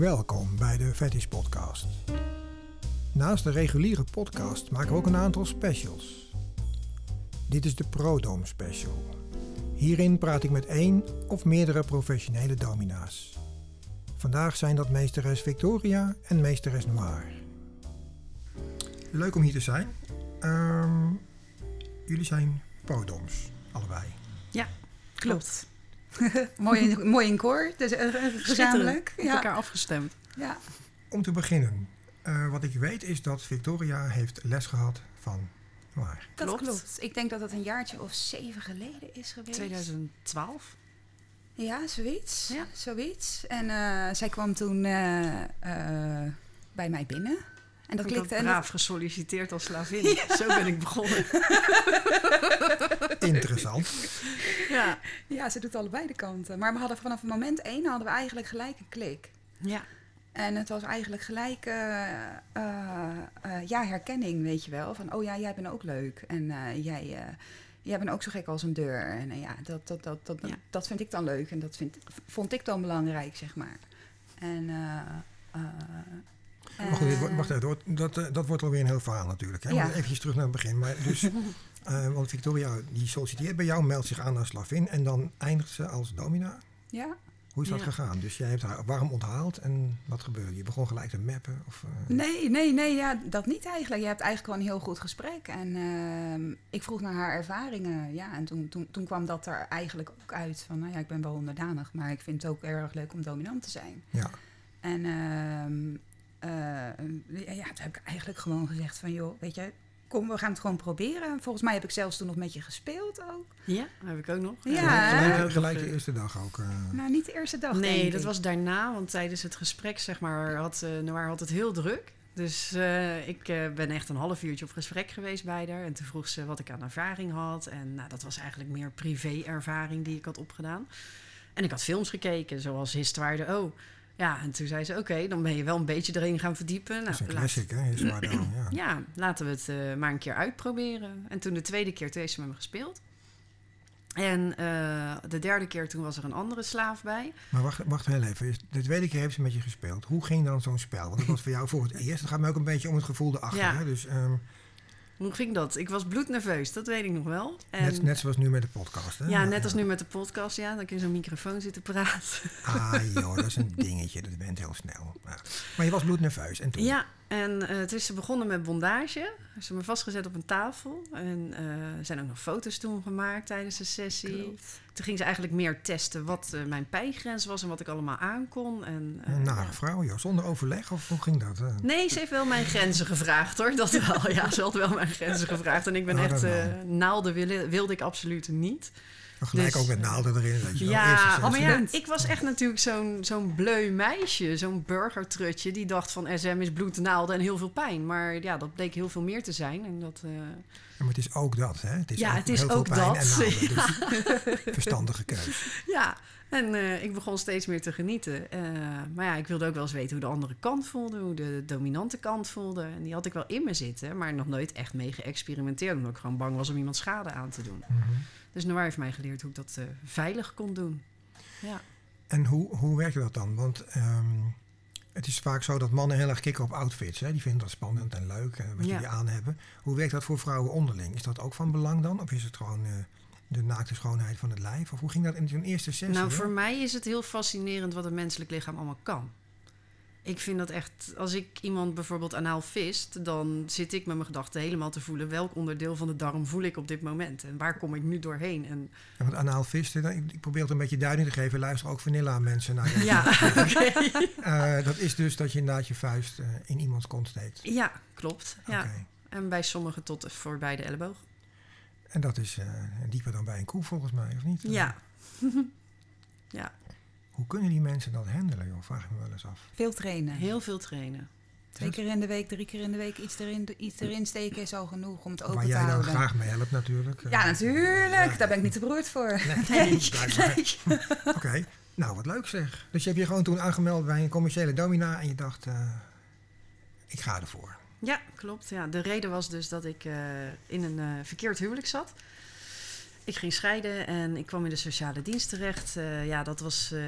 Welkom bij de Fetish Podcast. Naast de reguliere podcast maken we ook een aantal specials. Dit is de Prodome Special. Hierin praat ik met één of meerdere professionele domina's. Vandaag zijn dat meesteres Victoria en meesteres Noir. Leuk om hier te zijn. Ehm, jullie zijn Prodoms, allebei. Ja, klopt. mooi, in, mooi in koor, dus uh, gezamenlijk. Met elkaar afgestemd. Ja. Om te beginnen, uh, wat ik weet is dat Victoria heeft les gehad van Noir. Dat klopt. klopt. Ik denk dat het een jaartje of zeven geleden is geweest. 2012. Ja, zoiets. Ja. zoiets. En uh, zij kwam toen bij mij binnen. En dat klikte. En braaf gesolliciteerd als slavin. Ja. Zo ben ik begonnen. Interessant. Ja. ja, ze doet allebei de kanten. Maar we hadden vanaf moment één hadden we eigenlijk gelijk een klik. Ja. En het was eigenlijk gelijk, uh, uh, uh, ja, herkenning, weet je wel. Van, oh ja, jij bent ook leuk. En jij, jij bent ook zo gek als een deur. En ja, dat, dat, dat, dat, ja. dat vind ik dan leuk. En dat vind, vond ik dan belangrijk, zeg maar. En maar goed, wacht even, dat, eh, dat wordt alweer een heel verhaal natuurlijk. Hè? Ja. Even terug naar het begin. Maar dus, uh, want Victoria die solliciteert bij jou, meldt zich aan als slavin en dan eindigt ze als domina. Ja. Hoe is dat gegaan? Dus jij hebt haar warm onthaald en wat gebeurde? Je begon gelijk te mappen? Of, uh... Nee, nee, nee, ja, dat niet eigenlijk. Je hebt eigenlijk gewoon een heel goed gesprek. En uh, ik vroeg naar haar ervaringen. Ja, en toen, toen, toen kwam dat er eigenlijk ook uit van, nou ja, ik ben wel onderdanig, maar ik vind het ook erg leuk om dominant te zijn. Ja. En uh, ja, toen heb ik eigenlijk gewoon gezegd van, joh, weet je, kom, we gaan het gewoon proberen. Volgens mij heb ik zelfs toen nog met je gespeeld ook. Ja, heb ik ook nog. Ja, gelijk, gelijk de eerste dag ook. Uh... Nou, niet de eerste dag. Nee, dat was daarna, want tijdens het gesprek, zeg maar, had uh, Noir had het heel druk. Dus uh, ik ben echt een half uurtje op gesprek geweest bij haar. En toen vroeg ze wat ik aan ervaring had. En nou, dat was eigenlijk meer privé-ervaring die ik had opgedaan. En ik had films gekeken, zoals Histoire de O. Ja, en toen zei ze, oké, dan ben je wel een beetje erin gaan verdiepen. Nou, dat is een classic, hè? Is maar dan, ja. ja, laten we het uh, maar een keer uitproberen. En toen de tweede keer, toen heeft ze met me gespeeld. En uh, de derde keer, toen was er een andere slaaf bij. Maar wacht, wacht heel even. De tweede keer heeft ze met je gespeeld. Hoe ging dan zo'n spel? Want dat was voor jou voor het eerst. Het gaat me ook een beetje om het gevoel erachter. Ja. Hè? Dus, um, hoe ging dat? Ik was bloednerveus, dat weet ik nog wel. En net, net zoals nu met de podcast, hè? Ja, net als nu met de podcast, ja. Dan kun je zo'n microfoon zitten praten. Ah joh, dat is een dingetje. Dat bent heel snel. Maar je was bloednerveus. En toen? Ja, en uh, toen is ze begonnen met bondage. Ze hebben me vastgezet op een tafel. En uh, er zijn ook nog foto's toen gemaakt tijdens de sessie. Klopt. Toen ging ze eigenlijk meer testen wat uh, mijn pijngrens was en wat ik allemaal aankon. En, een nare vrouw, joh. Zonder overleg? Of hoe ging dat? Nee, ze heeft wel mijn grenzen gevraagd, hoor. Dat wel. Ja, ze had wel mijn grenzen gevraagd. En ik ben oh, echt... naalden wilde, wilde ik absoluut niet. Gelijk dus, ook met naalden erin. Weet je ja, wel. maar ja, ik was echt natuurlijk zo'n zo'n bleu meisje, zo'n burgertrutje, die dacht van SM is bloed, naalden en heel veel pijn. Maar ja, dat bleek heel veel meer te zijn. En dat, uh... ja, maar het is ook dat, hè? Het is ja, ook het is ook dat. Naalden, ja. dus verstandige keuze. Ja, en uh, ik begon steeds meer te genieten. Uh, maar ja, ik wilde ook wel eens weten hoe de andere kant voelde, hoe de dominante kant voelde. En die had ik wel in me zitten, maar nog nooit echt mee geëxperimenteerd, omdat ik gewoon bang was om iemand schade aan te doen. Mm -hmm. Dus Noir heeft mij geleerd hoe ik dat uh, veilig kon doen. Ja. En hoe, hoe werkte dat dan? Want um, het is vaak zo dat mannen heel erg kicken op outfits. Hè? Die vinden dat spannend en leuk, uh, wat ja. jullie aan hebben. Hoe werkt dat voor vrouwen onderling? Is dat ook van belang dan? Of is het gewoon uh, de naakte schoonheid van het lijf? Of hoe ging dat in zo'n eerste sessie? Nou, voor mij is het heel fascinerend wat een menselijk lichaam allemaal kan. Ik vind dat echt, als ik iemand bijvoorbeeld anaal vist, dan zit ik met mijn gedachten helemaal te voelen welk onderdeel van de darm voel ik op dit moment en waar kom ik nu doorheen. En ja, want anaal visten, ik probeer het een beetje duiding te geven, luister ook vanilla mensen naar je. Ja, okay. uh, dat is dus dat je inderdaad je vuist uh, in iemands kont steekt. Ja, klopt. Ja. Okay. En bij sommigen tot voorbij de elleboog. En dat is uh, dieper dan bij een koe volgens mij, of niet? Ja. ja. Hoe kunnen die mensen dat handelen, joh? Vraag ik me wel eens af. Veel trainen. Heel veel trainen. Twee keer in de week, drie keer in de week iets erin, iets erin steken is al genoeg om het open te houden. Waar jij dan graag mee helpt natuurlijk. Ja, natuurlijk. Ja. Daar ben ik niet te beroerd voor. Nee, nee. nee. Oké, okay. nou wat leuk zeg. Dus je hebt je gewoon toen aangemeld bij een commerciële domina en je dacht, uh, ik ga ervoor. Ja, klopt. Ja. De reden was dus dat ik uh, in een uh, verkeerd huwelijk zat. Ik ging scheiden en ik kwam in de sociale dienst terecht. Uh, ja, dat was uh,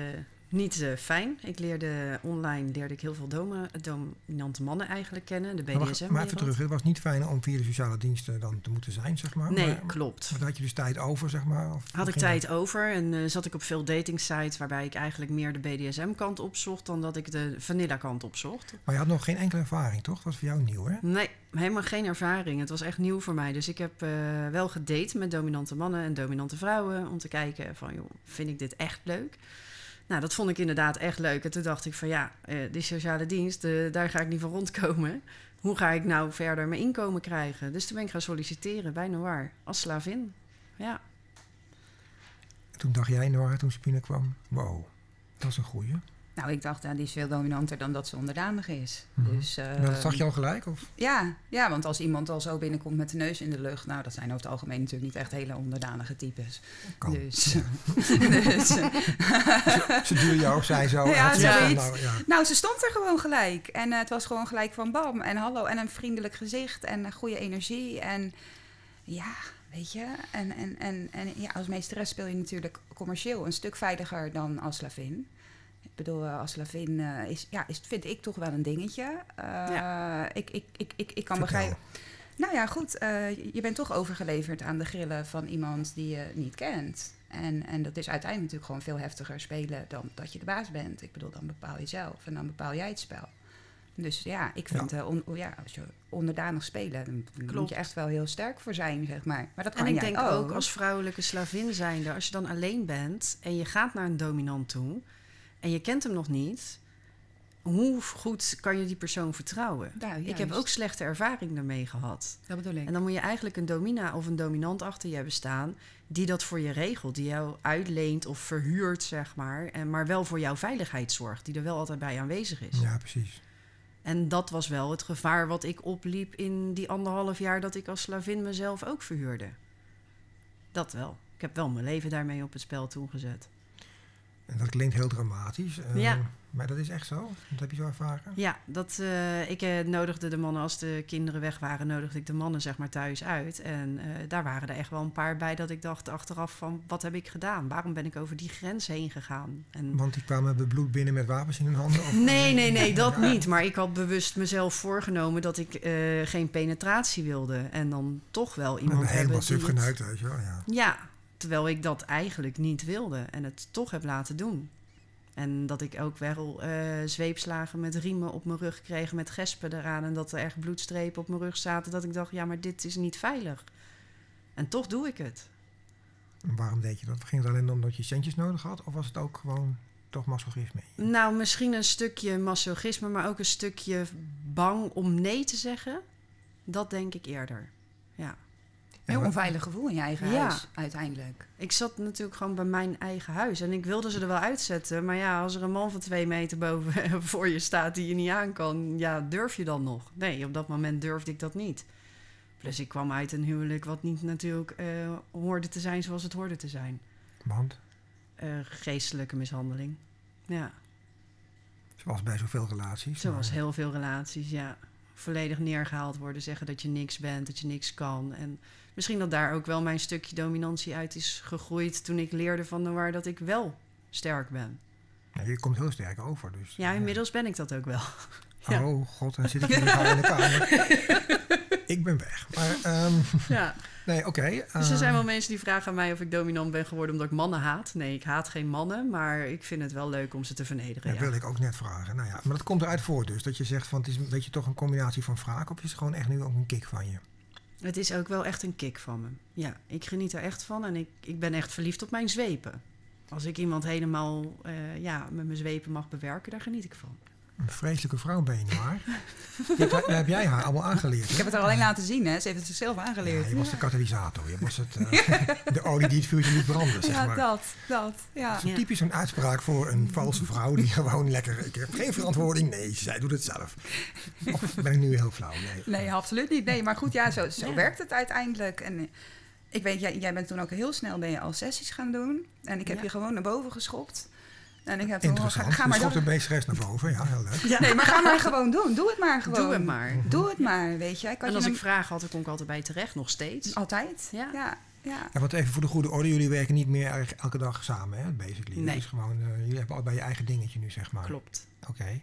niet uh, fijn. Ik leerde online leerde ik heel veel doma, dominante mannen eigenlijk kennen, de BDSM. Maar, maar even terug, het was niet fijn om via de sociale diensten dan te moeten zijn, zeg maar. Nee, maar, klopt. Maar had je dus tijd over, zeg maar? Of had ik tijd over en uh, zat ik op veel datingsites waarbij ik eigenlijk meer de BDSM-kant opzocht dan dat ik de vanilla-kant opzocht. Maar je had nog geen enkele ervaring, toch? Dat was voor jou nieuw, hè? Nee, helemaal geen ervaring. Het was echt nieuw voor mij. Dus ik heb uh, wel gedate met dominante mannen en dominante vrouwen om te kijken van, joh, vind ik dit echt leuk? Nou, dat vond ik inderdaad echt leuk. En toen dacht ik van ja, uh, die sociale dienst, uh, daar ga ik niet van rondkomen. Hoe ga ik nou verder mijn inkomen krijgen? Dus toen ben ik gaan solliciteren bij Noir als slavin. Ja. Toen dacht jij Noir, toen ze binnenkwam, wow, dat is een goeie. Nou, ik dacht, ja, die is veel dominanter dan dat ze onderdanig is. Mm -hmm. dus, uh, nou, dat zag je al gelijk? Of? Ja, ja, want als iemand al zo binnenkomt met de neus in de lucht... nou, dat zijn over het algemeen natuurlijk niet echt hele onderdanige types. Kan. Dus, Ja. dus, ze, ze duurde jou, zei zo. Ja, zoiets. nou, ja. nou, ze stond er gewoon gelijk. En uh, het was gewoon gelijk van bam en hallo en een vriendelijk gezicht en een goede energie. En ja, weet je. En, en, en, en ja, als meesteres speel je natuurlijk commercieel een stuk veiliger dan als slavin. Ik bedoel, als slavin uh, is, ja, is, vind ik toch wel een dingetje. Uh, ja. ik, ik, ik, ik, ik kan Vertel. begrijpen. Nou ja, goed. Uh, je bent toch overgeleverd aan de grillen van iemand die je niet kent. En, en dat is uiteindelijk natuurlijk gewoon veel heftiger spelen dan dat je de baas bent. Ik bedoel, dan bepaal je zelf en dan bepaal jij het spel. Dus ja, ik vind, ja. On, ja als je onderdanig spelen, dan Klopt. moet je echt wel heel sterk voor zijn, zeg maar. maar dat kan en ik jij denk ook als vrouwelijke slavin zijnde, als je dan alleen bent en je gaat naar een dominant toe en je kent hem nog niet, hoe goed kan je die persoon vertrouwen? Ja, ik heb ook slechte ervaring daarmee gehad. Dat bedoel ik. En dan moet je eigenlijk een domina of een dominant achter je hebben staan die dat voor je regelt, die jou uitleent of verhuurt, zeg maar, en maar wel voor jouw veiligheid zorgt, die er wel altijd bij aanwezig is. Ja, precies. En dat was wel het gevaar wat ik opliep in die anderhalf jaar dat ik als slavin mezelf ook verhuurde. Dat wel. Ik heb wel mijn leven daarmee op het spel toegezet. En dat klinkt heel dramatisch. Uh, Ja. Maar dat is echt zo? Dat heb je zo ervaren? Ja, dat, uh, ik uh, nodigde de mannen, als de kinderen weg waren, nodigde ik de mannen zeg maar thuis uit. En daar waren er echt wel een paar bij dat ik dacht achteraf van, wat heb ik gedaan? Waarom ben ik over die grens heen gegaan? En Want die kwamen met bloed binnen met wapens in hun handen? Of, nee, nee, nee, dat ja. niet. Maar ik had bewust mezelf voorgenomen dat ik geen penetratie wilde. En dan toch wel iemand hebben helemaal suf geneukt, weet je wel. Ja. ja, terwijl ik dat eigenlijk niet wilde. En het toch heb laten doen. En dat ik ook wel uh, zweepslagen met riemen op mijn rug kreeg met gespen eraan. En dat er echt bloedstrepen op mijn rug zaten. Dat ik dacht, ja, maar dit is niet veilig. En toch doe ik het. En waarom deed je dat? Ging het alleen omdat je centjes nodig had? Of was het ook gewoon toch masochisme? Nou, misschien een stukje masochisme, maar ook een stukje bang om nee te zeggen. Dat denk ik eerder. Ja. Heel onveilig gevoel in je eigen ja. huis, uiteindelijk. Ik zat natuurlijk gewoon bij mijn eigen huis. En ik wilde ze er wel uitzetten. Maar ja, als er een man van twee meter boven voor je staat die je niet aan kan... ja, durf je dan nog? Nee, op dat moment durfde ik dat niet. Plus ik kwam uit een huwelijk wat niet natuurlijk uh, hoorde te zijn zoals het hoorde te zijn. Want? Uh, geestelijke mishandeling, ja. Zoals bij zoveel relaties. Zoals maar... heel veel relaties, ja. Volledig neergehaald worden, zeggen dat je niks bent, dat je niks kan. En misschien dat daar ook wel mijn stukje dominantie uit is gegroeid toen ik leerde van de waar dat ik wel sterk ben. Ja, je komt heel sterk over. Dus, ja, inmiddels ja. ben ik dat ook wel. ja. Oh god, dan zit ik in de kamer. Ik ben weg. Maar, um, ja. Nee, oké. Okay, dus er zijn wel mensen die vragen aan mij of ik dominant ben geworden omdat ik mannen haat. Nee, ik haat geen mannen, maar ik vind het wel leuk om ze te vernederen. Dat ja. wil ik ook net vragen. Nou ja, maar dat komt eruit voor dus. Dat je zegt van het is een beetje toch een combinatie van wraak of is het gewoon echt nu ook een kick van je? Het is ook wel echt een kick van me. Ja, ik geniet er echt van en ik, ik ben echt verliefd op mijn zwepen. Als ik iemand helemaal uh, ja, met mijn zwepen mag bewerken, daar geniet ik van. Een vreselijke vrouw ben je niet waar? Dat heb jij haar allemaal aangeleerd. Ik heb het er alleen laten zien, hè? Ze heeft het zichzelf aangeleerd. Ja, je was de katalysator. Je was het, uh, de olie die het vuurtje niet brandde, zeg ja, maar. dat, dat, ja. Dat is typisch een uitspraak voor een valse vrouw die gewoon lekker... Ik heb geen verantwoording. Nee, zij doet het zelf. Of ben ik nu heel flauw? Nee, nee absoluut niet. Nee, maar goed, ja, zo, zo ja. werkt het uiteindelijk. En ik weet, jij, jij bent toen ook heel snel ben je al sessies gaan doen. En ik heb ja. je gewoon naar boven geschopt. En ik heb Interessant. Ga, ga maar dan. de meesteres naar boven. Ja, heel leuk. Ja. Nee, maar ga maar gewoon doen. Doe het maar gewoon. Doe het maar. Doe het maar, weet je. Ik en als ik vraag had, dan kon ik altijd bij terecht, nog steeds. Altijd? Ja. ja. ja. Ja, want even voor de goede orde, jullie werken niet meer elke dag samen, hè, basically. Nee. Het is gewoon, eh, jullie hebben allebei je eigen dingetje nu, zeg maar. Klopt. Oké.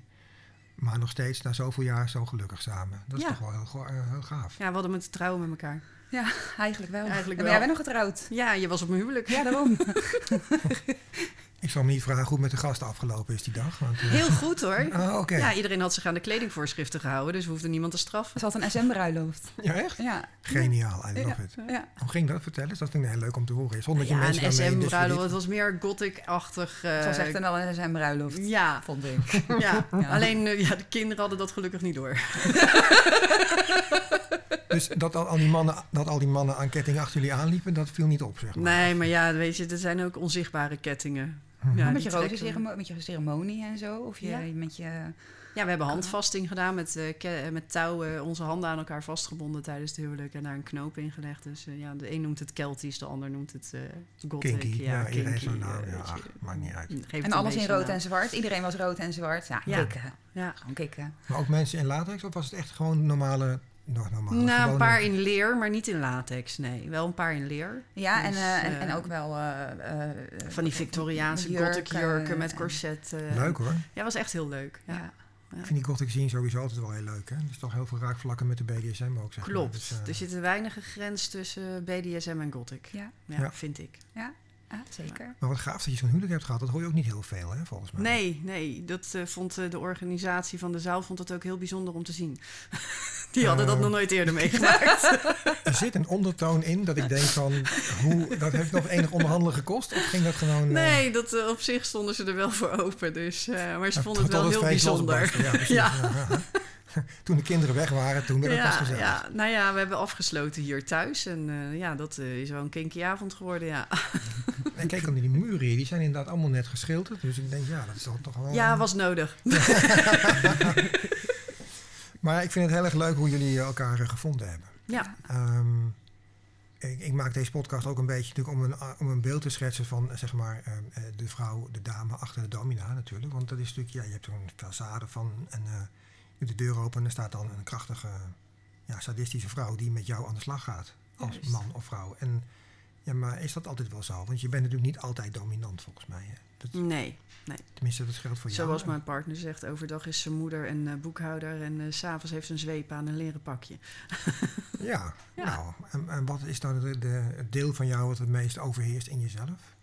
Maar nog steeds, na zoveel jaar, zo gelukkig samen. Dat is Ja. toch wel heel, eh, heel gaaf. Ja, we hadden moeten trouwen met elkaar. ja, eigenlijk wel. Eigenlijk En wel. jij bent nog getrouwd. Ja, je was op mijn huwelijk. Ja, daarom. Ik zal me niet vragen hoe het met de gasten afgelopen is die dag. Want, eh, Heel goed hoor. Ah. Ja, iedereen had zich aan de kledingvoorschriften gehouden, dus we hoefden niemand te straffen. Ze had een SM-bruiloft. Ja, echt? Ja. Geniaal, I love it. Ja. Hoe ging dat? Vertel eens, dat vind ik heel leuk om te horen. Zonder dat je Ja, mensen een SM-bruiloft, het was meer gothic-achtig. eh, Het was echt een, wel een SM-bruiloft, Ja, vond ik. ja. Ja. alleen eh, ja, de kinderen hadden dat gelukkig niet door. Dus dat al, al die mannen, dat al die mannen aan ketting achter jullie aanliepen, dat viel niet op, zeg maar. Nee, maar ja, weet je, er zijn ook onzichtbare kettingen. Ja, met, je trekken roze we. ceremo- met je ceremonie en zo? Of je, Ja. met je... Ja, we hebben handvasting gedaan met, eh, ke- met touwen, onze handen aan elkaar vastgebonden tijdens het huwelijk en daar een knoop in gelegd. Dus eh, ja, de een noemt het Keltisch, de ander noemt het eh gothic. Kinky, ja, iedereen kinky, zo'n naam. eh, Ja, ach, maakt niet uit. Geeft het En alles in rood naam. en zwart. Iedereen was rood en zwart. Ja, Ja. kikken. Ja. Gewoon kikken. Maar ook mensen in latex, of was het echt gewoon normale... nog Nou, een gewone- paar in leer, maar niet in latex, nee. Wel een paar in leer. Ja, en, Dus, eh, en, eh, en ook wel... eh, eh, Van die Victoriaanse gothic jurken met corset. eh. Leuk hoor. Ja, was echt heel leuk. Ja. Ja. Ik vind die gothic scene sowieso altijd wel heel leuk. Hè? Er is toch heel veel raakvlakken met de BDSM ook, zeg maar. Klopt. Dus, eh, er zit een weinige grens tussen BDSM en gothic. Ja, Ja, Ja. vind ik. ja, zeker. Maar wat gaaf dat je zo'n huwelijk hebt gehad, dat hoor je ook niet heel veel, hè, volgens mij. Nee, nee, dat eh, vond eh, de organisatie van de zaal vond het ook heel bijzonder om te zien. Die hadden dat Eh. nog nooit eerder meegemaakt. Er zit een ondertoon in dat ik denk van, hoe, dat heeft nog enig onderhandelen gekost? Of ging dat gewoon... eh, nee, dat, eh, op zich stonden ze er wel voor open. Dus, maar ze tot- vonden het wel heel bijzonder. Ja, precies. Ja. Ja, ja. Toen de kinderen weg waren, toen werd het pas Ja, gezellig. ja, nou ja, we hebben afgesloten hier thuis. En ja, dat is wel een kinky avond geworden, ja. En kijk, dan die muren hier, die zijn inderdaad allemaal net geschilderd. Dus ik denk, ja, dat is toch, toch wel... Ja, was nodig. Maar ik vind het heel erg leuk hoe jullie elkaar eh, gevonden hebben. Ja, Ehm, ik, ik maak deze podcast ook een beetje natuurlijk om een, om een beeld te schetsen van eh, zeg maar ehm, eh, de vrouw, de dame achter de domina natuurlijk. Want dat is natuurlijk, ja, je hebt zo'n façade van en eh, je de deur open en er staat dan een krachtige, ja, sadistische vrouw die met jou aan de slag gaat als Juist. man of vrouw. En ja, maar is dat altijd wel zo? Want je bent natuurlijk niet altijd dominant volgens mij. Hè? Dat, nee. tenminste, dat geldt voor jou. Zoals mijn partner zegt, overdag is zijn moeder en eh, boekhouder... en s s'avonds heeft ze een zweep aan een leren pakje. Ja, Ja. nou, en, en wat is dan de, de, het deel van jou wat het meest overheerst in jezelf?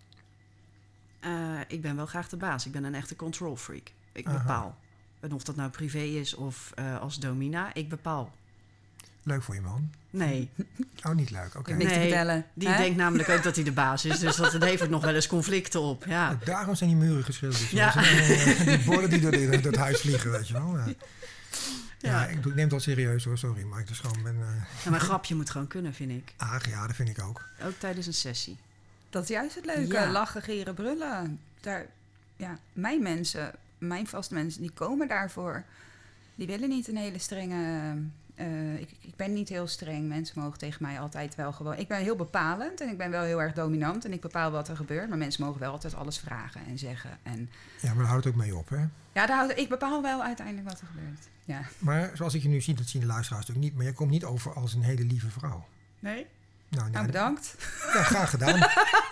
Eh, ik ben wel graag de baas. Ik ben een echte control freak. Ik Aha. bepaal. En of dat nou privé is of eh, als domina, ik bepaal. Leuk voor je man. Nee, Oh, niet leuk. Oké. Te Nee, vertellen. die denkt namelijk ook dat hij de baas is. Dus dat levert nog wel eens conflicten op. Ja, Daarom zijn die muren geschilderd. Ja. Ja. die borden die door, die door het huis vliegen, weet je wel. Ja, ja. Ja. ik, neem het wel serieus hoor, sorry. Maar ik dus gewoon ben... eh en een grapje moet gewoon kunnen, vind ik. aag, ja, dat vind ik ook. Ook tijdens een sessie. Dat is juist het leuke. Ja. Lachen, gieren, brullen. Daar, ja, mijn mensen, mijn vaste mensen, die komen daarvoor. Die willen niet een hele strenge... eh, ik, ik ben niet heel streng. Mensen mogen tegen mij altijd wel gewoon... Ik ben heel bepalend en ik ben wel heel erg dominant. En ik bepaal wat er gebeurt. Maar mensen mogen wel altijd alles vragen en zeggen. En Ja, maar daar houdt het ook mee op, hè. ja, daar ik bepaal wel uiteindelijk wat er gebeurt. Ja. Maar zoals ik je nu zie, dat zien de luisteraars natuurlijk niet. Maar jij komt niet over als een hele lieve vrouw. Nee? Nou, Nou, bedankt. Ja, graag gedaan.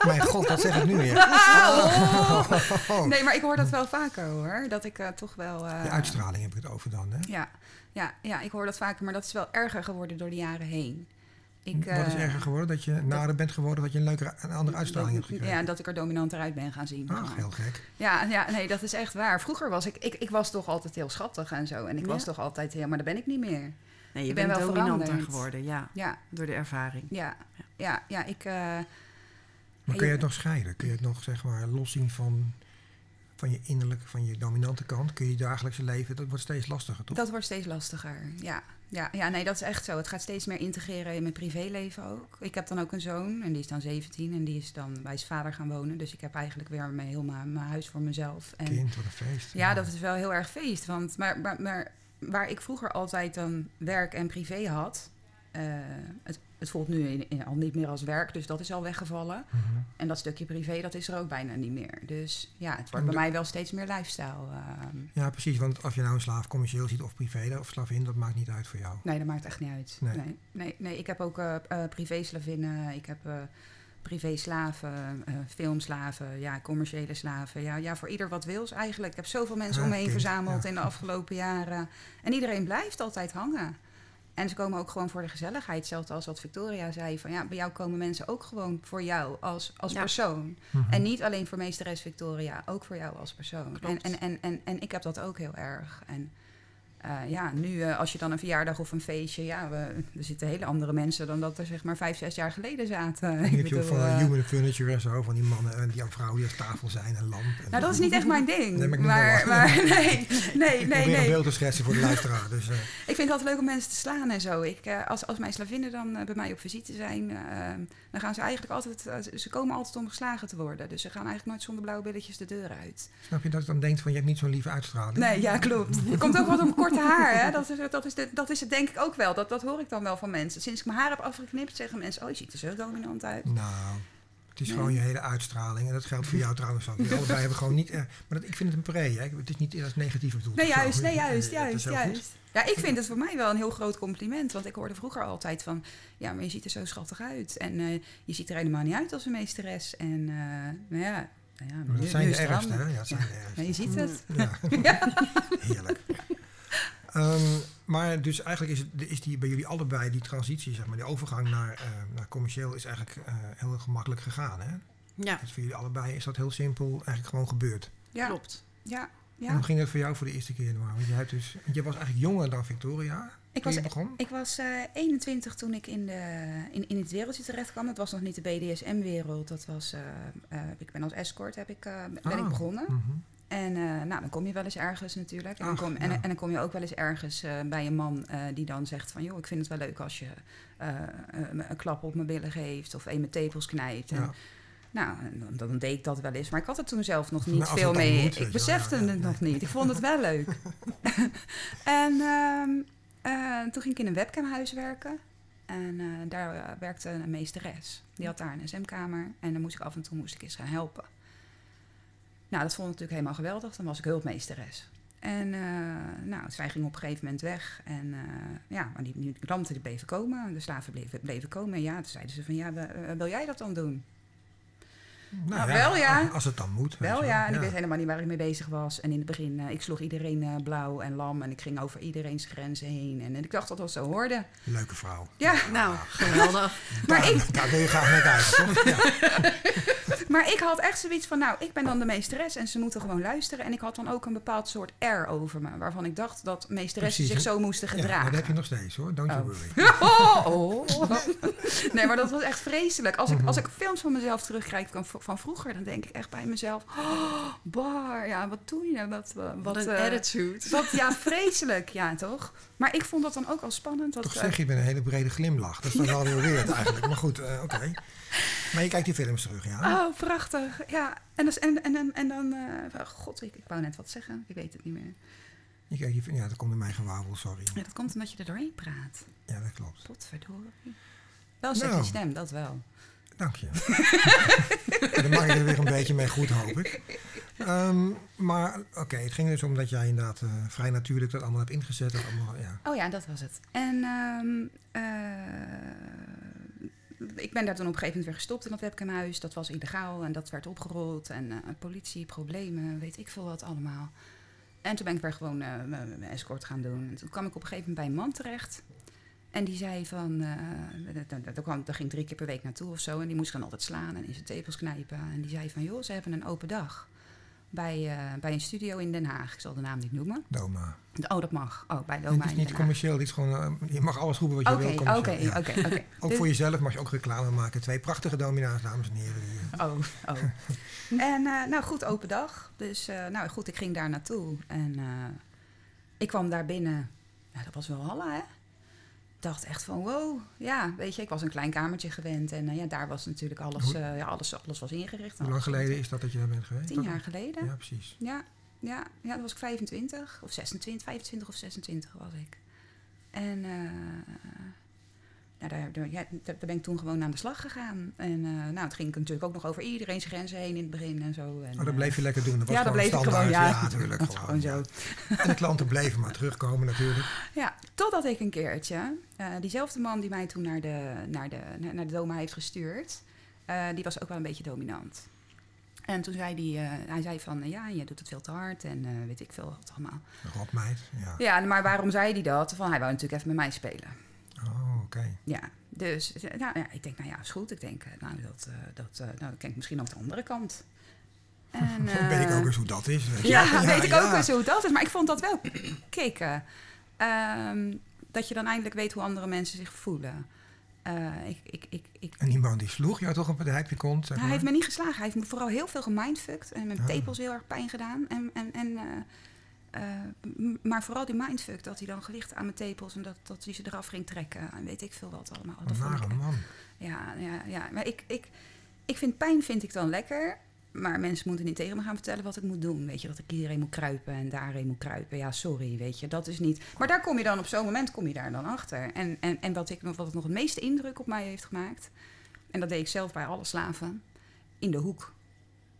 Mijn god, wat zeg ik nu weer? Oh. Nee, maar ik hoor dat wel vaker hoor. Dat ik eh, toch wel... eh, De uitstraling heb ik het over dan, hè. Ja, ja, ja, ik hoor dat vaker, maar dat is wel erger geworden door de jaren heen. Ik, Wat is eh, erger geworden? Dat je nader bent geworden, dat je een leuke, een andere uitstraling hebt gekregen? Ja, dat ik er dominanter uit ben gaan zien. Ach, heel gek. Ja, ja, nee, dat is echt waar. Vroeger was ik, ik, ik was toch altijd heel schattig en zo. En ik was toch altijd heel, maar dat ben ik niet meer. Nee, je Ik ben bent wel dominanter veranderd. geworden, ja. Ja, Door de ervaring. ja, ja, ja, ik... eh, Maar kun je je- het nog scheiden? Kun je het nog zeg maar loszien van, van je innerlijke, van je dominante kant? Kun je je dagelijkse leven, dat wordt steeds lastiger, toch? dat wordt steeds lastiger, ja. Ja, ja, nee, dat is echt zo. Het gaat steeds meer integreren in mijn privéleven ook. Ik heb dan ook een zoon en die is dan 17 en die is dan bij zijn vader gaan wonen. Dus ik heb eigenlijk weer mijn, heel mijn, mijn huis voor mezelf. En Kind, wat een feest. Ja, dat is wel heel erg feest. Want, maar, maar, maar waar ik vroeger altijd dan werk en privé had, het, het voelt nu in- in- al niet meer als werk, dus dat is al weggevallen. Mhm. En dat stukje privé, dat is er ook bijna niet meer. Dus ja, het wordt bij mij wel steeds meer lifestyle. ehm. Ja, precies. Want of je nou een slaaf commercieel ziet of privé of slavin, dat maakt niet uit voor jou. nee, dat maakt echt niet uit. Nee. Nee, nee, nee, ik heb ook eh eh, privé-slavinnen, ik heb eh privé-slaven, eh, filmslaven, ja, commerciële slaven. Ja, ja, voor ieder wat wils eigenlijk. Ik heb zoveel mensen Ja, om me heen kind, verzameld ja. in de afgelopen jaren. En iedereen blijft altijd hangen. En ze komen ook gewoon voor de gezelligheid. Hetzelfde als wat Victoria zei. Van ja, bij jou komen mensen ook gewoon voor jou als, als Ja. persoon. Mhm. En niet alleen voor meesteres Victoria, ook voor jou als persoon. En, en, en, en, en ik heb dat ook heel erg. En eh, ja, nu eh, als je dan een verjaardag of een feestje, ja, we, er zitten hele andere mensen dan dat er zeg maar vijf, zes jaar geleden zaten. Dan heb je ook van eh, Human Furniture en zo, van die mannen en die vrouwen die aan tafel zijn en lamp. En nou, dat is niet echt mijn ding. Nee, maar ik maar, nee, nee, Ik nee, een nee. beeld te schetsen voor de luisteraar. Dus, Ik vind het altijd leuk om mensen te slaan en zo. Ik, als, als mijn slavinnen dan bij mij op visite zijn, eh, dan gaan ze eigenlijk altijd, ze komen altijd om geslagen te worden. Dus ze gaan eigenlijk nooit zonder blauwe billetjes de deur uit. snap je dat je dan denkt van je hebt niet zo'n lieve uitstraling? Nee, ja, klopt. Er komt ook wat om haar. Hè? Dat, is, dat, is de, dat is het denk ik ook wel. Dat, dat hoor ik dan wel van mensen. Sinds ik mijn haar heb afgeknipt, zeggen mensen... oh, je ziet er zo dominant uit. Nou, het is Nee. gewoon je hele uitstraling. En dat geldt voor jou trouwens ook. Jullie allebei hebben gewoon niet... erg- maar dat, ik vind het een pre, hè. Het is niet als negatief bedoeld. Nee, of zo. juist, nee, Eh, juist, juist, goed. juist. Ja, ik vind het voor mij wel een heel groot compliment. Want ik hoorde vroeger altijd van... ja, maar je ziet er zo schattig uit. En eh, je ziet er helemaal niet uit als een meesteres. En eh, nou ja... Nou ja Maar nu- dat zijn nu de ergste, hè? Ja, dat zijn de ergste. Maar je ziet het. Ja. Heerlijk. Ehm, maar dus eigenlijk is, het, is die bij jullie allebei die transitie, zeg maar, die overgang naar, eh, naar commercieel is eigenlijk eh, heel gemakkelijk gegaan. Hè? Ja, Dus voor jullie allebei is dat heel simpel eigenlijk gewoon gebeurd. Ja, klopt. ja, En ja. hoe ging dat voor jou voor de eerste keer? Want je, hebt dus, je was eigenlijk jonger dan Victoria Ik toen was, je begon. ik was eh, 21 toen ik in, de, in, in het wereldje terecht kwam. Dat was nog niet de BDSM-wereld. Dat was, eh, eh, ik ben als escort heb ik, eh, ben ik Ah. begonnen. Mhm. En eh, nou, dan kom je wel eens ergens natuurlijk. En, dan kom, en, ja. en dan kom je ook wel eens ergens eh, bij een man eh, die dan zegt van... joh, ik vind het wel leuk als je een klap op mijn billen geeft of een mijn tepels knijpt. En. Nou, dan, dan deed ik dat wel eens. Maar ik had er toen zelf nog niet Nou, als veel mee. moet, ik besefte ja, het nog niet. Ik vond het wel leuk. en ehm, eh, toen ging ik in een webcamhuis werken. En daar werkte een meesteres. Die had daar een SM-kamer. En dan moest ik af en toe moest ik eens gaan helpen. Nou, dat vond ik natuurlijk helemaal geweldig. Dan was ik hulpmeesteres. En eh, nou, zij ging op een gegeven moment weg. En eh, ja, maar die, klanten bleven komen. De slaven bleven, bleven komen. En ja, toen zeiden ze van, ja, eh, wil jij dat dan doen? Nou, wel, ja. Als het dan moet. Wel ja, en ik wist helemaal niet waar ik mee bezig was. En in het begin, eh, ik sloeg iedereen eh, blauw en lam. En ik ging over iedereen's grenzen heen. En, ik dacht dat dat zo hoorde. Leuke vrouw. Ja, Nou, geweldig. Maar daar, ik- daar wil je graag naar toch? Ja. maar ik had echt zoiets van, nou, ik ben dan de meesteres en ze moeten gewoon luisteren. En ik had dan ook een bepaald soort air over me. Waarvan ik dacht dat meesteressen zich zo moesten Ja, gedragen. maar dat heb je nog steeds hoor. Don't you Oh. worry. Oh, oh. Nee, maar dat was echt vreselijk. Als ik, Mhm. als ik films van mezelf terugkrijg van, van vroeger, dan denk ik echt bij mezelf... Oh, bar, ja, wat doe je nou? Wat, wat, Wat een eh, attitude. Wat, ja, vreselijk, ja, toch? Maar ik vond dat dan ook al spannend. Dat, Toch eh, zeg je met een hele brede glimlach. Dat is dan wel weer weird eigenlijk. Maar goed, eh, oké. Maar je kijkt die films terug, ja? Oh, prachtig. Ja, en, dus, en, en, en, en dan... eh, god, ik, ik wou net wat zeggen. Ik weet het niet meer. Je kijkt ja, dat komt in mijn gewauwel, sorry. Ja, dat komt omdat je er doorheen praat. Ja, dat klopt. Potverdorie. Wel een sexy Nou. stem, dat wel. Dank je. Dan maak ik er weer een beetje mee goed, hoop ik. Ehm, maar oké, het ging dus om dat jij inderdaad eh, vrij natuurlijk dat allemaal hebt ingezet. Dat allemaal, ja. Oh ja, dat was het. En ehm, eh, ik ben daar toen op een gegeven moment weer gestopt in dat webcamhuis. Dat was illegaal en dat werd opgerold. En eh, politie, problemen, weet ik veel wat allemaal. En toen ben ik weer gewoon mijn escort gaan doen. En toen kwam ik op een gegeven moment bij een man terecht. En die zei van, eh, daar- daar- kwam- daar ging drie keer per week naartoe of zo. En die moest dan altijd slaan en in zijn tepels knijpen. En die zei van, joh, ze hebben een open dag. Bij, eh, bij een studio in Den Haag. Ik zal de naam niet noemen. Doma. Oh, dat mag. Oh, bij Het Doma is in niet commercieel, dit is gewoon, eh, je mag alles roepen wat je wil. oké, oké, oké. Ook Dus- voor jezelf mag je ook reclame maken. Twee prachtige domina's, dames en heren. Oh, oh. en nou goed, open dag. Dus nou goed, ik ging daar naartoe. En ik kwam daar binnen. Nou, dat was wel Halla, hè? Ik dacht echt van, wow. Ja, weet je, ik was een klein kamertje gewend. En eh, ja, daar was natuurlijk alles, eh, ja, alles, alles was ingericht. Hoe lang geleden is dat dat je daar bent geweest? Tien jaar geleden. Ja, precies. Ja, ja, ja, dat was ik 25 of 26, 25 of 26 was ik. En eh, ja, daar, daar, ja, daar ben ik toen gewoon aan de slag gegaan. En eh, nou, het ging natuurlijk ook nog over iedereen zijn grenzen heen in het begin en zo. En, Oh, dat eh, bleef je lekker doen. Dat was ja, dat bleef ik gewoon, ja. natuurlijk. Dat is Gewoon, ja. En de klanten bleven maar terugkomen natuurlijk. Ja, totdat ik een keertje, eh, diezelfde man die mij toen naar de, naar de, naar de Doma heeft gestuurd, die was ook wel een beetje dominant. En toen zei hij, eh, hij zei van, ja, je doet het veel te hard en weet ik veel wat allemaal. Rotmeid. Ja. Ja, maar waarom zei hij dat? Van, hij wou natuurlijk even met mij spelen. Oh, Ja, dus nou, ja, ik denk, nou ja, is goed. Ik denk, eh, nou, dat, eh, dat, eh, nou, dat ken ik misschien ook de andere kant. En, Dan weet ik ook eens hoe dat is. weet. Ja, weet ik ja. ook eens hoe dat is. Maar ik vond dat wel kicken. Ehm, dat je dan eindelijk weet hoe andere mensen zich voelen. Ik, ik, ik, ik, En iemand die sloeg jou toch een partij op je kont? Zeg hij maar. heeft me niet geslagen. Hij heeft me vooral heel veel gemindfucked. En mijn Ah. tepels heel erg pijn gedaan. En, en, en, eh, maar vooral die mindfuck. Dat hij dan gelicht aan mijn tepels. En dat, dat hij ze eraf ging trekken. En weet ik veel wat allemaal. Dat Een vond ik nare man. ja, ja, ja. Maar ik, ik, ik vind pijn vind ik dan lekker. Maar mensen moeten niet tegen me gaan vertellen wat ik moet doen. Weet je, dat ik hierheen moet kruipen en daarheen moet kruipen. Ja, sorry, weet je, dat is niet... Maar daar kom je dan op zo'n moment kom je daar dan achter. En, en, en wat, ik, wat het nog het meeste indruk op mij heeft gemaakt... en dat deed ik zelf bij alle slaven... in de hoek.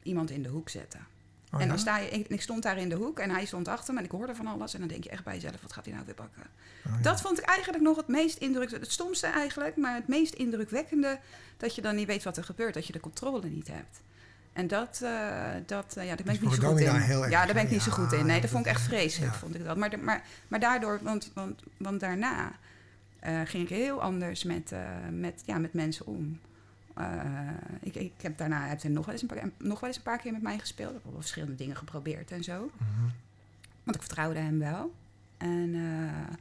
Iemand in de hoek zetten. Oh, en dan sta je, ik, ik stond daar in de hoek en hij stond achter me en ik hoorde van alles. En dan denk je echt bij jezelf, wat gaat hij nou weer bakken? Oh. Dat vond ik eigenlijk nog het meest indruk, het stomste eigenlijk, maar het meest indrukwekkende dat je dan niet weet wat er gebeurt, dat je de controle niet hebt. En dat, eh, dat eh, ja, daar ben ik niet zo goed in. erg, ja, daar ben ik niet zo goed in. Nee, dat vond ik echt vreselijk, ja. vond ik dat. Maar, de- maar, maar daardoor, want, want, want daarna eh, ging ik heel anders met, met, ja, met mensen om. Eh, ik, ik heb daarna heb hij nog, wel eens een paar, nog wel eens een paar keer met mij gespeeld. Ik heb wel verschillende dingen geprobeerd en zo. Mhm. Want ik vertrouwde hem wel. En eh,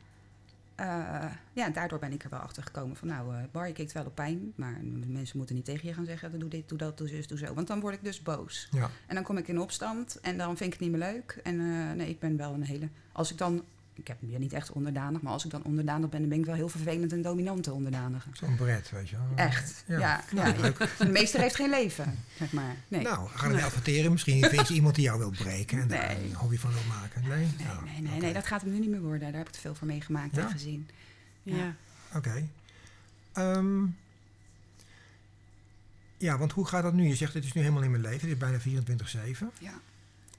eh, ja, daardoor ben ik er wel achter gekomen van... nou, eh Bar, je kijkt wel op pijn... maar mensen moeten niet tegen je gaan zeggen... doe dit, doe dat, doe zus, doe zo. Want dan word ik dus boos. Ja. En dan kom ik in opstand en dan vind ik het niet meer leuk. En nee, ik ben wel een hele... Als ik dan... Ik heb ben niet echt onderdanig, maar als ik dan onderdanig ben... dan ben ik wel heel vervelend en dominante onderdanige. Zo'n bret, weet je wel. Echt, ja. Ja. ja, Nou, leuk. De meester heeft geen leven, zeg maar. Nee. Nou, ga hem adverteren. Misschien vind je iemand die jou wil breken en daar Nee. een hobby van wil maken. Nee? Nee, Ja, nee, nee, dat gaat hem nu niet meer worden. Daar heb ik te veel voor meegemaakt Ja? en gezien. Ja. Ja. Oké. Ehm, ja, want hoe gaat dat nu? Je zegt, het is nu helemaal in mijn leven. Het is bijna 24-7. Ja.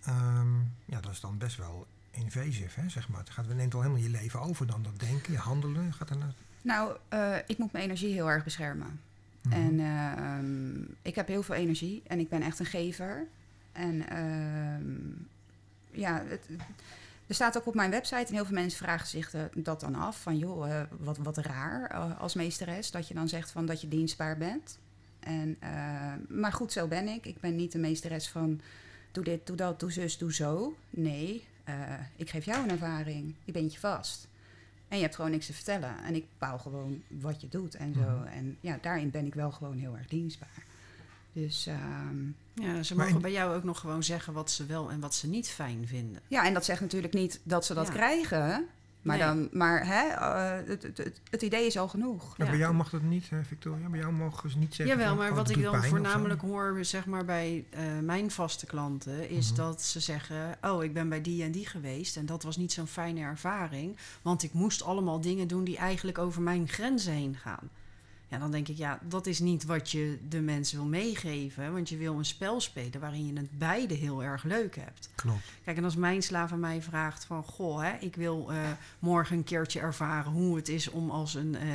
Ehm, ja, dat is dan best wel invasive, hè, zeg maar. Het gaat, neemt al helemaal je leven over dan. Dat denken, je handelen. Gaat er naar... Nou, eh, ik moet mijn energie heel erg beschermen. Mhm. En ehm, ik heb heel veel energie en ik ben echt een gever. En ehm, ja, het, er staat ook op mijn website en heel veel mensen vragen zich dat dan af. Van joh, eh, wat, wat raar eh, als meesteres dat je dan zegt van dat je dienstbaar bent. En, maar goed, zo ben ik. Ik ben niet de meesteres van doe dit, doe dat, doe zus, doe zo. Nee, eh, ik geef jou een ervaring. Je bent je vast. En je hebt gewoon niks te vertellen. En ik bepaal gewoon wat je doet en zo. Mhm. En ja, daarin ben ik wel gewoon heel erg dienstbaar. Dus ehm, Ja, ze mogen in- bij jou ook nog gewoon zeggen wat ze wel en wat ze niet fijn vinden. ja, en dat zegt natuurlijk niet dat ze dat Ja. krijgen. Maar, Nee. dan, maar hè, eh, het, het, het, het idee is al genoeg. Ja, Ja. Bij jou mag dat niet, hè, Victoria. Bij jou mogen ze niet zeggen... Jawel, van, maar oh, wat ik dan voornamelijk hoor, zeg maar bij eh, mijn vaste klanten, is Mhm. dat ze zeggen: Oh, ik ben bij die en die geweest en dat was niet zo'n fijne ervaring, want ik moest allemaal dingen doen die eigenlijk over mijn grenzen heen gaan. Ja, dan denk ik, ja, dat is niet wat je de mensen wil meegeven, want je wil een spel spelen waarin je het beide heel erg leuk hebt. Klopt. Kijk, en als mijn slaaf aan mij vraagt van... goh, hè, ik wil eh, morgen een keertje ervaren hoe het is... om als een eh,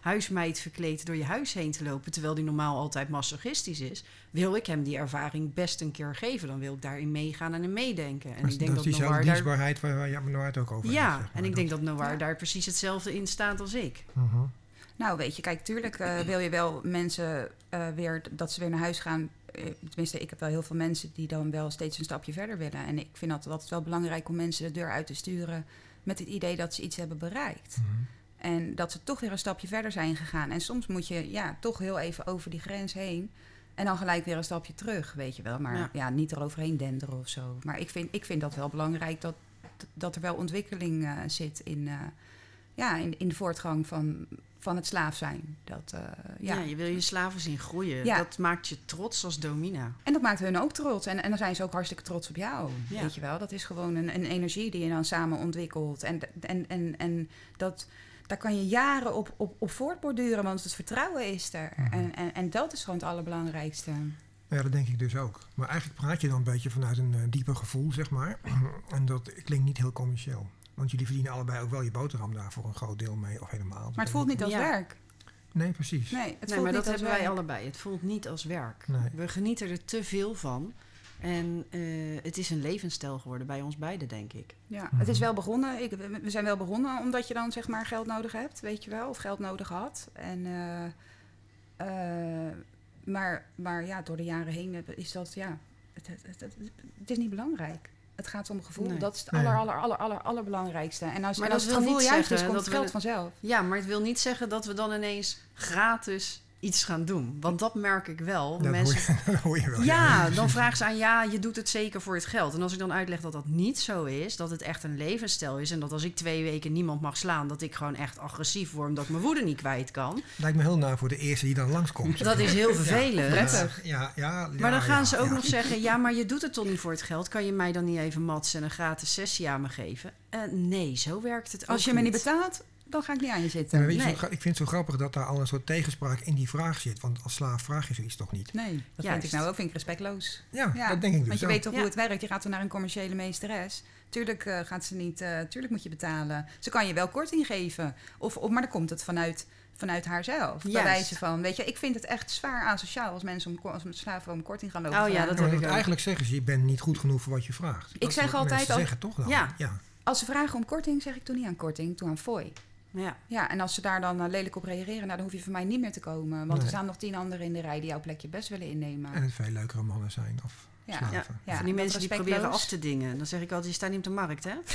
huismeid verkleed door je huis heen te lopen... terwijl die normaal altijd masochistisch is... wil ik hem die ervaring best een keer geven. Dan wil ik daarin meegaan en in meedenken. En dat, ik denk dat dat, is daar... dienstbaarheid waar, waar jij Noir het ook over heeft. Ja, zeg maar. en ik denk dat Noir Ja. daar precies hetzelfde in staat als ik. Mhm. Nou, weet je, kijk, tuurlijk eh, wil je wel mensen eh, weer dat ze weer naar huis gaan. Eh, tenminste, ik heb wel heel veel mensen die dan wel steeds een stapje verder willen. En ik vind dat altijd wel belangrijk om mensen de deur uit te sturen met het idee dat ze iets hebben bereikt. Mhm. En dat ze toch weer een stapje verder zijn gegaan. En soms moet je ja, toch heel even over die grens heen. En dan gelijk weer een stapje terug, weet je wel. Maar Ja. ja, niet eroverheen denderen of zo. Maar ik vind, ik vind dat wel belangrijk dat, dat er wel ontwikkeling eh, zit in, eh, ja, in, in de voortgang van, van het slaaf zijn. Dat, eh, Ja. ja. je wil je slaven zien groeien. Ja. Dat maakt je trots als domina. En dat maakt hun ook trots. En, en dan zijn ze ook hartstikke trots op jou. Ja. Weet je wel? Dat is gewoon een, een energie die je dan samen ontwikkelt. En, en, en, en dat, daar kan je jaren op, op, op voortborduren, want het vertrouwen is er. Mhm. En, en, en dat is gewoon het allerbelangrijkste. Ja, dat denk ik dus ook. Maar eigenlijk praat je dan een beetje vanuit een eh, dieper gevoel, zeg maar. en dat klinkt niet heel commercieel. Want jullie verdienen allebei ook wel je boterham daar voor een groot deel mee, of helemaal. Maar het voelt niet als Ja. werk. Nee, precies. Nee, het nee, voelt maar niet dat als hebben wij werk. allebei. Het voelt niet als werk. Nee. We genieten er te veel van. En eh, het is een levensstijl geworden bij ons beiden, denk ik. Ja, het is Mhm. wel begonnen. Ik, we zijn wel begonnen omdat je dan zeg maar geld nodig hebt, weet je wel, of geld nodig had. En, eh, eh, maar, maar ja, door de jaren heen is dat, ja, het, het, het, het- het is niet belangrijk. Het gaat om gevoel. Nee. Dat is het Nee. aller, aller, aller, aller, allerbelangrijkste. En als, Maar en als dat het gevoel juist is, komt dat het geld vanzelf. Ja, maar het wil niet zeggen dat we dan ineens gratis iets gaan doen. Want dat merk ik wel. Dat Mensen hoor, je, dat hoor je wel. Ja, dan vragen ze aan ja, je doet het zeker voor het geld. En als ik dan uitleg dat dat niet zo is, dat het echt een levensstijl is en dat als ik twee weken niemand mag slaan, dat ik gewoon echt agressief word omdat ik mijn woede niet kwijt kan. Lijkt me heel naar voor de eerste die dan langskomt. Dat is heel vervelend. prettig. Ja, ja, Maar dan ja, gaan ja, ze ook ja. nog zeggen: ja, maar je doet het toch niet voor het geld? Kan je mij dan niet even matsen en een gratis sessie aan me geven? Eh, nee, zo werkt het ook Als je me niet betaalt, dan ga ik niet aan je zitten. maar weet je, Nee. zo ik vind het zo grappig dat daar al een soort tegenspraak in die vraag zit. Want als slaaf vraag je zoiets toch niet? Nee, dat vind Juist. ik nou ook vind ik respectloos. Ja, Ja, dat denk ik dus Want je weet toch Ja. hoe het werkt. Je gaat dan naar een commerciële meesteres. Tuurlijk eh, gaat ze niet, eh, tuurlijk moet je betalen. Ze kan je wel korting geven. Of, of, maar dan komt het vanuit, vanuit haarzelf. Bij wijze van, weet je, ik vind het echt zwaar asociaal als mensen om, als slaven om korting gaan lopen Oh ja, dat Ja, heb ik ook. eigenlijk zeggen ze, je bent niet goed genoeg voor wat je vraagt. Dat is zeg altijd mensen ook- zeggen toch dan? Ja. ja. Als ze vragen om korting, zeg ik toen niet aan korting, toen aan fooi. Ja. Ja, en als ze daar dan eh, lelijk op reageren, nou, dan hoef je van mij niet meer te komen. Want Nee. er staan nog tien anderen in de rij die jouw plekje best willen innemen. En het veel leukere mannen zijn of Ja. slaven. Ja. Ja, Van die dat mensen die proberen af te dingen. Dan zeg ik altijd: je staat niet op de markt, hè? Nee,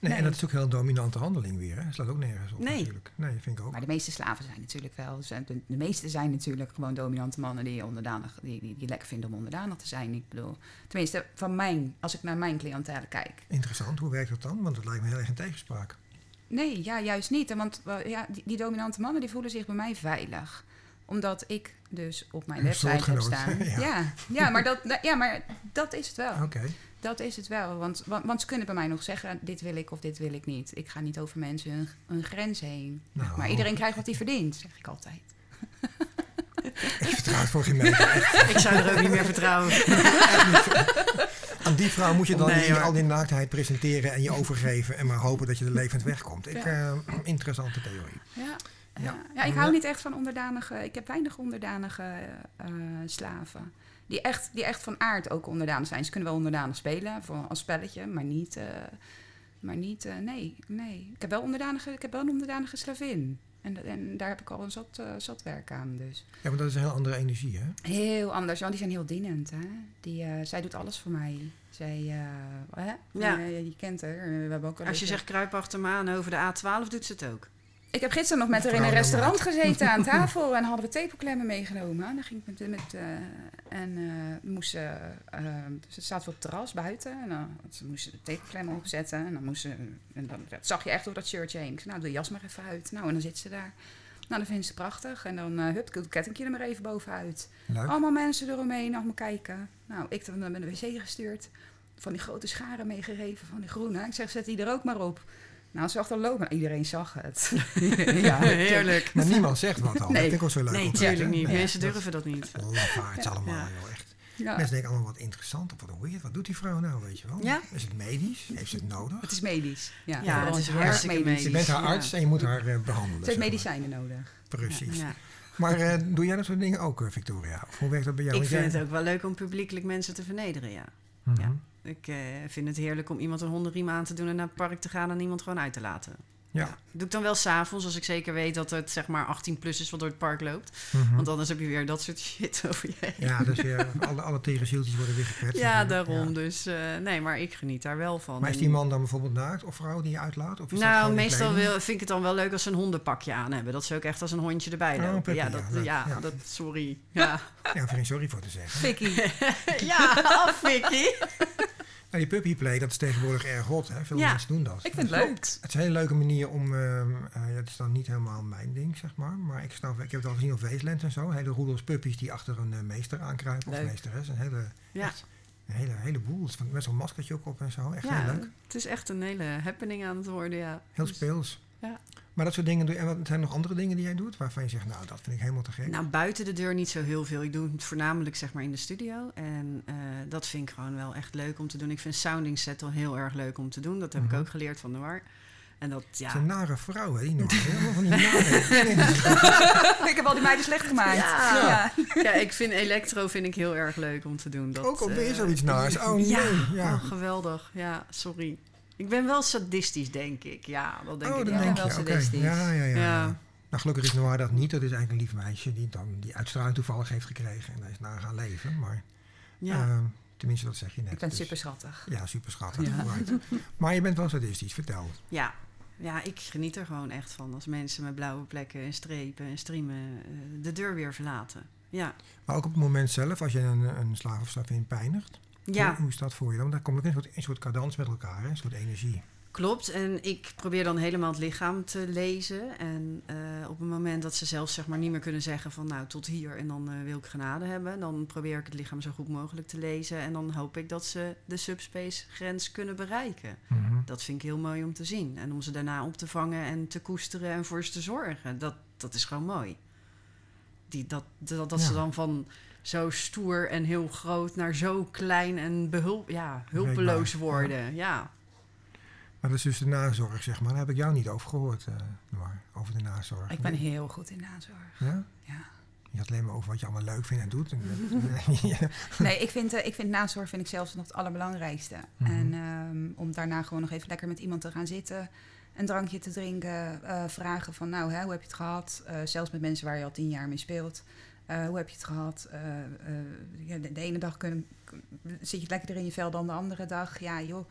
Nee. En dat is ook heel dominante handeling weer. Hè? Dat slaat ook nergens op Nee. natuurlijk. Nee, dat vind ik ook. Maar de meeste slaven zijn natuurlijk wel. De, de meeste zijn natuurlijk gewoon dominante mannen die onderdanig, die, die, die lekker vinden om onderdanig te zijn. Ik bedoel, tenminste, van mijn, als ik naar mijn cliëntele kijk. Interessant, hoe werkt dat dan? Want het lijkt me heel erg in tegenspraak. Nee, ja, juist niet. Want wel, ja, die, die dominante mannen die voelen zich bij mij veilig. Omdat ik dus op mijn Een website heb staan. ja. Ja, ja, maar dat, ja, maar dat is het wel. Oké. Dat is het wel. Want, want, want ze kunnen bij mij nog zeggen, dit wil ik of dit wil ik niet. Ik ga niet over mensen hun, hun grens heen. Nou. Maar iedereen krijgt wat hij verdient, zeg ik altijd. Ik vertrouw het voor geen meter. Ik zou er ook niet meer vertrouwen. Aan die vrouw moet je dan Nee, al die naaktheid presenteren en je overgeven en maar hopen dat je er levend wegkomt. Ik, eh, interessante theorie. Ja, Ja. ik hou niet echt van onderdanige. Ik heb weinig onderdanige eh, slaven. Die echt, die echt van aard ook onderdanig zijn. Ze kunnen wel onderdanig spelen voor, als spelletje, maar niet. eh, maar niet eh, nee, nee. Ik heb wel onderdanige, ik heb wel een onderdanige slavin. En, en daar heb ik al een zat, eh, zat werk aan. Dus. Ja, want dat is een heel andere energie, hè? Heel anders, want die zijn heel dienend. Hè? Die, eh, zij doet alles voor mij. Zij, eh, hè? Ja. Je kent haar. We hebben ook al Als je zegt kruip achter me aan over de A12, doet ze het ook. Ik heb gisteren nog met haar in een restaurant gezeten aan tafel en hadden we tepelklemmen meegenomen. Dan ging ik met, met eh, en eh moest ze, eh, ze staat op het terras buiten en dan ze moesten de tepelklemmen opzetten en dan moest ze, en dan dat zag je echt door dat shirtje heen. Ik zei, nou doe jas maar even uit. Nou en dan zit ze daar. Nou, dat vindt ze prachtig. En dan, eh hup, het kettingje er maar even bovenuit. Leuk. Allemaal mensen eromheen, allemaal kijken. Nou, ik heb hem naar de wc gestuurd. Van die grote scharen meegegeven, van die groene. Ik zeg, zet die er ook maar op. Nou, ze achterlopen. Nou, iedereen zag het. ja, Heerlijk. Maar niemand zegt wat al. Nee. Dat vind ik ook zo leuk. Nee, om te tuurlijk zeggen. niet. Nee, Mensen durven dat niet. is Lafaards allemaal, Ja. joh, echt. Ja. Mensen denken allemaal wat interessant of wat weird. Wat doet die vrouw nou, weet je wel? Ja. Is het medisch? Heeft ze het nodig? Het is medisch. Ja, Ja, het is hartstikke medisch. Je bent haar Ja. arts en je moet haar eh, behandelen. Ze heeft maar. medicijnen nodig. Precies. Ja. Maar eh, doe jij dat soort dingen ook, eh, Victoria? Of hoe werkt dat bij jou? Ik Want vind jij- het ook wel leuk om publiekelijk mensen te vernederen, ja. Ja. Ik eh, vind het heerlijk om iemand een hondenriem aan te doen en naar het park te gaan en iemand gewoon uit te laten. Ja. Doe ik dan wel s'avonds, als ik zeker weet dat het zeg maar 18 plus is wat door het park loopt. Mhm. Want anders heb je weer dat soort shit over je heen. Ja, dus weer, alle, alle tegenzieltjes worden weer gekwetst. Ja, daarom. Ja. Dus eh, nee, maar ik geniet daar wel van. Maar is die man dan bijvoorbeeld naakt of vrouw die je uitlaat? Of is nou, meestal wil, vind ik het dan wel leuk als ze een hondenpakje aan hebben. Dat ze ook echt als een hondje erbij Oh, lopen. puppy, ja, dat, ja, ja, dat, sorry. Ja, Ja, sorry voor te zeggen. Vicky. ja af, Vicky. Nou, die puppyplay, dat is tegenwoordig erg hot. Hè? Veel Ja. mensen doen dat. Ik vind het leuk. Het is een hele leuke manier om... ehm eh, het is dan niet helemaal mijn ding, zeg maar. Maar ik, snap, ik heb het al gezien op Wasteland en zo. Hele roedels puppies die achter een eh, meester aankruipen. Of Leuk. meesteres. Een hele, Ja. echt een hele, hele boel. Het is Met zo'n maskertje ook op en zo. Echt Ja, heel leuk. het is echt een hele happening aan het worden, ja. Heel Dus- speels. Ja. Maar dat soort dingen doe je. En wat zijn er nog andere dingen die jij doet waarvan je zegt, nou, dat vind ik helemaal te gek? Nou, buiten de deur niet zo heel veel. Ik doe het voornamelijk zeg maar in de studio. En eh, dat vind ik gewoon wel echt leuk om te doen. Ik vind sounding set al heel erg leuk om te doen. Dat heb Mhm. ik ook geleerd van Noir. En dat, Het is ja... een nare vrouw, hè? Die nog. Helemaal van die nare. ik heb al die meiden slecht gemaakt. Ja. Ja. ja, ik vind electro vind ik heel erg leuk om te doen. Dat, Ook alweer eh, zoiets naars. Oh nee. Ja, Ja. Oh, geweldig. Ja, sorry. Ik ben wel sadistisch, denk ik. Ja, dat denk oh, ik wel. denk wel je. Oké. sadistisch. Ja, ja, ja, ja. Ja. Nou, gelukkig is Noir dat niet. Dat is eigenlijk een lief meisje die dan die uitstraling toevallig heeft gekregen. En daar is naar gaan leven. Maar Ja. ehm, tenminste, dat zeg je net. Ik ben Dus- super schattig. Ja, super schattig. Ja. right. Maar je bent wel sadistisch, vertel. Ja. ja, ik geniet er gewoon echt van als mensen met blauwe plekken en strepen en streamen eh, de deur weer verlaten. Ja, Maar ook op het moment zelf, als je een, een slaaf of slavin pijnigt. Ja Hoe, hoe is dat voor je dan? Want daar komt ook een soort, een soort cadans met elkaar, hè? een soort energie. klopt. En ik probeer dan helemaal het lichaam te lezen. En eh, op het moment dat ze zelf zeg maar niet meer kunnen zeggen van nou tot hier en dan eh, wil ik genade hebben, dan probeer ik het lichaam zo goed mogelijk te lezen. En dan hoop ik dat ze de subspace grens kunnen bereiken. Mhm. Dat vind ik heel mooi om te zien. En om ze daarna op te vangen en te koesteren en voor ze te zorgen. Dat, dat is gewoon mooi. Die, dat dat, dat ze dan van zo stoer en heel groot naar zo klein en behulp, ja, hulpeloos Breekbaar, worden. Ja. Maar dat is dus de nazorg, zeg maar. Daar heb ik jou niet over gehoord, eh Noir, over de nazorg. Ik ben heel goed in nazorg. Ja? Ja. Je had alleen maar over wat je allemaal leuk vindt en doet. Nee, ik vind, eh, ik vind nazorg vind ik zelfs nog het allerbelangrijkste. Mhm. En ehm, om daarna gewoon nog even lekker met iemand te gaan zitten, een drankje te drinken, eh, vragen van nou, hè, hoe heb je het gehad? Eh, zelfs met mensen waar je al tien jaar mee speelt. Eh, hoe heb je het gehad? Eh, eh, de, de ene dag zit je lekkerder in je vel dan de andere dag. Ja, joh.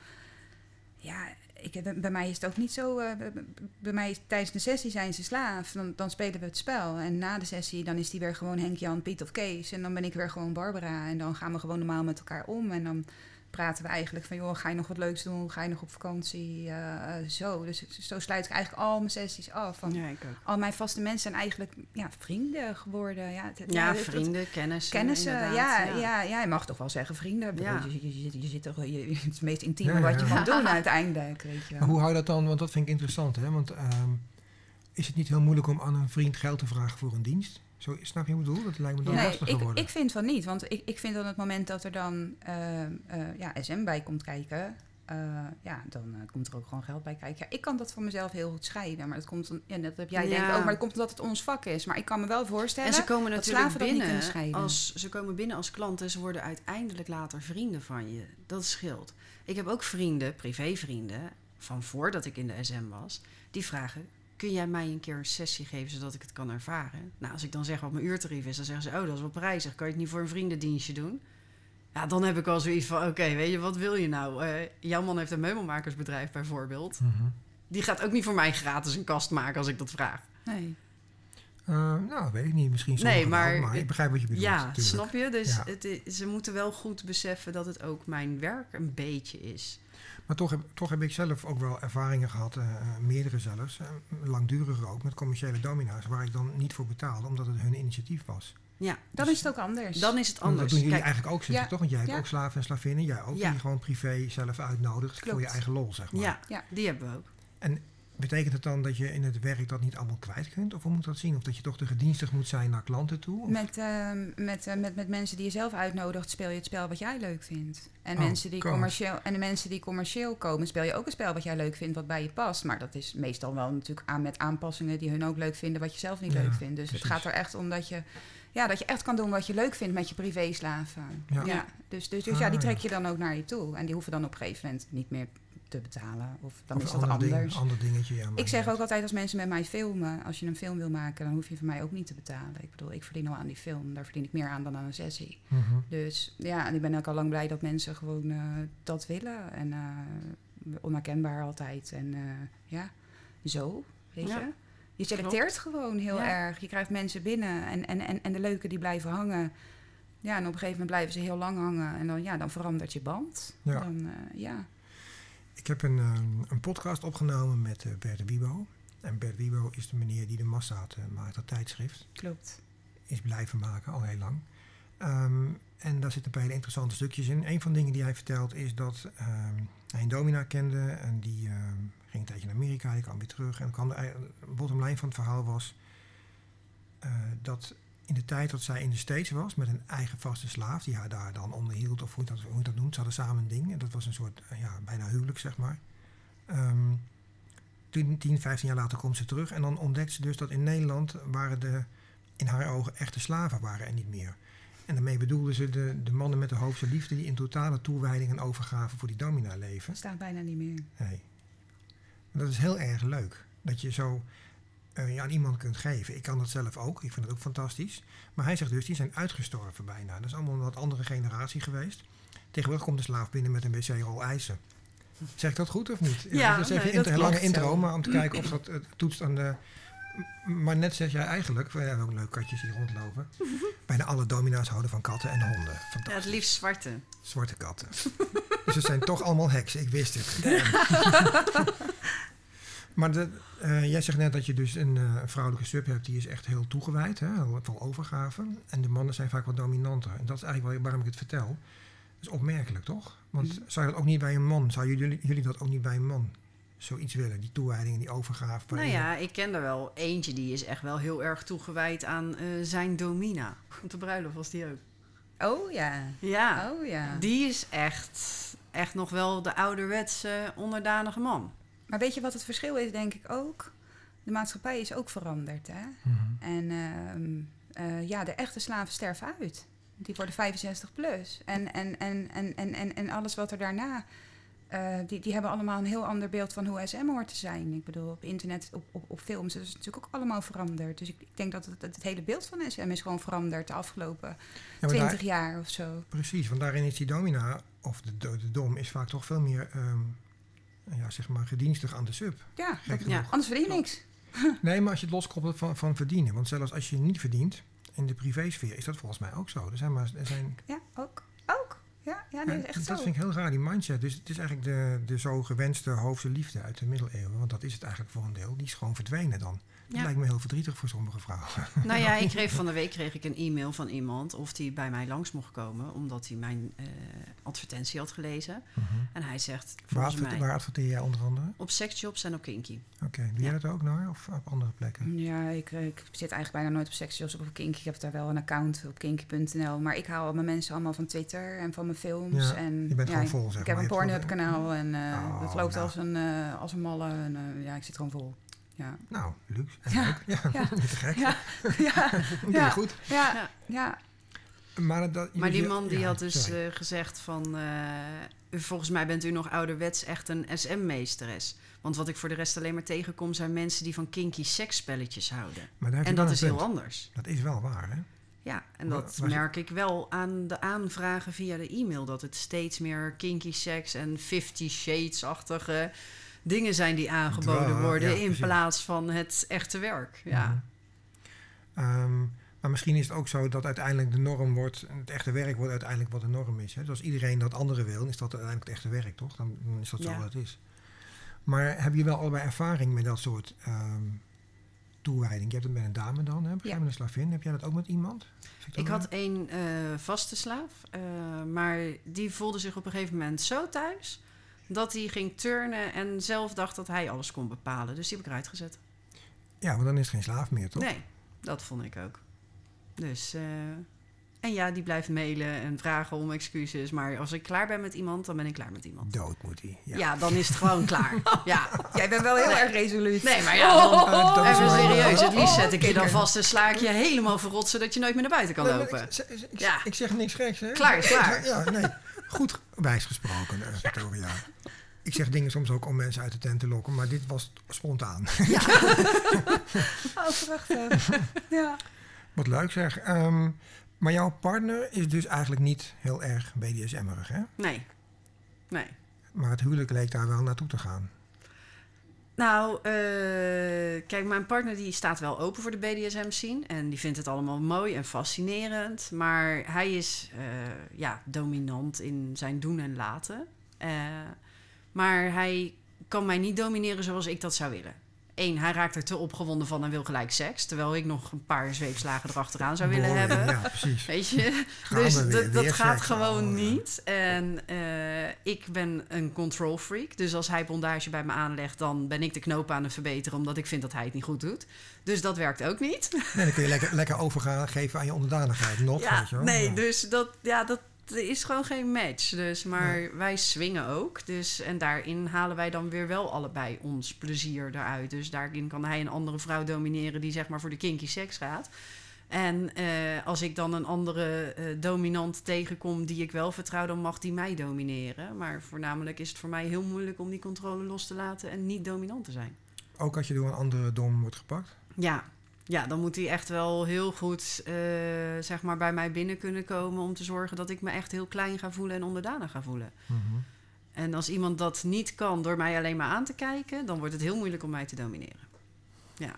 Ja, ik, bij mij is het ook niet zo. bij mij tijdens de sessie zijn ze slaaf. Dan, dan spelen we het spel. En na de sessie dan is die weer gewoon Henk, Jan, Piet of Kees. En dan ben ik weer gewoon Barbara. En dan gaan we gewoon normaal met elkaar om. En dan praten we eigenlijk van, joh, ga je nog wat leuks doen? Ga je nog op vakantie? Eh, eh, zo. Dus zo sluit ik eigenlijk al mijn sessies af. Van, ja, ik ook. Al mijn vaste mensen zijn eigenlijk ja, vrienden geworden. Ja, het- Ja, het- het- vrienden, kennissen. Kennissen, ja, ja. Ja, je mag toch wel zeggen vrienden. Ik bedoel, Ja. Je, je, je, je zit toch, je, het is het meest intieme Ja, ja, wat je kan doen uiteindelijk. Weet je wel. Maar hoe hou je dat dan? Want dat vind ik interessant, hè? Want ehm, is het niet heel moeilijk om aan een vriend geld te vragen voor een dienst? Zo, snap je wat ik bedoel? Dat lijkt me dan nee, lastiger ik, worden. ik vind van niet. Want ik, ik vind dan het moment dat er dan eh, eh, ja, SM bij komt kijken... eh, ja, dan komt er ook gewoon geld bij kijken. Ja, ik kan dat voor mezelf heel goed scheiden. Maar dat komt, dan- ja, dat heb jij Ja. denk ik ook. Maar dat komt omdat het ons vak is. Maar ik kan me wel voorstellen... En ze komen dat natuurlijk slaven dat niet binnen kunnen scheiden. als ze komen binnen als klant en ze worden uiteindelijk later vrienden van je. Dat scheelt. Ik heb ook vrienden, privévrienden, van voordat ik in de SM was, die vragen: kun jij mij een keer een sessie geven zodat ik het kan ervaren? Nou, als ik dan zeg wat mijn uurtarief is, dan zeggen ze: oh, dat is wel prijzig. Kan je het niet voor een vriendendienstje doen? Ja, dan heb ik al zoiets van: oké, weet je, wat wil je nou? Eh, jouw man heeft een meubelmakersbedrijf bijvoorbeeld. Mhm. Die gaat ook niet voor mij gratis een kast maken als ik dat vraag. Nee. Eh, nou, weet ik niet. Misschien Nee, wel, maar- ik begrijp wat je bedoelt. Ja, natuurlijk. snap je? Dus Ja. het ze moeten wel goed beseffen dat het ook mijn werk een beetje is. Maar toch heb, toch heb ik zelf ook wel ervaringen gehad, eh, eh, meerdere zelfs, eh, langduriger ook, met commerciële domina's, waar ik dan niet voor betaalde, omdat het hun initiatief was. Ja, Dan is het ook anders. dan is het anders. Dat doen jullie Kijk, eigenlijk ook, zeg Ja. je toch? Want jij hebt Ja. ook slaven en slavinnen, jij ook, Ja. die gewoon privé zelf uitnodigt voor je eigen lol, zeg maar. ja, Ja. die hebben we ook. Betekent het dan dat je in het werk dat niet allemaal kwijt kunt? Of hoe moet dat zien? Of dat je toch de gedienstig moet zijn naar klanten toe? Of- Met, ehm, met, eh, met, met mensen die je zelf uitnodigt, speel je het spel wat jij leuk vindt. En, Oh, mensen die commercieel, en de mensen die commercieel komen, speel je ook een spel wat jij leuk vindt, wat bij je past. Maar dat is meestal wel natuurlijk aan met aanpassingen die hun ook leuk vinden, wat je zelf niet Ja, leuk vindt. Dus precies. het gaat er echt om dat je, ja, dat je echt kan doen wat je leuk vindt met je privéslaven. Ja. Ja. Dus, dus, dus Ah, ja, die trek je dan ook naar je toe. En die hoeven dan op een gegeven moment niet meer te betalen. Of dan of is een dat ander, anders. ding, ander dingetje. Ja, Ik zeg ook altijd als mensen met mij filmen, als je een film wil maken, dan hoef je van mij ook niet te betalen. Ik bedoel, ik verdien al aan die film, daar verdien ik meer aan dan aan een sessie. Mhm. Dus ja, en ik ben ook al lang blij dat mensen gewoon eh, dat willen. En eh, onherkenbaar altijd. En eh, ja, zo, weet Ja, je. Je selecteert gewoon heel Ja. erg. Je krijgt mensen binnen en, en, en, en de leuke die blijven hangen. Ja, en op een gegeven moment blijven ze heel lang hangen. En dan, ja, dan verandert je band. Ja. Dan, eh, ja. Ik heb een, ehm, een podcast opgenomen met eh, Bert Wiebo. En Bert Wiebo is de meneer die de Massaat maakt, dat tijdschrift. klopt. Is blijven maken, al heel lang. Ehm, en daar zitten een paar hele interessante stukjes in. Een van de dingen die hij vertelt is dat ehm, hij een domina kende en die ehm, Ging een tijdje naar Amerika, die kwam weer terug. En kwam de ei- bottom line van het verhaal was eh, dat in de tijd dat zij in de States was met een eigen vaste slaaf, die haar daar dan onderhield, of hoe je dat, hoe dat noemt, ze hadden samen een ding. En dat was een soort, eh, ja, bijna huwelijk, zeg maar. Ehm 10, 10, 15 jaar later komt ze terug en dan ontdekt ze dus dat in Nederland waren de, in haar ogen, echte slaven waren er niet meer. En daarmee bedoelde ze de, de mannen met de hoofdse liefde die in totale toewijding en overgave voor die domina leven. Dat staat bijna niet meer. Nee. En dat is heel erg leuk. Dat je zo je aan iemand kunt geven. Ik kan dat zelf ook. Ik vind het ook fantastisch. Maar hij zegt dus, die zijn uitgestorven bijna. Dat is allemaal een wat andere generatie geweest. Tegenwoordig komt de slaaf binnen met een wc-rol ijzer. Zeg ik dat goed of niet? Ja, dat is even nee, dat lange intro, zo. maar om te kijken of dat eh, toetst aan de... Maar net zeg jij eigenlijk, we hebben ook leuke katjes die rondlopen. Bijna alle domina's houden van katten en honden. Ja, het liefst zwarte. Zwarte katten. dus het zijn toch allemaal heksen, ik wist het. maar de, eh, jij zegt net dat je dus een eh, vrouwelijke sub hebt die is echt heel toegewijd, hè, heel veel overgave. En de mannen zijn vaak wat dominanter. En dat is eigenlijk wel waarom ik het vertel. Dat is opmerkelijk, toch? Want Mhm. zou je dat ook niet bij een man, zou jullie, jullie dat ook niet bij een man zoiets willen? Die toewijding en die overgave. Nou je- ja, ik ken er wel eentje die is echt wel heel erg toegewijd aan eh, zijn domina. Op de bruiloft was die ook. Oh ja. Ja, Oh ja. die is echt, echt nog wel de ouderwetse onderdanige man. Maar weet je wat het verschil is, denk ik ook? De maatschappij is ook veranderd, hè? Mhm. En ehm, eh, ja, de echte slaven sterven uit. Die worden 65 plus. En, en, en, en, en, en, en alles wat er daarna... eh, die, die hebben allemaal een heel ander beeld van hoe SM hoort te zijn. Ik bedoel, op internet, op, op, op films, dat is natuurlijk ook allemaal veranderd. Dus ik, ik denk dat het, het hele beeld van SM is gewoon veranderd de afgelopen Ja, 20 daar- jaar of zo. Precies, want daarin is die domina, of de, de, de dom, is vaak toch veel meer, ehm, ja, zeg maar, gedienstig aan de sub. Ja, Gek Ja. anders verdien je niks. Nee, maar als je het loskoppelt van, van verdienen. Want zelfs als je niet verdient, in de privésfeer is dat volgens mij ook zo. Er zijn maar, er zijn, Ja, ook. Ook. Ja, ja nee, ja, echt dat zo. vind ik heel raar, die mindset. Dus het is eigenlijk de, de zo gewenste hoofdse liefde uit de middeleeuwen. Want dat is het eigenlijk voor een deel. Die is gewoon verdwenen dan. Dat Ja. lijkt me heel verdrietig voor sommige vrouwen. Nou ja, ik kreeg van de week kreeg ik een e-mail van iemand of die bij mij langs mocht komen, omdat hij mijn eh, advertentie had gelezen. En hij zegt, waar, mij, waar adverteer jij onder andere? op sexjobs en op kinky. Oké, doe jij dat ook naar of op andere plekken? Ja, ik, eh, ik zit eigenlijk bijna nooit op Sexjobs of op Kinky. Ik heb daar wel een account op kinky.nl. Maar ik haal mijn mensen allemaal van Twitter en van mijn films. Ja, en, je bent ja, gewoon ik- vol, zeg Ik heb maar. een Je hebt Pornhub kanaal en eh Oh, dat loopt nou. als, een, eh, als een malle. En, eh, ja, ik zit gewoon vol. Ja, Nou, luxe en Ja, leuk. Ja, ja. niet te gek. ja, ja, ja. goed. ja, Ja. Maar, dat, Maar die man die ja, had dus eh, gezegd van... eh, u- volgens mij bent u nog ouderwets echt een SM-meesteres. Want wat ik voor de rest alleen maar tegenkom... zijn mensen die van kinky seksspelletjes houden. En dat is heel anders. Dat is wel waar, hè? Ja, en Maar- dat merk ik wel aan de aanvragen via de e-mail. Dat het steeds meer kinky seks en Fifty Shades-achtige dingen zijn die aangeboden Dwa- worden... ja, in precies. plaats van het echte werk. Ja. Ehm, maar misschien is het ook zo dat uiteindelijk de norm wordt, het echte werk wordt uiteindelijk wat de norm is. Hè? Dus als iedereen dat andere wil, dan is dat uiteindelijk het echte werk, toch? Dan, is dat zo wat het is. Maar heb je wel allebei ervaring met dat soort ehm, toewijding? Je hebt het met een dame dan, hè? Ja. met een slavin. Heb jij dat ook met iemand? Ik had één eh, vaste slaaf, eh, maar die voelde zich op een gegeven moment zo thuis dat hij ging turnen en zelf dacht dat hij alles kon bepalen. Dus die heb ik eruit gezet. Ja, want dan is het geen slaaf meer, toch? Nee, dat vond ik ook. Dus, eh, en ja, die blijft mailen en vragen om excuses. Maar als ik klaar ben met iemand, dan ben ik klaar met iemand. Dood moet hij. Ja. Ja, dan is het gewoon klaar. Ja. Jij bent wel heel Nee. erg resoluut. Nee, maar ja, dan, dat is even wel- serieus. Het liefst zet ik je dan vast en sla ik je helemaal verrot, zodat je nooit meer naar buiten kan Nee, maar lopen. Ik, ik, ik, Ja. ik zeg niks geks, hè? Klaar is klaar. Ja, nee. Goed wijs gesproken, eh, Victoria. Ik zeg dingen soms ook om mensen uit de tent te lokken, maar dit was spontaan. Oh, prachtig. ja. Wat leuk zeg. Ehm, maar jouw partner is dus eigenlijk niet heel erg BDSM-erig, hè? Nee. Nee. Maar het huwelijk leek daar wel naartoe te gaan. Nou, eh, kijk, mijn partner die staat wel open voor de BDSM-scene. En die vindt het allemaal mooi en fascinerend. Maar hij is eh, ja, dominant in zijn doen en laten. Eh, maar hij kan mij niet domineren zoals ik dat zou willen. Één, hij raakt er te opgewonden van en wil gelijk seks. Terwijl ik nog een paar zweepslagen erachteraan zou willen hebben. Ja, precies. Weet je? Gaan dus weer, dat, dat gaat gewoon niet. En eh, ik ben een control freak. Dus als hij bondage bij me aanlegt, dan ben ik de knoop aan het verbeteren. Omdat ik vind dat hij het niet goed doet. Dus dat werkt ook niet. Nee, dan kun je lekker, lekker overgaan geven aan je onderdanigheid. Nog, ja, weet je wel. nee, Ja. dus dat, ja, dat is gewoon geen match. Dus, maar wij swingen ook. Dus, en daarin halen wij dan weer wel allebei ons plezier eruit. Dus daarin kan hij een andere vrouw domineren die zeg maar voor de kinky seks gaat. En eh, als ik dan een andere eh, dominant tegenkom die ik wel vertrouw, dan mag die mij domineren. Maar voornamelijk is het voor mij heel moeilijk om die controle los te laten en niet dominant te zijn. Ook als je door een andere dom wordt gepakt. Ja, ja dan moet hij echt wel heel goed eh, zeg maar bij mij binnen kunnen komen om te zorgen dat ik me echt heel klein ga voelen en onderdanig ga voelen. Mhm. En als iemand dat niet kan door mij alleen maar aan te kijken, dan wordt het heel moeilijk om mij te domineren. Ja,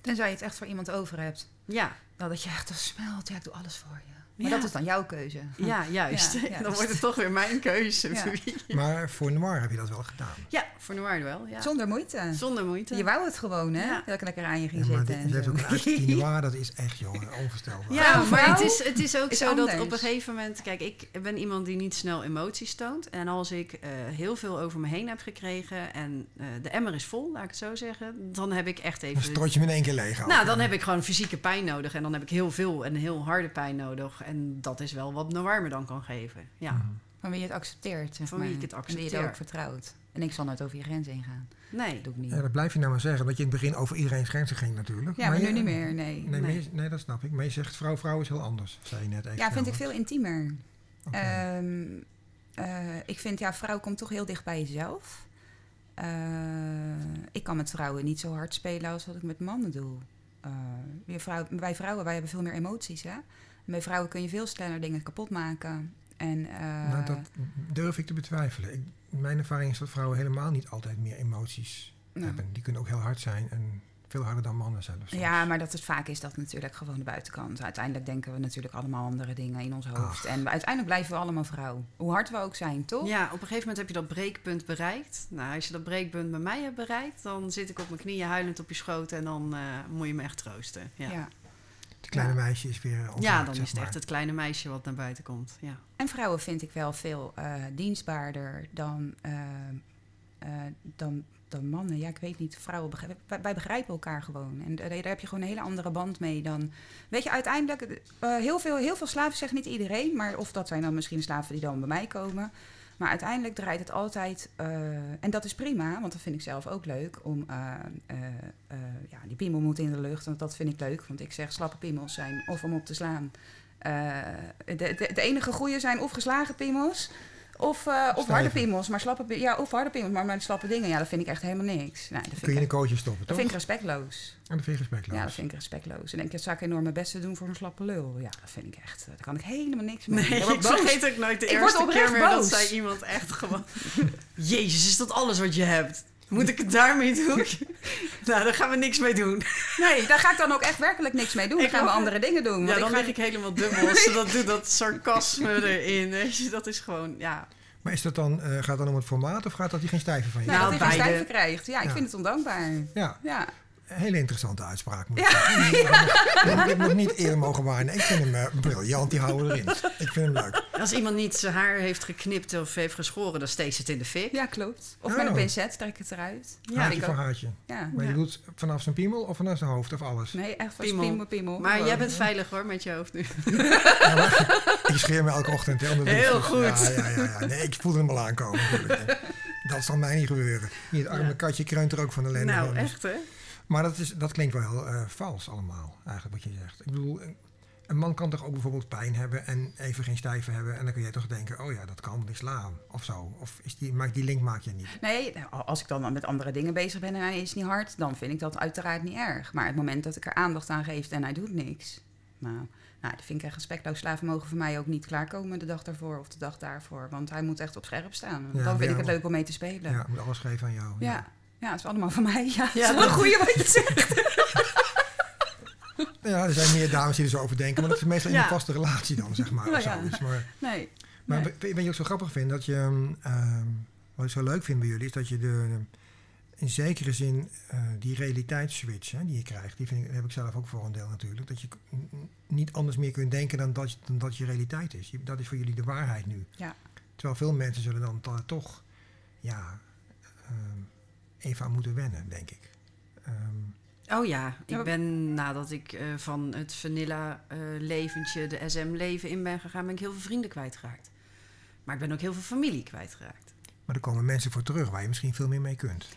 Tenzij je het echt voor iemand over hebt. ja, Nou, dat je echt als smelt, ja, ik doe alles voor je. Maar Ja. dat is dan jouw keuze. ja juist. Ja, dan wordt het toch weer mijn keuze. Ja. Maar voor Noir heb je dat wel gedaan. Ja, voor Noir wel. Ja. Zonder moeite. Zonder moeite. Je wou het gewoon, hè? Ja. Dat ik lekker aan je ging Ja, maar zitten. en zo. ook een die Noir, dat is echt, jongen, onvoorstelbaar. Ja, maar het is, het is ook is zo dat op een gegeven moment... Kijk, ik ben iemand die niet snel emoties toont. En als ik eh, heel veel over me heen heb gekregen... en eh, de emmer is vol, laat ik het zo zeggen... dan heb ik echt Dan even... strot je in één keer leeg. Nou, dan heb ik gewoon fysieke pijn nodig. En dan heb ik heel veel en heel harde pijn nodig. En dat is wel wat Noir me dan kan geven. Ja. Mhm. Van wie je het accepteert, zeg Van wie maar. ik het En je ook vertrouwt. En ik zal nooit over je grens heen gaan. Nee. Dat doe ik niet. Ja, dat blijf je nou maar zeggen. Dat je in het begin over iedereen's grenzen ging natuurlijk. Ja, maar nu je- niet meer, nee. Nee, Nee. je- nee, dat snap ik. Maar je zegt vrouw, vrouw is heel anders, zei je net. even Ja, vind ik veel intiemer. Ehm, eh, ik vind, ja, vrouw komt toch heel dicht bij jezelf. Eh, ik kan met vrouwen niet zo hard spelen als wat ik met mannen doe. Eh, vrouw, wij vrouwen, wij hebben veel meer emoties, hè. Bij vrouwen kun je veel sneller dingen kapot maken. En, eh, nou, dat durf ik te betwijfelen. Ik, mijn ervaring is dat vrouwen helemaal niet altijd meer emoties nou, hebben. Die kunnen ook heel hard zijn en veel harder dan mannen zelfs. Ja, maar dat het vaak is dat natuurlijk gewoon de buitenkant. Uiteindelijk denken we natuurlijk allemaal andere dingen in ons hoofd. Ach. En uiteindelijk blijven we allemaal vrouw. Hoe hard we ook zijn, toch? Ja, op een gegeven moment heb je dat breekpunt bereikt. Nou, als je dat breekpunt bij mij hebt bereikt... dan zit ik op mijn knieën huilend op je schoot... en dan eh, moet je me echt troosten. Ja, ja. Ja. Het kleine Ja. meisje is weer ontwaakt, dan is het maar. echt het kleine meisje wat naar buiten komt. Ja. En vrouwen vind ik wel veel eh, dienstbaarder dan, eh, eh, dan, dan mannen. Ja, ik weet niet. Vrouwen begrijpen, wij, begrijpen elkaar gewoon. En daar, heb je gewoon een hele andere band mee dan. Weet je, uiteindelijk, eh, heel, veel, heel veel slaven zeggen niet iedereen, maar of dat zijn dan misschien slaven die dan bij mij komen. Maar uiteindelijk draait het altijd, eh, en dat is prima, want dat vind ik zelf ook leuk, om, eh, eh, ja, die piemel moet in de lucht, want dat vind ik leuk. Want ik zeg, slappe piemels zijn of om op te slaan. De, de, enige goede zijn of geslagen piemels, of, eh, of harde piemels. Maar slappe, ja, of harde piemels, maar met slappe dingen, ja, dat vind ik echt helemaal niks. Nou, dat vind Kun je ik, in een kootje stoppen, dat toch? vind ik respectloos. En dat vind je respectloos. Ja, dat vind ik respectloos. En denk ik, zou ik enorm mijn best te doen voor een slappe lul. Ja, dat vind ik echt, daar kan ik helemaal niks mee. Nee, Ik word ik boos. vergeet ook nooit de Ik eerste keer oprecht meer dat boos. zei iemand echt gewoon... Jezus, is dat alles wat je hebt? Moet ik het daarmee doen? nou, daar gaan we niks mee doen. Nee, daar ga ik dan ook echt werkelijk niks mee doen. Dan Ik gaan we andere dingen doen. Ja, want dan ga lig ik helemaal dubbel. Als ze dat doet, dat sarcasme erin. Weet je, dat is gewoon, ja... Maar is dat dan, eh, gaat het dan om het formaat of gaat dat hij geen stijve van je? Nou, Nou, dat hij geen stijve krijgt. Ja, ik Ja. vind het ondankbaar. Ja, Ja. Hele interessante uitspraak. Moet ik heb ik nog niet eerder mogen waarnemen. Ik vind hem eh, briljant, die houden erin. Ik vind hem leuk. Als iemand niet zijn haar heeft geknipt of heeft geschoren, dan steekt ze het in de fik. ja, klopt. Of Oh. met een pincet trek ik het eruit. Ja, haartje ik voor haartje. Ja. Maar je Ja. doet vanaf zijn piemel of vanaf zijn hoofd of alles? Nee, echt van Piemel. piemel, piemel. Maar Gewoon. jij bent veilig hoor, met je hoofd nu. Ja, maar ik scheer me elke ochtend. Hè, de Heel goed. Ja, ja, ja, ja. Nee, ik voelde hem al aankomen. Dat zal mij niet gebeuren. Hier, het arme Ja. katje kreunt er ook van ellende. nou, van. Dus- echt hè? Maar dat, is, dat klinkt wel heel eh, vals allemaal, eigenlijk wat je zegt. Ik bedoel, een- man kan toch ook bijvoorbeeld pijn hebben en even geen stijve hebben. En dan kun je toch denken, oh ja, dat kan, want ik sla hem. Of zo. Of is die, maak, die link maak je niet. Nee, nou, als ik dan met andere dingen bezig ben en hij is niet hard, dan vind ik dat uiteraard niet erg. Maar het moment dat ik er aandacht aan geef en hij doet niks, nou, nou dat vind ik echt respectloos. Slaven mogen voor mij ook niet klaarkomen de dag daarvoor of de dag daarvoor. Want hij moet echt op scherp staan. Ja, dan vind ik het leuk om mee te spelen. Ja, Ja, moet alles geven aan jou. ja. Het is allemaal van mij. Ja, Ja, dat is wel een goeie wat je zegt. Ja, er zijn meer dames die er zo over denken, maar dat is meestal in Ja. een vaste relatie dan, zeg maar. Nou of ja. Maar, Nee. maar Nee. weet je wat ik zo grappig vind? Dat je, ehm, wat ik zo leuk vind bij jullie, is dat je de, in zekere zin uh, die realiteitsswitch hè, die je krijgt, die vind ik, heb ik zelf ook voor een deel natuurlijk. Dat je niet anders meer kunt denken dan dat, dan dat je realiteit is. Dat is voor jullie de waarheid nu. Ja. Terwijl veel mensen zullen dan toch ja, um, even aan moeten wennen, denk ik. Um, oh ja, ik ben nadat ik uh, van het vanilla uh, leventje, de SM leven in ben gegaan, ben ik heel veel vrienden kwijtgeraakt. Maar ik ben ook heel veel familie kwijtgeraakt. Maar er komen mensen voor terug waar je misschien veel meer mee kunt.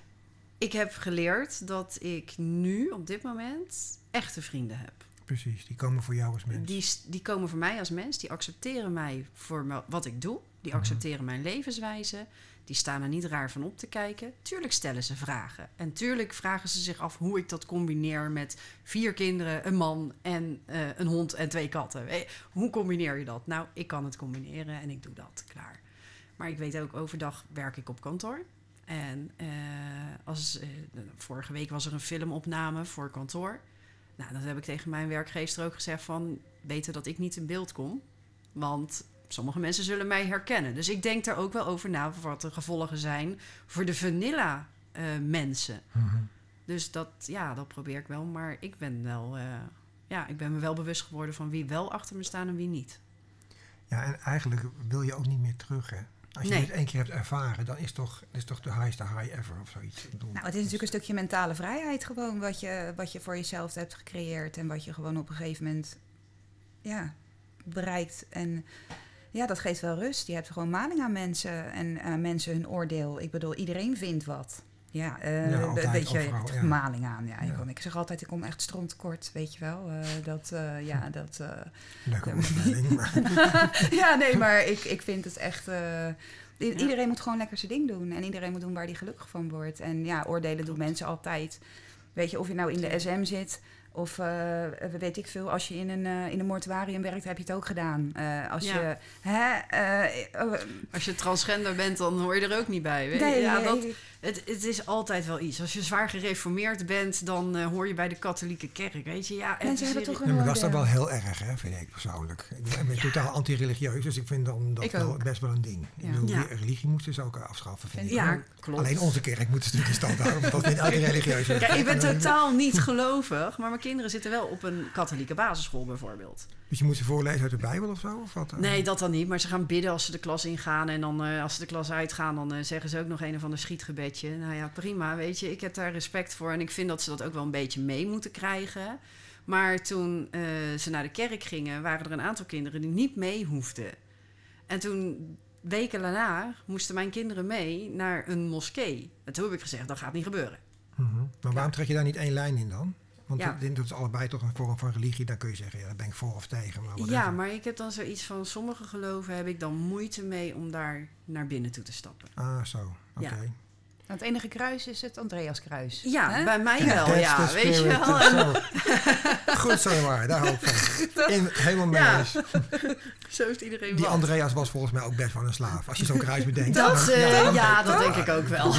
Ik heb geleerd dat ik nu op dit moment echte vrienden heb. Precies, die komen voor jou als mens. Die, die komen voor mij als mens, die accepteren mij voor wat ik doe. Die mhm. accepteren mijn levenswijze. Die staan er niet raar van op te kijken. Tuurlijk stellen ze vragen. En tuurlijk vragen ze zich af hoe ik dat combineer met vier kinderen, een man en uh, een hond en twee katten. Hoe combineer je dat? Nou, ik kan het combineren en ik doe dat. Klaar. Maar ik weet ook, overdag werk ik op kantoor. En uh, als, vorige week was er een filmopname voor kantoor. Nou, dan heb ik tegen mijn werkgever ook gezegd van... beter dat ik niet in beeld kom. Want sommige mensen zullen mij herkennen. Dus ik denk daar ook wel over na... wat de gevolgen zijn voor de vanilla uh, mensen. Mm Dus dat, ja, dat probeer ik wel. Maar ik ben, wel, ja, ik ben me wel bewust geworden van wie wel achter me staan en wie niet. Ja, en eigenlijk wil je ook niet meer terug, hè? Als je nee. het één keer hebt ervaren, dan is toch, is toch de highest high ever of zoiets. Nou, het is natuurlijk een stukje mentale vrijheid gewoon wat je, wat je voor jezelf hebt gecreëerd en wat je gewoon op een gegeven moment ja, bereikt. En ja, dat geeft wel rust. Je hebt gewoon maling aan mensen en mensen hun oordeel. Ik bedoel, iedereen vindt wat. Ja, uh, ja altijd, weet je, overal, ja. maling aan. Ja, ja. Ik, zeg altijd, ik kom echt strontkort, weet je wel. Uh, dat, uh, ja, dat... Lekker ja, nee, maar ik, ik vind het echt... Iedereen moet gewoon lekker zijn ding doen. En iedereen moet doen waar hij gelukkig van wordt. En ja, oordelen doen mensen altijd. Weet je, of je nou in de SM zit of uh, weet ik veel, als je in een, uh, in een mortuarium werkt, heb je het ook gedaan. Uh, als, ja. je, hè, oh, als je transgender bent, dan hoor je er ook niet bij. Weet je? Nee, ja, dat, het, het is altijd wel iets. Als je zwaar gereformeerd bent, dan hoor je bij de katholieke kerk. Weet je, ja, Mensen hebben toch een ja, maar dat is dan wel heel erg, hè, vind ik persoonlijk. Ik ben ja. totaal anti-religieus, dus ik vind dan dat wel best wel een ding. Ja. Ik bedoel, religie moeten ze ook afschaffen, vind ja, ik. klopt. Alleen onze kerk moet een stukje stand houden, want dat vindt elke religieus. Ja, ik ben totaal niet gelovig, maar mijn kinderen zitten wel op een katholieke basisschool bijvoorbeeld. Dus je moet ze voorlezen uit de Bijbel of zo? Of wat? Nee, dat dan niet. Maar ze gaan bidden als ze de klas ingaan. En dan uh, als ze de klas uitgaan, dan uh, zeggen ze ook nog een of ander Nou ja, prima. Weet je, ik heb daar respect voor. En ik vind dat ze dat ook wel een beetje mee moeten krijgen. Maar toen uh, ze naar de kerk gingen, waren er een aantal kinderen die niet mee hoefden. En toen, weken daarna, moesten mijn kinderen mee naar een moskee. En toen heb ik gezegd, dat gaat niet gebeuren. Mm -hmm. Maar waarom trek je daar niet één lijn in dan? Want ja. dat is allebei toch een vorm van religie. Dan kun je zeggen, ja, daar ben ik voor of tegen. Maar ja, maar ik heb dan zoiets van... sommige geloven heb ik dan moeite mee om daar naar binnen toe te stappen. Ah, zo. Oké. Okay. Ja. Het enige kruis is het Andreaskruis. Ja, He? bij mij wel, ja. Weet je wel. Goed zo maar, daar hou ik van. In, helemaal mee ja. Zo heeft iedereen Die Andreas was volgens mij ook best wel een slaaf. Als je zo'n kruis bedenkt. Dat, dan, uh, ja, ja, dat denk ik ook wel.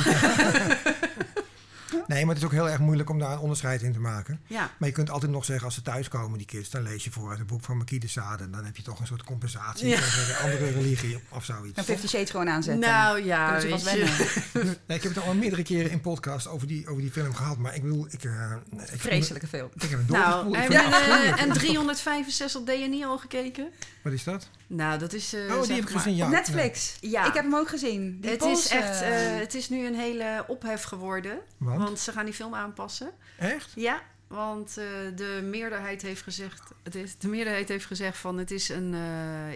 Nee, maar het is ook heel erg moeilijk om daar een onderscheid in te maken. Ja. Maar je kunt altijd nog zeggen, als ze thuiskomen, die kids, dan lees je voor uit het boek van Marquis de Sade. En dan heb je toch een soort compensatie ja. tegen een andere religie of zoiets. En Fifty Shades gewoon aanzetten. Nou ja, weet je. nee, ik heb het al meerdere keren in podcast over die, over die film gehad. Maar ik bedoel, ik... Uh, ik Vreselijke film. Ik heb hem Nou, je uh, en 365 DNI al gekeken? Wat is dat? Nou, dat is... Uh, oh, die heb ik gezien, ja. Netflix. Ja. Ik heb hem ook gezien. Die het is echt... Uh, het is nu een hele ophef geworden. Want? want ze gaan die film aanpassen. Echt? Ja, want uh, de meerderheid heeft gezegd... Het is, de meerderheid heeft gezegd van... Het is een...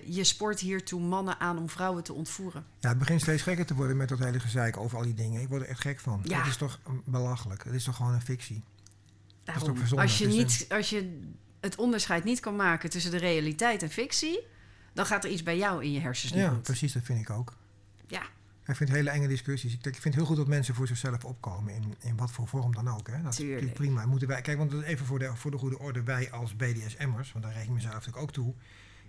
je sport hiertoe mannen aan om vrouwen te ontvoeren. Ja, het begint steeds gekker te worden met dat hele gezeik over al die dingen. Ik word er echt gek van. Ja. Het is toch belachelijk. Het is toch gewoon een fictie. Daarom, als je, niet, als je het onderscheid niet kan maken tussen de realiteit en fictie dan gaat er iets bij jou in je hersens Ja, precies, dat vind ik ook. Ja. Ik vind hele enge discussies. Ik, ik vind het heel goed dat mensen voor zichzelf opkomen, in, in wat voor vorm dan ook. Hè. Dat Tuurlijk. is prima. Moeten wij, kijk, want even voor de, voor de goede orde, wij als BDSM'ers, want daar reken ik mezelf natuurlijk ook toe.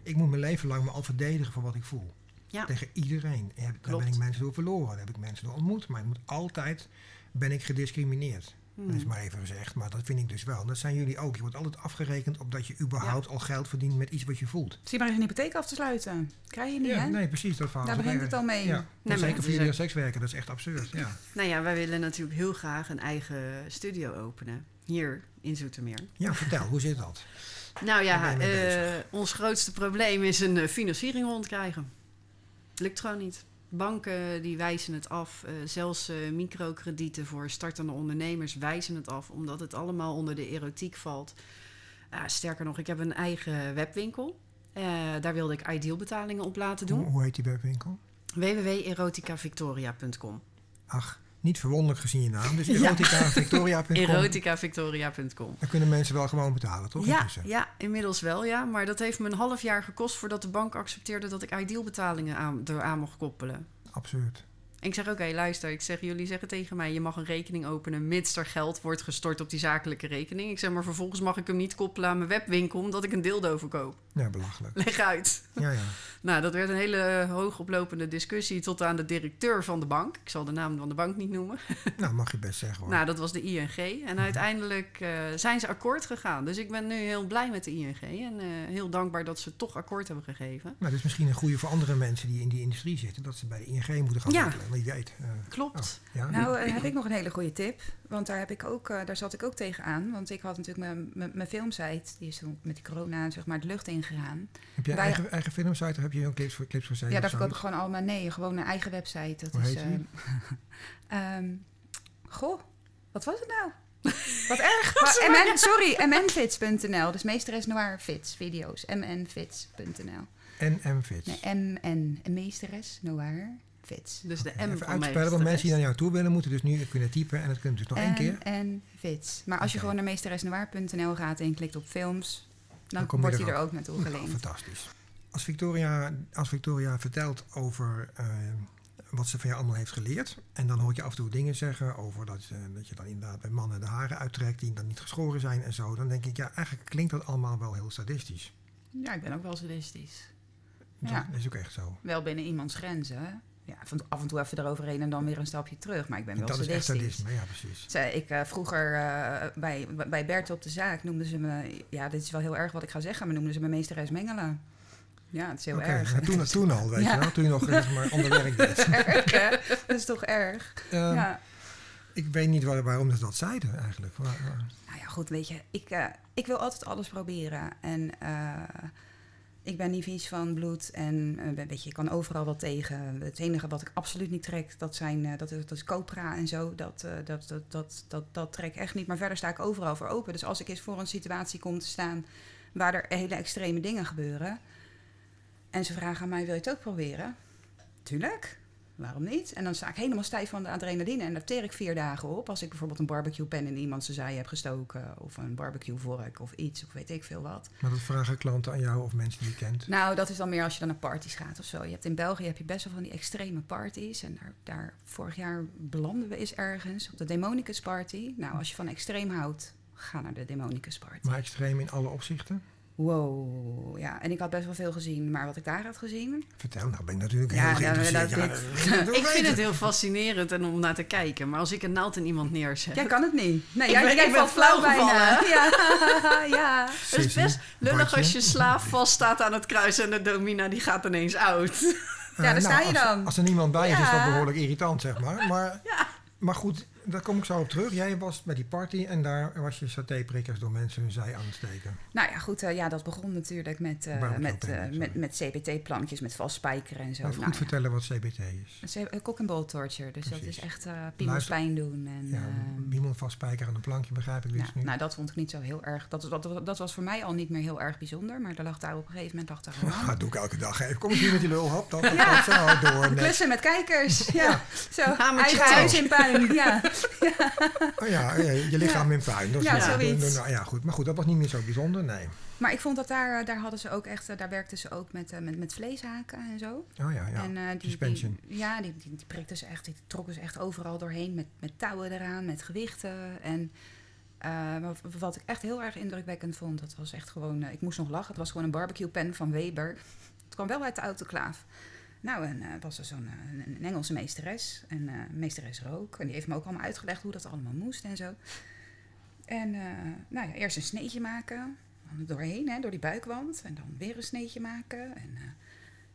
Ik moet mijn leven lang me al verdedigen voor wat ik voel. Ja. Tegen iedereen. Daar ben ik mensen door verloren, daar heb ik mensen door ontmoet. Maar ik moet altijd, ben ik gediscrimineerd. Hmm. Dat is maar even gezegd, maar dat vind ik dus wel. Dat zijn jullie ook. Je wordt altijd afgerekend op dat je überhaupt al geld verdient met iets wat je voelt. Zie maar eens een hypotheek af te sluiten. Krijg je niet, Ja, hè? nee, precies. Dat verhaal Daar begint het al mee. Ja. Maar zeker voor jullie als sekswerker, dat is echt absurd. Ja. Nou ja, wij willen natuurlijk heel graag een eigen studio openen. Hier in Zoetermeer. ja, vertel, hoe zit dat? Nou ja, eh, ons grootste probleem is een eh, financiering rondkrijgen. Lukt gewoon niet. Banken die wijzen het af. eh, zelfs eh, microkredieten voor startende ondernemers wijzen het af. Omdat het allemaal onder de erotiek valt. Sterker nog, ik heb een eigen webwinkel. Eh, daar wilde ik ideal betalingen op laten Hoe, doen. hoe heet die webwinkel? www.eroticavictoria.com Ach, niet verwonderlijk gezien je naam. Dus Ja. eroticavictoria.com. Eroticavictoria.com Dan kunnen mensen wel gewoon betalen, toch? Ja, Intussen. ja, inmiddels wel, ja. Maar dat heeft me een half jaar gekost voordat de bank accepteerde dat ik ideal betalingen aan, eraan mocht koppelen. Absurd. En ik zeg, oké, luister. Ik zeg, jullie zeggen tegen mij, je mag een rekening openen mits er geld wordt gestort op die zakelijke rekening. Ik zeg, maar vervolgens mag ik hem niet koppelen aan mijn webwinkel omdat ik een dildo verkoop. Ja, belachelijk. Leg uit. Ja, ja. Nou, dat werd een hele hoogoplopende discussie tot aan de directeur van de bank. Ik zal de naam van de bank niet noemen. Nou, mag je best zeggen hoor. Nou, dat was de ING. En uiteindelijk eh, zijn ze akkoord gegaan. Dus ik ben nu heel blij met de ING. En eh, heel dankbaar dat ze toch akkoord hebben gegeven. Nou, dat is misschien een goede voor andere mensen die in die industrie zitten. Dat ze bij de ING moeten gaan Ja. Weet. Eh, Klopt. oh, ja? Nou, eh, heb ik nog een hele goede tip. Want daar, heb ik ook, eh, daar zat ik ook tegenaan. Want ik had natuurlijk mijn- filmsite, die is toen met die corona zeg maar de lucht ingegaan. heb je eigen, eigen filmsite of heb je een clips voor, clips voor Ja, daar verkoop ik gewoon allemaal. Nee, gewoon een eigen website. Dat Hoe is. ehm, goh, wat was het nou? Wat erg. Maar MN, sorry, mnfits.nl. Dus meesteres noir fits video's. mnfits.nl. NMFits. Nee, mn, meesteres noir fits. Dus de M Even van uitspellen, want mensen die naar jou toe willen, moeten dus nu kunnen typen. En dat kunnen dus nog één keer. En fits. Maar als je gewoon naar meesteresnoir.nl gaat en klikt op films, dan, wordt er hij er ook. ook naartoe Nou, gelinkt. fantastisch. Als Victoria, als Victoria vertelt over eh, wat ze van jou allemaal heeft geleerd. En dan hoor ik je af en toe dingen zeggen over dat, eh, dat je dan inderdaad bij mannen de haren uittrekt die dan niet geschoren zijn en zo. Dan denk ik, ja, eigenlijk klinkt dat allemaal wel heel sadistisch. Ja, ik ben ook wel sadistisch. Dat Ja. is ook echt zo. Wel binnen iemands grenzen. Ja, van, af en toe even eroverheen en dan weer een stapje terug. Maar ik ben wel dat is echt sadistisch. sadisme, ja precies. Ik eh, vroeger eh, bij, bij Bert op de zaak noemden ze me... Ja, dit is wel heel erg wat ik ga zeggen, maar noemden ze me meesteres Mengelen. Ja, het is heel erg. toen, toen al, weet Ja. je wel. Toen je nog zeg maar ander werk deed. erg, hè? Dat is toch erg? Ehm, ja. Ik weet niet waar, waarom ze dat zeiden eigenlijk. Waar- waar- Nou ja, goed, weet je, ik, eh, ik wil altijd alles proberen. En ik ben niet vies van bloed en eh, weet je, ik kan overal wat tegen. Het enige wat ik absoluut niet trek, dat, zijn, eh, dat, is, dat is copra en zo. Dat, eh, dat, dat, dat, dat, dat trek ik echt niet. Maar verder sta ik overal voor open. Dus als ik eens voor een situatie kom te staan waar er hele extreme dingen gebeuren... en ze vragen aan mij, wil je het ook proberen? Tuurlijk. Waarom niet? En dan sta ik helemaal stijf van de adrenaline en daar teer ik vier dagen op. Als ik bijvoorbeeld een barbecue pen in iemand zijn zij heb gestoken, of een barbecue vork of iets, of weet ik veel wat. Maar dat vragen klanten aan jou of mensen die je kent. Nou, dat is dan meer als je dan naar parties gaat of zo. Je hebt in België heb je best wel van die extreme parties. En daar, daar vorig jaar belanden we eens ergens op de Demonicus Party. Nou, als je van extreem houdt, ga naar de Demonicus Party. Maar extreem in alle opzichten. Wow, ja. En ik had best wel veel gezien, maar wat ik daar had gezien, Vertel, nou ben ik natuurlijk Ja, heel ja, geïnteresseerd. Ja, dat Ik vind het heel fascinerend en om naar te kijken. Maar als ik een naald in iemand neerzet... jij kan het niet. Nee, Ik jij, ben- jij valt flauw bijna. Ja, ja. Het is best lullig Bartje. als je slaaf vaststaat aan het kruis en de domina die gaat ineens oud. Eh, daar sta je dan. Als er niemand bij is, is dat Ja. behoorlijk irritant, zeg maar. Maar, maar goed, daar kom ik zo op terug. Jij was bij die party en daar was je satéprikkers door mensen hun zij aan het steken. Nou ja, goed, eh, ja, dat begon natuurlijk met, eh, met, eh, met, met CBT-plankjes, met vastspijkeren en zo. Even Nou goed ja. vertellen wat CBT is. Dat cock and ball torture, dus dat is echt eh piemels pijn doen. En, Ja, eh, iemand vastspijker aan een plankje, begrijp ik dus ja, nu. nou, dat vond ik niet zo heel erg. Dat, dat, dat was voor mij al niet meer heel erg bijzonder, maar er lag daar op een gegeven moment Ja, man. dat doe ik elke dag. Hè. Kom eens hier met die lulhap. Dat dat gaat zo door. net. Klussen met kijkers, ja. Zo, Hamertje eigen huis in puin, ja. Oh ja, je, je lichaam in puin. Ja, zoiets. Ja, goed. Maar goed, dat was niet meer zo bijzonder, nee. Maar ik vond dat daar, eh, daar hadden ze ook echt, eh, daar werkten ze ook met, eh, met, met vleeshaken en zo. Oh ja, ja. En, eh, die, Suspension. Die, ja, die, die, die prikten ze echt, die trokken ze echt overal doorheen met, met touwen eraan, met gewichten. En eh, wat ik echt heel erg indrukwekkend vond, dat was echt gewoon, eh, ik moest nog lachen. Het was gewoon een barbecue pen van Weber. Het kwam wel uit de autoklaaf. Nou, en, eh, was er zo'n eh, Engelse meesteres, en eh, meesteres Rook. En die heeft me ook allemaal uitgelegd hoe dat allemaal moest en zo. En nou ja, eerst een sneetje maken, dan doorheen, hè, door die buikwand. En dan weer een sneetje maken. En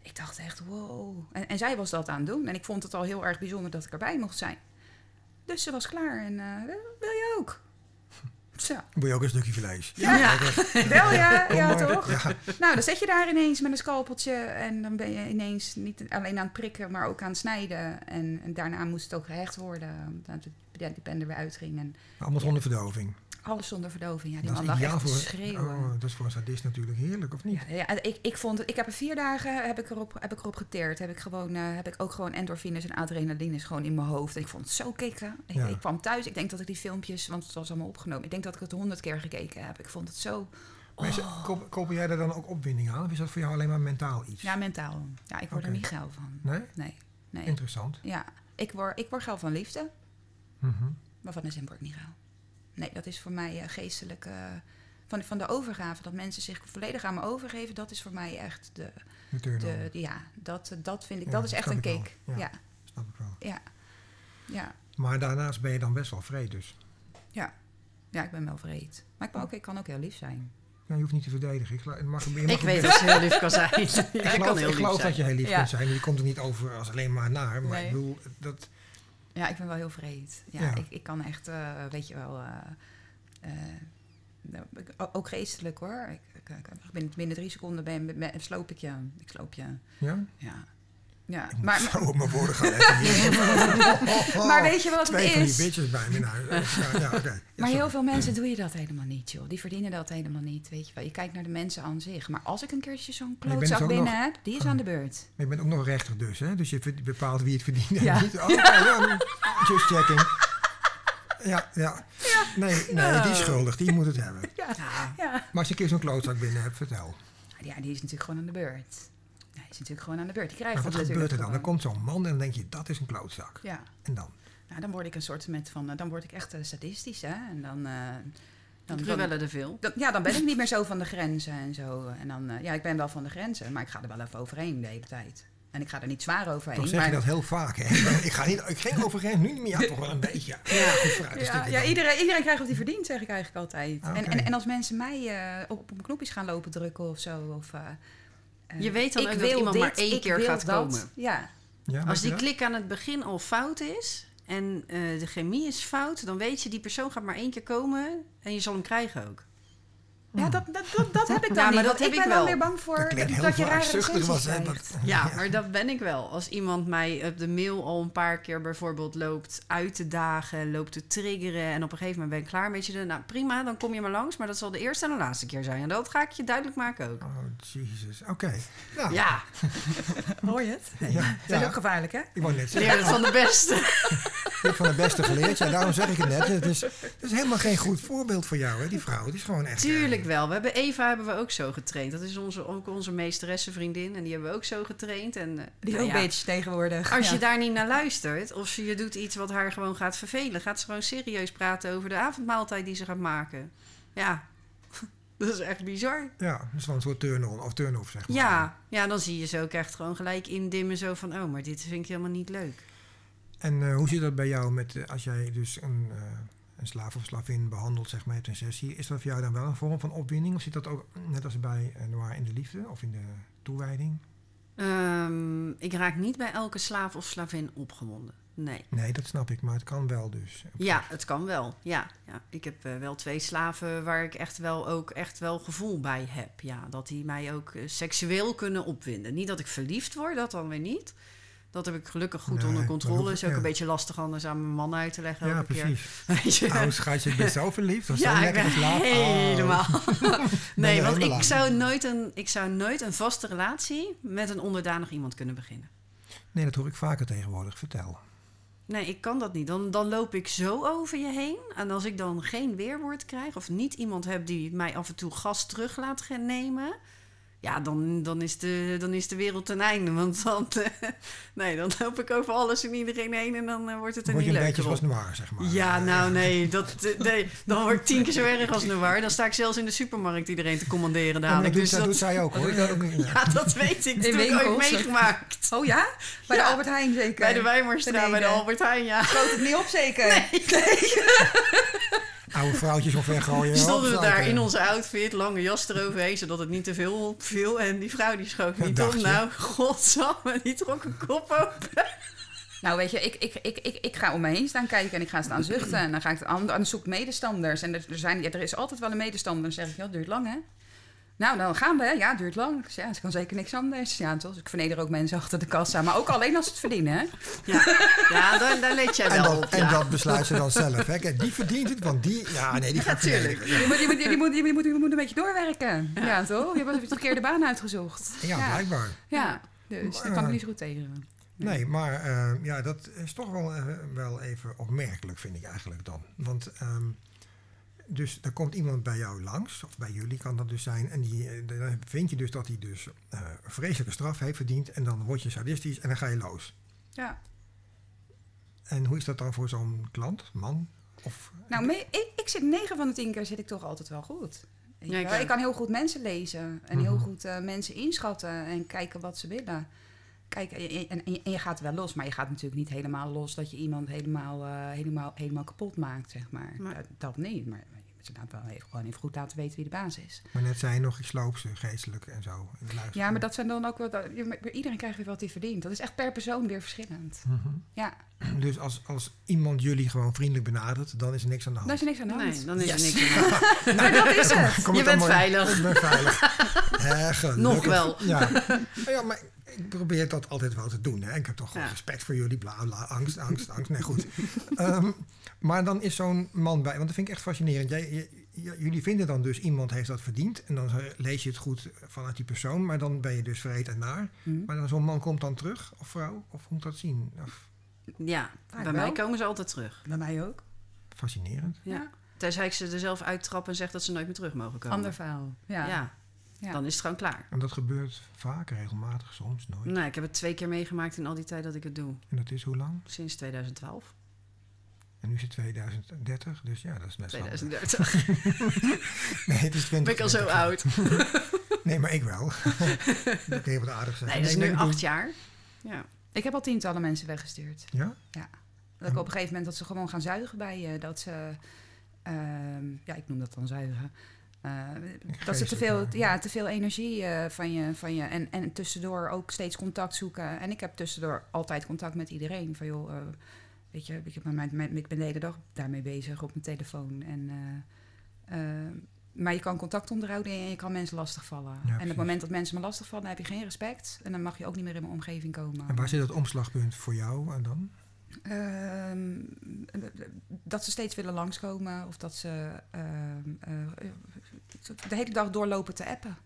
ik dacht echt, wow. En, en zij was dat aan het doen. En ik vond het al heel erg bijzonder dat ik erbij mocht zijn. Dus ze was klaar en wil je ook? Zo. Wil je ook een stukje vlees? Ja, Ja. wel ja, ja toch? Ja. Nou, dan zet je daar ineens met een scalpeltje en dan ben je ineens niet alleen aan het prikken, maar ook aan het snijden. En, en daarna moest het ook gehecht worden, omdat pen er weer uitging. En Allemaal zonder verdoving. Alles zonder verdoving. Ja, die Dat man lag echt voor, schreeuwen. oh, dat is voor een sadist natuurlijk heerlijk, of niet? Ja, ja, ik, ik vond het, ik heb er vier dagen heb ik erop, heb ik erop geteerd. Heb ik, gewoon, eh, heb ik ook gewoon endorfines en adrenalines gewoon in mijn hoofd. En ik vond het zo kicken. Ik, Ja. ik kwam thuis, ik denk dat ik die filmpjes, want het was allemaal opgenomen. Ik denk dat ik het honderd keer gekeken heb. Ik vond het zo, Maar Oh. koop- jij daar dan ook opwinding aan? Of is dat voor jou alleen maar mentaal iets? ja, mentaal. Ja, ik word er niet geil van. Nee? Nee, nee. Interessant. Ja, ik word, ik word geil van liefde, Mhm. maar van de zin word ik niet geil. Nee, dat is voor mij eh, geestelijk... eh, van, van de overgave, dat mensen zich volledig aan me overgeven... dat is voor mij echt de... De ja, dat, dat vind ik... Ja, dat is echt een kick. Ja. Ja, snap ik wel. ja, ja. Maar daarnaast ben je dan best wel vreed dus. Ja, ja ik ben wel vreed. Maar ik, ben ook, ik kan ook heel lief zijn. Nou, je hoeft niet te verdedigen. Ik, mag, je mag Ik weet dat ze heel lief kan zijn. Ik geloof, kan heel ik lief geloof zijn. dat je heel lief Ja. kunt zijn. Je komt er niet over als alleen maar naar. Maar Nee. ik bedoel, dat, Ja, ik ben wel heel vreed. Ja, Ja. Ik, ik kan echt, eh, weet je wel... ik- o- ook geestelijk hoor. Ik, ik, ik binnen drie seconden ben, ben, sloop ik je. Ik sloop je. ja? Ja. Ja, maar, zo op mijn woorden gaan maar weet je wat Twee het van die is? bitches bij me. Nou, ja, Maar heel veel mensen doe je dat helemaal niet, joh. Die verdienen dat helemaal niet, weet je wel. Je kijkt naar de mensen aan zich. Maar als ik een keertje zo'n klootzak dus binnen nog- heb, die is aan de beurt. Maar je bent ook nog rechter dus, hè? Dus je bepaalt wie het verdient en Ja. niet. Oh, just checking. Ja, ja. Nee, nee, die is schuldig. Die moet het hebben. Ja, Ja. ja. Maar als je een keer zo'n klootzak binnen hebt, vertel. ja, die is natuurlijk gewoon aan de beurt. Is natuurlijk gewoon aan de beurt. Die krijgt Maar wat gebeurt er dan? Dan komt zo'n man en dan denk je, dat is een klootzak. Ja, En dan? nou, dan word ik een soort met van... eh, Dan word ik echt eh, sadistisch, hè. En dan... eh, dan, dan, Cruellen er veel. dan- ja, dan ben ik niet meer zo van de grenzen en zo. En dan... eh, ja, ik ben wel van de grenzen, maar ik ga er wel even overheen de hele tijd. En ik ga er niet zwaar overheen. Toch zeg je dat heel vaak, hè? Ik ga niet, ik ging overheen, nu niet meer. Ja, toch wel een beetje. Ja, goed vooruit. een Ja, ja iedereen, iedereen krijgt wat hij verdient, zeg ik eigenlijk altijd. En, en, en als mensen mij eh, op, op mijn knopjes gaan lopen drukken of zo. Of, Je weet dan ik ook dat wil iemand maar dit, één ik keer wil gaat dat. komen. Ja, Ja, Als die klik aan het begin al fout is en eh, de chemie is fout, dan weet je die persoon gaat maar één keer komen en je zal hem krijgen ook. Ja dat, dat, dat, dat heb ik dan Ja, maar niet. dat heb ik ik ben dan wel. weer bang voor Dat klinkt heel dat je rare was, hè? Ja, maar dat ben ik wel. Als iemand mij op de mail al een paar keer bijvoorbeeld loopt uit te dagen, loopt te triggeren en op een gegeven moment ben ik klaar met je, nou prima, dan kom je maar langs, maar dat zal de eerste en de laatste keer zijn. En dat ga ik je duidelijk maken ook. Oh, jezus. Oké. Nou, Ja, Hoor je het? Nee. Ja, Dat is ja. ook gevaarlijk, hè? ik wou net zeggen. leer het van de beste. Hebt van de beste geleerd. Ja, daarom zeg ik het net. Het is, het is helemaal geen goed voorbeeld voor jou, hè, die vrouw. Het is gewoon echt... eh, Tuurlijk wel. We hebben Eva hebben we ook zo getraind. Dat is onze, ook onze meesteressenvriendin en die hebben we ook zo getraind. En, eh, Die nou ook ja, bitch tegenwoordig. Als je daar niet naar luistert, of ze je doet iets wat haar gewoon gaat vervelen, gaat ze gewoon serieus praten over de avondmaaltijd die ze gaat maken. Ja, dat is echt bizar. Ja, dat is wel een soort turn-on of turn-off, zeg maar. Ja, ja, dan zie je ze ook echt gewoon gelijk indimmen. Zo van, oh, maar dit vind ik helemaal niet leuk. En eh, hoe zit dat bij jou met, eh, als jij dus een, eh, een slaaf of slavin behandelt, zeg maar, hebt een sessie. Is dat voor jou dan wel een vorm van opwinding? Of zit dat ook net als bij Noir in de liefde of in de toewijding? Ehm, ik raak niet bij elke slaaf of slavin opgewonden. Nee. Nee, dat snap ik, maar het kan wel dus. Ja, het kan wel. Ja, ja. ik heb eh, wel twee slaven waar ik echt wel ook echt wel gevoel bij heb. Ja, dat die mij ook eh, seksueel kunnen opwinden. Niet dat ik verliefd word, dat dan weer niet. Dat heb ik gelukkig goed Nee, onder controle. Is ook ja. een beetje lastig anders aan mijn man uit te leggen. Ja, keer. precies. Je? Oh, schatje, ik ben zo verliefd. Zo ja, ik lekker. Oh. helemaal. nee, want ik zou, nooit een, ik zou nooit een vaste relatie met een onderdanig iemand kunnen beginnen. Nee, dat hoor ik vaker tegenwoordig. Vertel. Nee, ik kan dat niet. Dan, dan loop ik zo over je heen. En als ik dan geen weerwoord krijg... of niet iemand heb die mij af en toe gas terug laat nemen... Ja, dan, dan, is de, dan is de wereld ten einde. Want dan, eh, nee, dan loop ik over alles en iedereen heen en dan eh, wordt het er Word niet je een beetje op. zoals noir, zeg maar. Ja, Eh, nou nee, dat, nee, dan word ik tien keer zo erg als Noir. Dan sta ik zelfs in de supermarkt iedereen te commanderen en dat dadelijk. doet, Dus dat dat, doet zij ook hoor. Ja, ja, dat weet ik. Dat In heb ik ooit winkels. meegemaakt. Oh ja? Bij Ja. de Albert Heijn zeker? Bij de Wijmerstraat, bij de. Albert Heijn, ja. Sloot het niet op zeker? Oude vrouwtjes omvergooien. Die stonden we daar in onze outfit, lange jas eroverheen, zodat het niet te veel viel. En die vrouw die schoot niet op. je? Nou, godsamme, die trok een kop open. Nou, weet je, ik, ik, ik, ik, ik ga om me heen staan kijken en ik ga staan zuchten. En dan ga ik aan, dan zoek ik medestanders. En er, er, zijn, ja, er is altijd wel een medestander. Dan zeg ik, ja, het duurt lang, hè? Nou, dan gaan we, hè? Ja, het duurt lang. Zeg, Ja, ze kan zeker niks anders. Ja, toch? Dus ik verneder ook mensen achter de kassa. Maar ook alleen als ze het verdienen, hè? Ja, ja daar, daar let jij En wel dat, op. en ja. dat besluit ze dan zelf. Hè. Kijk, die verdient het, want die... Ja, nee, die gaat tuurlijk. vernederen. Je moet, je, moet, je, moet, je, moet, je moet een beetje doorwerken. Ja, toch? Je hebt de verkeerde baan uitgezocht. Ja, blijkbaar. Ja, dus daar kan ik niet zo goed tegen. Nee, maar eh, ja, dat is toch wel, eh, wel even opmerkelijk, vind ik eigenlijk dan. Want ehm, dus er komt iemand bij jou langs, of bij jullie kan dat dus zijn, en die, eh, dan vind je dus dat hij dus eh, een vreselijke straf heeft verdiend, en dan word je sadistisch en dan ga je los. Ja. En hoe is dat dan voor zo'n klant, man? Of, Nou, me- ik, ik zit 9 van de 10 keer zit ik toch altijd wel goed. Ja, ik ik kan heel goed mensen lezen en heel Mhm. goed eh, mensen inschatten en kijken wat ze willen. Kijk, en, en, en je- gaat wel los, maar je gaat natuurlijk niet helemaal los dat je iemand helemaal, eh, helemaal, helemaal kapot maakt, zeg maar. Maar- Dat, dat niet, maar je moet ze laat wel even, gewoon even goed laten weten wie de baas is. maar net zei je nog, ik sloop ze geestelijk en zo. Ja, maar dat zijn dan ook wel, dat- iedereen krijgt weer wat hij verdient. Dat is echt per persoon weer verschillend. Mhm. Ja, Dus als, als iemand jullie gewoon vriendelijk benadert, dan is er niks aan de hand. daar is er niks aan de hand. Nee, dan is Yes. er niks aan de hand. Maar dat is het. Kom Je het bent allemaal- veilig. Ik ben veilig. Nog wel. Ja. Maar ja, maar probeer dat altijd wel te doen. Hè. Ik heb toch gewoon Ja. respect voor jullie. Bla, bla, angst, angst, angst. Nee, goed. Ehm, maar dan is zo'n man bij... Want dat vind ik echt fascinerend. Jij, je- je- jullie vinden dan dus iemand heeft dat verdiend. En dan lees je het goed vanuit die persoon. Maar dan ben je dus vreed en naar. Hm. Maar dan zo'n man komt dan terug, of vrouw? Of hoe moet dat zien? Of, Ja, Vaak bij wel. mij komen ze altijd terug. Bij mij ook. fascinerend. Ja. Ja. Tenzij ik ze er zelf uittrap en zeg dat ze nooit meer terug mogen komen. Ander verhaal. Ja. Ja. Ja. dan is het gewoon klaar. En dat gebeurt vaak, regelmatig, soms, nooit. Nee, ik heb het twee keer meegemaakt in al die tijd dat ik het doe. En dat is hoe lang? Sinds 2012. En nu is het 2030, dus ja, dat is best wel... 2030. Nee, het is 20. ben ik al zo oud. Nee, maar ik wel. dat kun je wat aardig zeggen. Nee, dat is nu acht jaar. Ja. Ik heb al tientallen mensen weggestuurd. Ja? Dat ik op een gegeven moment dat ze gewoon gaan zuigen bij je. Dat ze, ehm, ja, ik noem dat dan zuigen. Eh, dat ze te veel, ja. te veel energie eh, van je, van je en, en tussendoor ook steeds contact zoeken. En ik heb tussendoor altijd contact met iedereen. Van joh, eh, weet je, ik, heb mijn, mijn, ik ben de hele dag daarmee bezig op mijn telefoon. En, maar je kan contact onderhouden en je kan mensen lastigvallen. en op het moment dat mensen me lastigvallen, heb je geen respect. En dan mag je ook niet meer in mijn omgeving komen. En waar zit het omslagpunt voor jou en dan? Ehm, dat ze steeds willen langskomen of dat ze ehm, eh, de hele dag doorlopen te appen.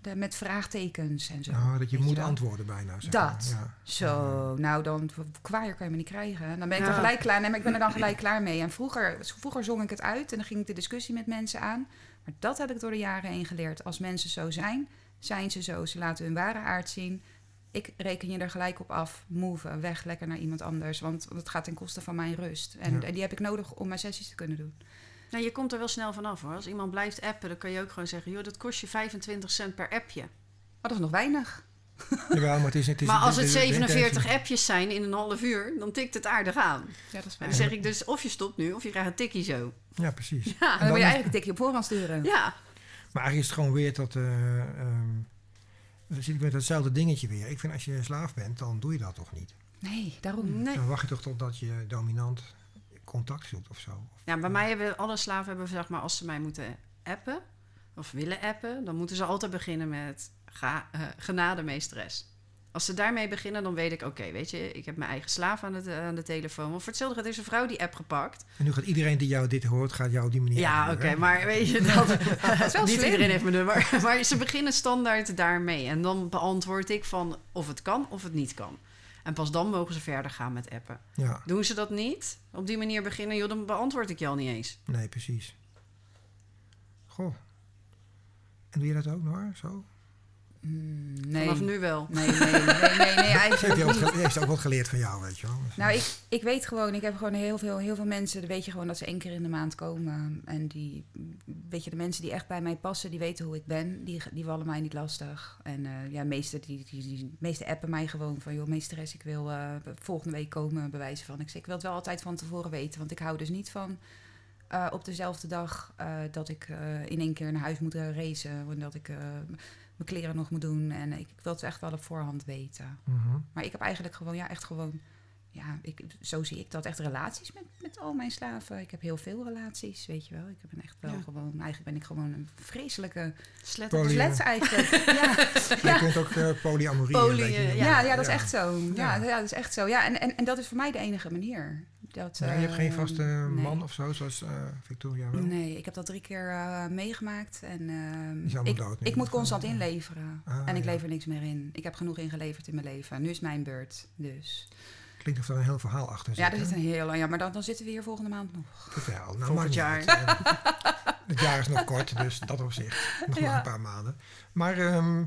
De, met vraagtekens en zo. Nou, dat je moet antwoorden bijna. Zeg Dat. maar. Ja. Zo, nou dan, kwaaier kan je me niet krijgen. Dan ben ik Ja. er gelijk klaar. Nee, maar ik ben er dan gelijk klaar mee. En vroeger, vroeger zong ik het uit en dan ging ik de discussie met mensen aan. Maar dat heb ik door de jaren heen geleerd. Als mensen zo zijn, zijn ze zo. Ze laten hun ware aard zien. Ik reken je er gelijk op af. Move, weg, lekker naar iemand anders. Want het gaat ten koste van mijn rust. En, Ja. en die heb ik nodig om mijn sessies te kunnen doen. Nou, je komt er wel snel vanaf hoor. Als iemand blijft appen, dan kan je ook gewoon zeggen: joh, dat kost je 25 cent per appje. Maar dat is nog weinig. Jawel, maar het is... Het is maar als het is- is- 47 appjes zijn in een half uur, dan tikt het aardig aan. Ja, dat is waar. dan zeg ik dus: of je stopt nu, of je krijgt een tikkie zo. Ja, precies. Ja, En dan dan moet je eigenlijk een tikje op voorhand sturen. ja. Maar eigenlijk is het gewoon weer dat... eh, ehm, dan zit ik met datzelfde dingetje weer. Ik vind als je slaaf bent, dan doe je dat toch niet? Nee, daarom. Nee. Dan wacht je toch totdat je dominant contact zoekt of zo. Of- Ja, bij mij hebben alle slaven hebben, zeg maar, als ze mij moeten appen of willen appen, dan moeten ze altijd beginnen met ga, eh, genade meesteres. Als ze daarmee beginnen, dan weet ik, oké, weet je, ik heb mijn eigen slaaf aan, het, eh, aan de telefoon. Want voor hetzelfde gaat is een vrouw die app gepakt. En nu gaat iedereen die jou dit hoort, gaat jou die manier Ja, oké, maar weet je, dat, wel niet slim. iedereen heeft mijn nummer. Maar ze beginnen standaard daarmee. En dan beantwoord ik van of het kan of het niet kan. En pas dan mogen ze verder gaan met appen. Ja, Doen ze dat niet, op die manier beginnen, joh, dan beantwoord ik je al niet eens. nee, precies. Goh. En doe je dat ook, Noor? Zo? Mm, nee. Vanaf nu wel. Nee, nee, nee, nee, nee, heeft, ook, niet. ge- heeft ze ook wat geleerd van jou, weet je wel. Dus, Nou, ik, ik weet gewoon, ik heb gewoon heel veel, heel veel mensen, dan weet je gewoon dat ze één keer in de maand komen. En die, weet je, de mensen die echt bij mij passen, die weten hoe ik ben, die, die vallen mij niet lastig. En eh ja, meeste, die, die, die, meeste appen mij gewoon van, joh, meesteres, ik wil eh, volgende week komen, bewijzen van. Ik zeg, ik wil het wel altijd van tevoren weten, want ik hou dus niet van eh, op dezelfde dag eh, dat ik eh, in één keer naar huis moet uh, racen, en dat ik eh, mijn kleren nog moet doen. En ik, ik wil het echt wel op voorhand weten. mhm. Maar ik heb eigenlijk gewoon, ja, echt gewoon, ja, ik, zo zie ik dat, echt relaties met, met al mijn slaven. Ik heb heel veel relaties, weet je wel. Ik ben echt wel Ja. gewoon, eigenlijk ben ik gewoon een vreselijke slet eigenlijk. ja. Je Ja. kunt ook polyamorie Poly, noemen. Ja, ja, dat is Ja. echt zo. Ja, Ja. ja. dat is echt zo. Ja, en, en, en dat is voor mij de enige manier. Dat, je hebt geen vaste nee. man of zo, zoals eh, Victoria wel? Nee, ik heb dat drie keer eh, meegemaakt. En ehm, is ik, dood nu. ik moet constant inleveren. Ah, en ik ja. lever niks meer in. Ik heb genoeg ingeleverd in mijn leven. Nu is mijn beurt. Dus. Klinkt of er een heel verhaal achter zit. Ja, er zit een heel lang. Ja, maar dan, dan zitten we hier volgende maand nog. Vertel. Nou, Volgend jaar. Het jaar is nog kort, dus dat op zich. Nog maar een paar maanden. Maar, ehm,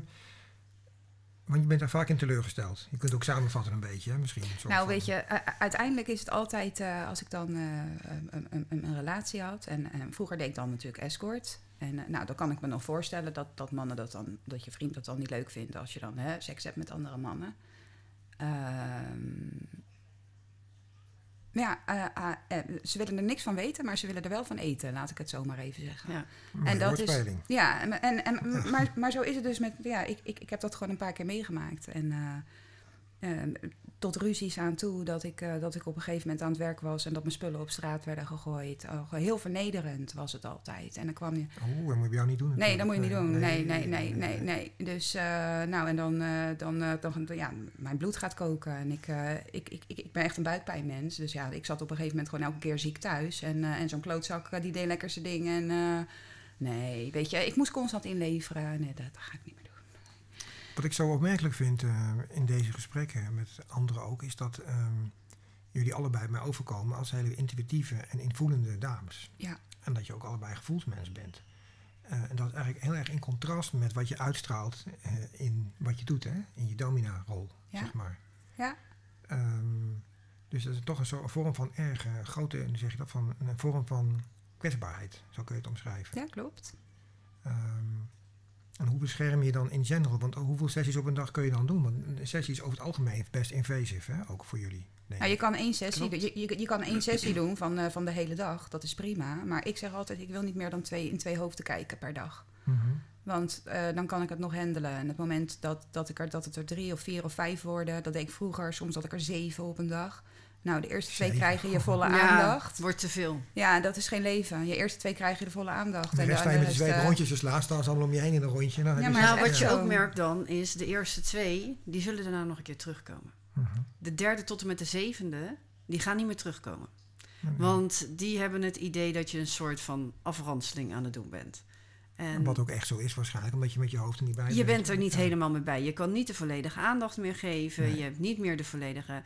want je bent daar vaak in teleurgesteld. Je kunt ook samenvatten een beetje, hè? misschien. Nou, van- weet je, uiteindelijk is het altijd eh, als ik dan eh, een, een, een, relatie had. En, en vroeger deed ik dan natuurlijk escort. En eh, nou, dan kan ik me nog voorstellen dat, dat mannen dat dan, dat je vriend dat dan niet leuk vindt als je dan hè, seks hebt met andere mannen. Ehm, ja, eh, eh, eh, ze willen er niks van weten, maar ze willen er wel van eten, laat ik het zo maar even zeggen. Ja. En dat is-. Ja, en, en, en, maar, maar zo is het dus met. Ja, ik, ik, ik heb dat gewoon een paar keer meegemaakt. En eh, eh, tot ruzies aan toe dat ik, eh, dat ik op een gegeven moment aan het werk was en dat mijn spullen op straat werden gegooid. Oh, heel vernederend was het altijd. En dan kwam je. Oeh, dat moet je jou niet doen. Nee, dat moet je niet doen. Nee, nee, nee, nee, nee. Dus, eh, nou, en dan, eh, dan, dan, ja, mijn bloed gaat koken. En ik, ik, ik, ik, ik ben echt een buikpijnmens. Dus ja, ik zat op een gegeven moment gewoon elke keer ziek thuis. En, en zo'n klootzak, die deed lekker zijn ding. En nee, weet je, ik moest constant inleveren. Nee, dat, dat ga ik niet. Wat ik zo opmerkelijk vind eh, in deze gesprekken met anderen ook, is dat ehm, jullie allebei mij overkomen als hele intuïtieve en invoelende dames. Ja. En dat je ook allebei gevoelsmens bent. Eh, en dat is eigenlijk heel erg in contrast met wat je uitstraalt eh, in wat je doet, hè? in je domina-rol, Ja. zeg maar. Ja. Ehm, dus dat is toch een, soort, een vorm van erg grote, zeg je dat, van een vorm van kwetsbaarheid, zo kun je het omschrijven. Ja, klopt. Ehm, en hoe bescherm je dan in general? Want hoeveel sessies op een dag kun je dan doen? Want een sessie is over het algemeen best invasive, hè? ook voor jullie. Nou, je kan één sessie, je, je kan één sessie doen van, eh, van de hele dag. Dat is prima. Maar ik zeg altijd, ik wil niet meer dan twee, in twee hoofden kijken per dag. Mhm. Want eh, dan kan ik het nog handelen. En het moment dat, dat, ik er, dat het er drie of vier of vijf worden, dat deed ik vroeger, soms had ik er zeven op een dag. Nou, de eerste twee krijgen je volle Ja, aandacht. wordt te veel. Ja, dat is geen leven. Je eerste twee krijgen je de volle aandacht. De rest sta je de met je twee eh, rondjes te slaan, staan ze allemaal om je heen in een rondje. Dan heb Ja, maar Nou, wat je ook merkt dan, is de eerste twee, die zullen daarna nog een keer terugkomen. Mhm. De derde tot en met de zevende, die gaan niet meer terugkomen. Want die hebben het idee dat je een soort van afranseling aan het doen bent. En Wat ook echt zo is waarschijnlijk, omdat je met je hoofd er niet bij je bent er niet Ja. helemaal mee bij. Je kan niet de volledige aandacht meer geven. Nee. Je hebt niet meer de volledige...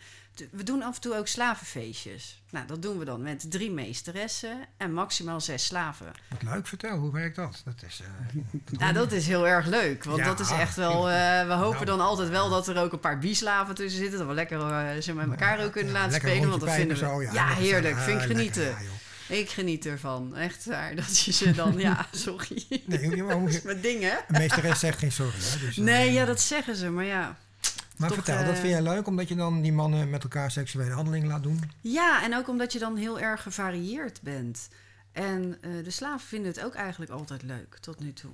We doen af en toe ook slavenfeestjes. Nou, dat doen we dan met drie meesteressen en maximaal zes slaven. Wat leuk, vertel, hoe werkt dat? Dat is... eh, Nou, dat is heel erg leuk. Want Ja, dat is echt wel... eh, we hopen Nou. dan altijd wel dat er ook een paar bieslaven tussen zitten. Dat we lekker eh, ze met elkaar ook kunnen ja, laten spelen. Want dat vinden we... zo, ja, heerlijk. zo. Vind ik lekker, genieten. Ik geniet ervan. Echt waar. Dat je ze dan... ja, sorry. Nee, je- maar hoe- Dat is mijn ding, hè? een meesteres zegt geen sorry. Hè? Dus, eh, Nee, ja, dat zeggen ze. Maar ja... Maar toch, vertel, dat eh, vind jij leuk omdat je dan die mannen met elkaar seksuele handelingen laat doen? Ja, en ook omdat je dan heel erg gevarieerd bent. En eh, de slaven vinden het ook eigenlijk altijd leuk, tot nu toe.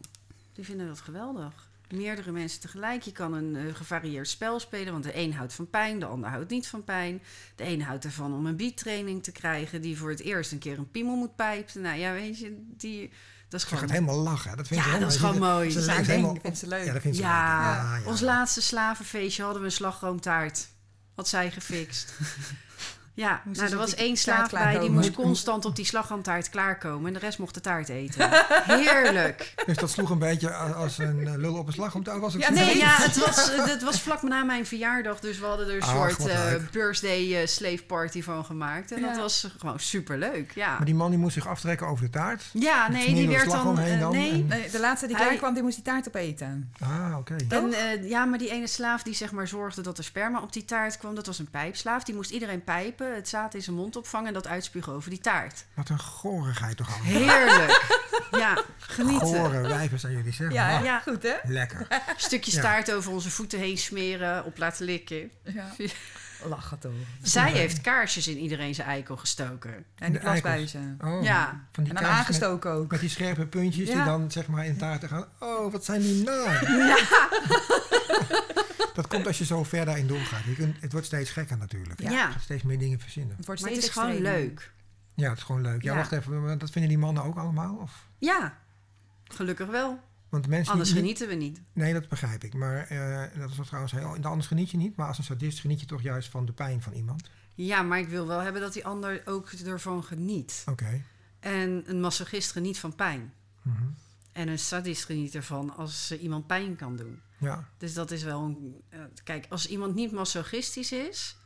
Die vinden dat geweldig. Meerdere mensen tegelijk. Je kan een eh, gevarieerd spel spelen, want de een houdt van pijn, de ander houdt niet van pijn. De een houdt ervan om een beattraining te krijgen, die voor het eerst een keer een piemel moet pijpen. Nou ja, weet je, die, dat is Ze gaat gewoon... helemaal lachen. Dat vind Ja, dat is gewoon mooi. Ze, ding. helemaal Ik vind ze leuk. Ja, dat vindt ze Ja, leuk. Ja, ja. ons laatste slavenfeestje hadden we een slagroomtaart. Had zij gefixt. Ja, Moest nou, er was één slaaf bij, die moest constant op die slagroomtaart klaarkomen. En de rest mocht de taart eten. Heerlijk. Dus dat sloeg een beetje als een eh, lul op een slag om was ik Ja, Nee, ja, het was, het was vlak na mijn verjaardag. Dus we hadden er een Ach, soort eh, birthday eh, slave party van gemaakt. En dat was gewoon superleuk, ja. Maar die man die moest zich aftrekken over de taart. Ja, nee, die werd dan... nee, en- de laatste die Hij- klaar kwam, die moest die taart opeten. Ah, oké. En eh, ja, maar die ene slaaf die zeg maar zorgde dat er sperma op die taart kwam, dat was een pijpslaaf. Die moest iedereen pijpen, het zaad in zijn mond opvangen en dat uitspugen over die taart. Wat een gorigheid toch allemaal. Heerlijk. ja, genieten. Gore wijven zijn jullie zeggen. Ja, Ah, Ja. goed hè? Lekker. Stukjes Ja. taart over onze voeten heen smeren, op laten likken. Ja. Lachen toch. Zij heeft kaarsjes in iedereen zijn eikel gestoken. En die plasbuizen. Oh, Ja. Van die En dan kaas met, aangestoken ook. met die scherpe puntjes die Ja. dan zeg maar in taarten gaan. Oh, wat zijn die naar. Dat komt als je zo ver daarin doorgaat. Je kunt, het wordt steeds gekker natuurlijk. Ja. Je gaat steeds meer dingen verzinnen. Het wordt Maar het is gewoon leuk. Ja, het is gewoon leuk. Ja, Ja. wacht even. Dat vinden die mannen ook allemaal? Of? Ja, gelukkig wel. Want mensen Anders genieten we niet. Nee, dat begrijp ik. Maar eh, dat is wat trouwens heel... Anders geniet je niet, maar als een sadist geniet je toch juist van de pijn van iemand. Ja, maar ik wil wel hebben dat die ander ook ervan geniet. Oké. En een masochist geniet van pijn. Mhm. En een sadist geniet ervan als ze iemand pijn kan doen. Ja, Dus dat is wel een. eh, kijk, als iemand niet masochistisch is,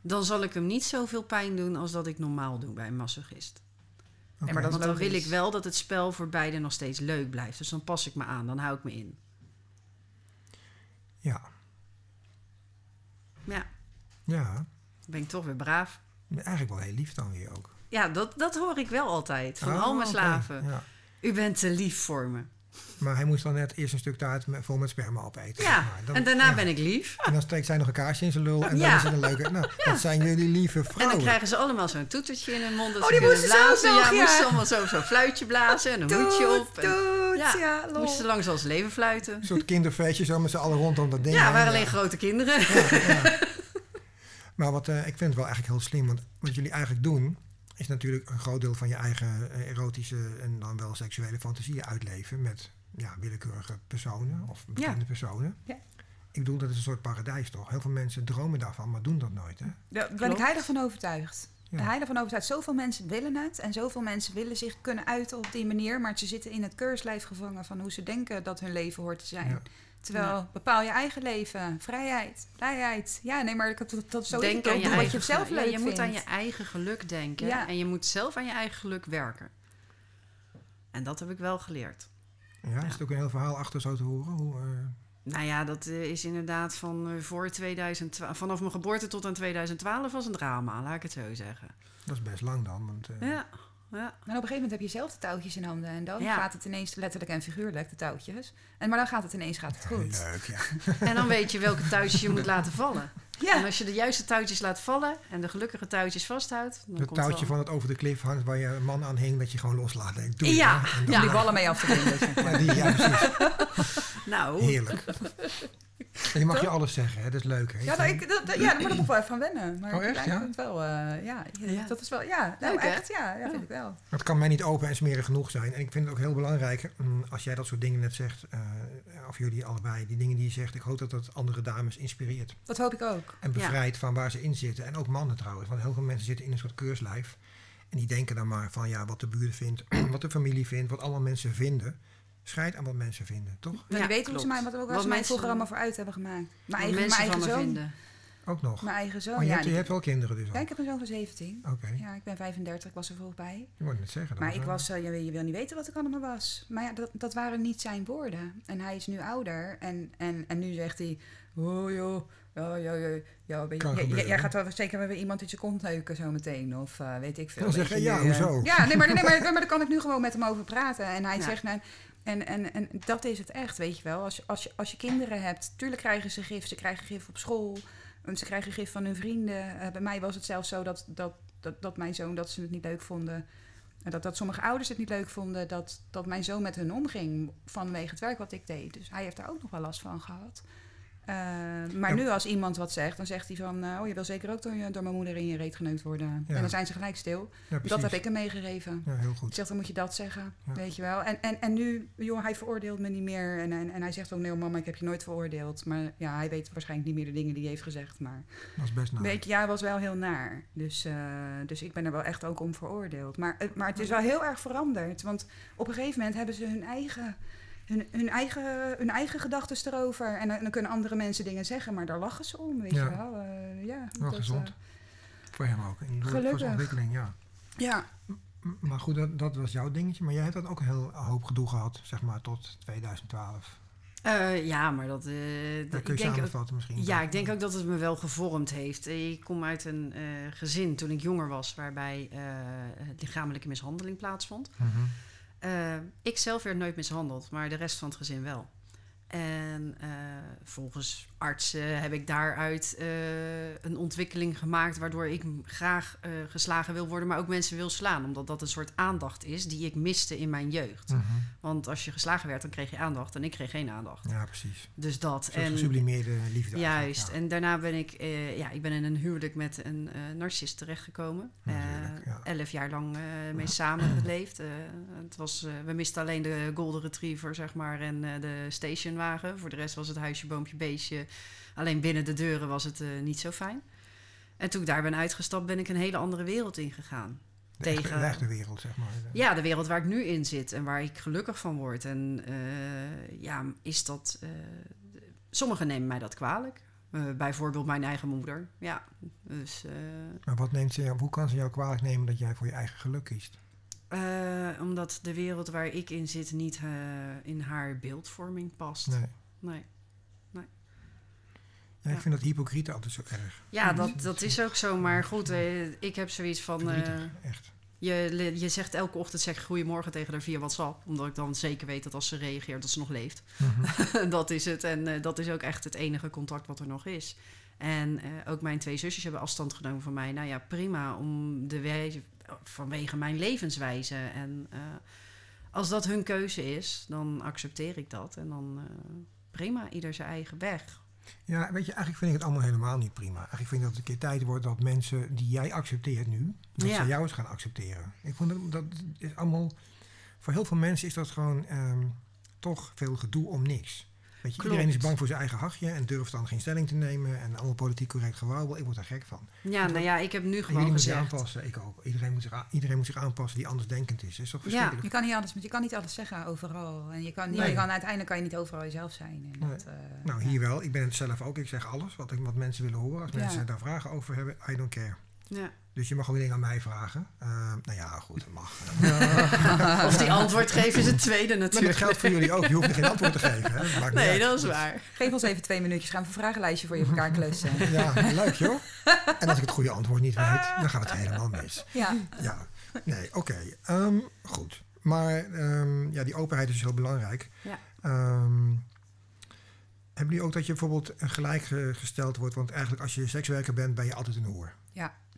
dan zal ik hem niet zoveel pijn doen als dat ik normaal doe bij een masochist. maar Want dan wil ik wel dat het spel voor beiden nog steeds leuk blijft. Dus dan pas ik me aan, dan hou ik me in. Ja. Ja, Ja. dan ben ik toch weer braaf. Eigenlijk wel heel lief dan weer ook. Ja, dat, dat hoor ik wel altijd van Oh, al mijn slaven. Ja. U bent te lief voor me. Maar hij moest dan net eerst een stuk taart met, vol met sperma opeten. Ja, zeg maar. Dan- en daarna ja. ben ik lief. En dan steekt zij nog een kaarsje in zijn lul. En dan is het een leuke... Nou, dat zijn jullie lieve En vrouwen. dan krijgen ze allemaal zo'n toetertje in hun mond. Dat Oh, die moesten blazen. nog, ja, moesten ze allemaal zo- zo'n fluitje blazen en een hoedje op. En Toet, Ja, moesten ze langs als leven fluiten. Een soort kinderfeestje zo met z'n allen rondom dat ding. Ja, heen. waren alleen grote kinderen. Ja. Maar wat, eh, ik vind het wel eigenlijk heel slim. Want wat jullie eigenlijk doen... is natuurlijk een groot deel van je eigen eh, erotische... en dan wel seksuele fantasieën uitleven... met ja, willekeurige personen of bekende personen. Ja. Ik bedoel, dat is een soort paradijs toch? Heel veel mensen dromen daarvan, maar doen dat nooit. Hè? Daar ben Klopt. ik heilig van overtuigd. Ja. Heilig van overtuigd. Zoveel mensen willen het. En zoveel mensen willen zich kunnen uiten op die manier. Maar ze zitten in het keurslijf gevangen van hoe ze denken dat hun leven hoort te zijn. Terwijl, Ja. bepaal je eigen leven. Vrijheid, blijheid. Ja, nee, maar dat, dat, dat zo Denk het aan je Doe wat je zelf leuk Ja, je moet vindt. aan je eigen geluk denken. Ja. En je moet zelf aan je eigen geluk werken. En dat heb ik wel geleerd. Ja, is het ook een heel verhaal achter zo te horen? Hoe, eh, Nou ja, dat eh, is inderdaad van eh, voor 2012. Vanaf mijn geboorte tot aan 2012 was een drama, laat ik het zo zeggen. dat is best lang dan. Want, eh, Ja, ja. En op een gegeven moment heb je zelf de touwtjes in handen. En dan Ja. gaat het ineens letterlijk en figuurlijk, de touwtjes. En, maar dan gaat het ineens gaat het goed. Leuk, ja. En dan weet je welke touwtjes je moet laten vallen. En Ja, als je de juiste touwtjes laat vallen en de gelukkige touwtjes vasthoudt, dan Het komt touwtje wel- van het over de klif hangt waar je een man aan hing, dat je gewoon loslaat. Denk, doe Ja, hè. En om dan- die ballen mee af te. Ja, die, ja, precies. Nou, Heerlijk. En je mag je alles zeggen, hè? dat is leuk. Hè? Ja, nou, ik, dat, dat- ja, daar moet ik nog wel even van wennen. Maar Oh, ik, echt, ja? vind het wel, eh, ja, Ja. dat is wel, ja, nou, Leuk, echt, ja, ja, vind ik wel. Maar het kan mij niet open en smerig genoeg zijn. En ik vind het ook heel belangrijk, mm, als jij dat soort dingen net zegt, eh, of jullie allebei, die dingen die je zegt, ik hoop dat dat andere dames inspireert. Dat hoop ik ook. En bevrijdt van waar ze in zitten. En ook mannen trouwens, want heel veel mensen zitten in een soort keurslijf. En die denken dan maar van ja, wat de buurt vindt, wat de familie vindt, wat allemaal mensen vinden. Scheid aan wat mensen vinden, toch? Maar Ja, die weten hoe ze mij, wat, ook, waar Wat ze mij mensen- vroeger allemaal voor uit hebben gemaakt. Mijn wat eigen, mijn mensen eigen van me zoon. vinden. Ook nog. Mijn eigen zoon, Oh, je, ja. hebt, je hebt wel kinderen dus al. ja, ik heb een zoon van 17. Oké, Ja, ik ben 35, ik was er vroeg bij. je moet het zeggen. dat Maar ik was, eh, je, wil- je wil niet weten wat ik allemaal was. Maar ja, dat, dat waren niet zijn woorden. En hij is nu ouder. En, en, en nu zegt hij, oh joh, ja, ja, ja, ja, je, jij- gaat wel zeker weer iemand in zijn kont neuken zo meteen. Of eh, weet ik veel. Dan zeg je, je, ja, nu, eh, hoezo? Ja, nee maar, nee, maar, maar daar kan ik nu gewoon met hem over praten. En hij Ja. zegt, nou, en, en, en dat is het echt, weet je wel. Als je, als, je, als je kinderen hebt, tuurlijk krijgen ze gif. Ze krijgen gif op school. En ze krijgen gif van hun vrienden. Eh, bij mij was het zelfs zo dat, dat, dat, dat mijn zoon dat ze het niet leuk vonden. En dat, dat sommige ouders het niet leuk vonden dat, dat mijn zoon met hun omging vanwege het werk wat ik deed. Dus hij heeft daar ook nog wel last van gehad. Eh, maar Ja. nu als iemand wat zegt, dan zegt hij van... eh, oh, je wil zeker ook door, je- door mijn moeder in je reet geneukt worden. Ja. En dan zijn ze gelijk stil. Ja. Dat heb ik hem meegegeven. Ja, heel Ik goed. zeg, dan moet je dat zeggen, weet je wel. En, en, en nu, joh, hij veroordeelt me niet meer. En, en, en hij zegt ook, nee mama, ik heb je nooit veroordeeld. Maar ja, hij weet waarschijnlijk niet meer de dingen die hij heeft gezegd. Maar Dat is best naar. weet je, ja, hij was wel heel naar. Dus, eh, dus ik ben er wel echt ook om veroordeeld. Maar, maar het is wel heel erg veranderd. Want op een gegeven moment hebben ze hun eigen... Hun, hun eigen, hun eigen gedachten erover. En dan, dan kunnen andere mensen dingen zeggen, maar daar lachen ze om, weet Ja. je wel. Eh, ja, Wel dat, gezond. eh, Voor hem ook. Door- Voor zijn ontwikkeling, ja. ja, M- Maar goed, dat, dat was jouw dingetje. Maar jij hebt dan ook een heel hoop gedoe gehad, zeg maar, tot 2012. Eh, ja, maar dat... eh, Dat ik kun je denk ook- samenvatten misschien. Ja, ik denk ook dat het me wel gevormd heeft. Ik kom uit een eh, gezin toen ik jonger was, waarbij eh, lichamelijke mishandeling plaatsvond. Mhm. Eh, ik zelf werd nooit mishandeld, maar de rest van het gezin wel. En eh, volgens artsen heb ik daaruit eh, een ontwikkeling gemaakt waardoor ik graag eh, geslagen wil worden, maar ook mensen wil slaan. Omdat dat een soort aandacht is die ik miste in mijn jeugd. Mhm. Want als je geslagen werd, dan kreeg je aandacht en ik kreeg geen aandacht. Ja, precies. Dus dat. En liefde. Juist. ja. En daarna ben ik, ja, ik ben in een huwelijk met een narcist terechtgekomen. Ja. Elf jaar lang mee samengeleefd. Het was, we misten alleen de golden retriever, zeg maar, en de Voor de rest was het huisje, boompje, beestje. Alleen binnen de deuren was het eh, niet zo fijn. En toen ik daar ben uitgestapt, ben ik een hele andere wereld ingegaan. De echte- tegen- de echte wereld, zeg maar. Ja, de wereld waar ik nu in zit en waar ik gelukkig van word. En eh, ja, is dat. eh, sommigen nemen mij dat kwalijk. Bijvoorbeeld mijn eigen moeder. Ja, dus. Maar wat neemt ze, jou- hoe kan ze jou kwalijk nemen dat jij voor je eigen geluk kiest? Eh, omdat de wereld waar ik in zit niet eh, in haar beeldvorming past. Nee. Nee. Ja, ik vind dat hypocriete altijd zo erg. Ja, dat, dat is ook zo. Maar goed, eh, ik heb zoiets van. Verdrietig, echt. je, je zegt elke ochtend zeg goedemorgen tegen haar via WhatsApp. Omdat ik dan zeker weet dat als ze reageert, dat ze nog leeft. Mhm. dat is het. En dat is ook echt het enige contact wat er nog is. En ook mijn twee zusjes hebben afstand genomen van mij. Nou ja, prima, om de wijze, vanwege mijn levenswijze. En eh, als dat hun keuze is, dan accepteer ik dat. En dan eh, prima, ieder zijn eigen weg. Ja, weet je, eigenlijk vind ik het allemaal helemaal niet prima. Eigenlijk vind ik dat het een keer tijd wordt dat mensen die jij accepteert nu, dat Ja. ze jou eens gaan accepteren. Ik vond dat, dat is allemaal, voor heel veel mensen is dat gewoon ehm, toch veel gedoe om niks. Weet je, Klopt. iedereen is bang voor zijn eigen hachje en durft dan geen stelling te nemen en allemaal politiek correct gewauwel. Ik word daar gek van. Ja, nou ja, ik heb nu gewoon moeten zich gezegd. aanpassen, ik ook. Iedereen moet, zich aan- iedereen moet zich aanpassen die andersdenkend is. is toch verschrikkelijk? Je kan niet alles, je kan niet alles zeggen overal. En je kan, niet, Nee. je kan, uiteindelijk kan je niet overal jezelf zijn. En Nee. dat, eh, Nou, ja. hier wel. Ik ben het zelf ook. Ik zeg alles wat, ik, wat mensen willen horen. Als Ja. mensen daar vragen over hebben, I don't care. Ja. Dus je mag ook dingen aan mij vragen. Eh, nou ja, goed, dat mag. Of die antwoord geven is het tweede Maar dat natuurlijk. geldt voor jullie ook. Je hoeft geen antwoord te geven. Hè? Maakt Nee, dat is waar. Geef ons even twee minuutjes, gaan we een vragenlijstje voor je op elkaar klussen. Ja, leuk joh. En als ik het goede antwoord niet weet, dan gaat het helemaal mis. Ja, Ja, nee, oké. Ehm, goed. Maar ehm, ja, die openheid is dus heel belangrijk. Ja. Ehm, hebben jullie ook dat je bijvoorbeeld gelijkgesteld wordt? Want eigenlijk als je sekswerker bent, ben je altijd een hoer.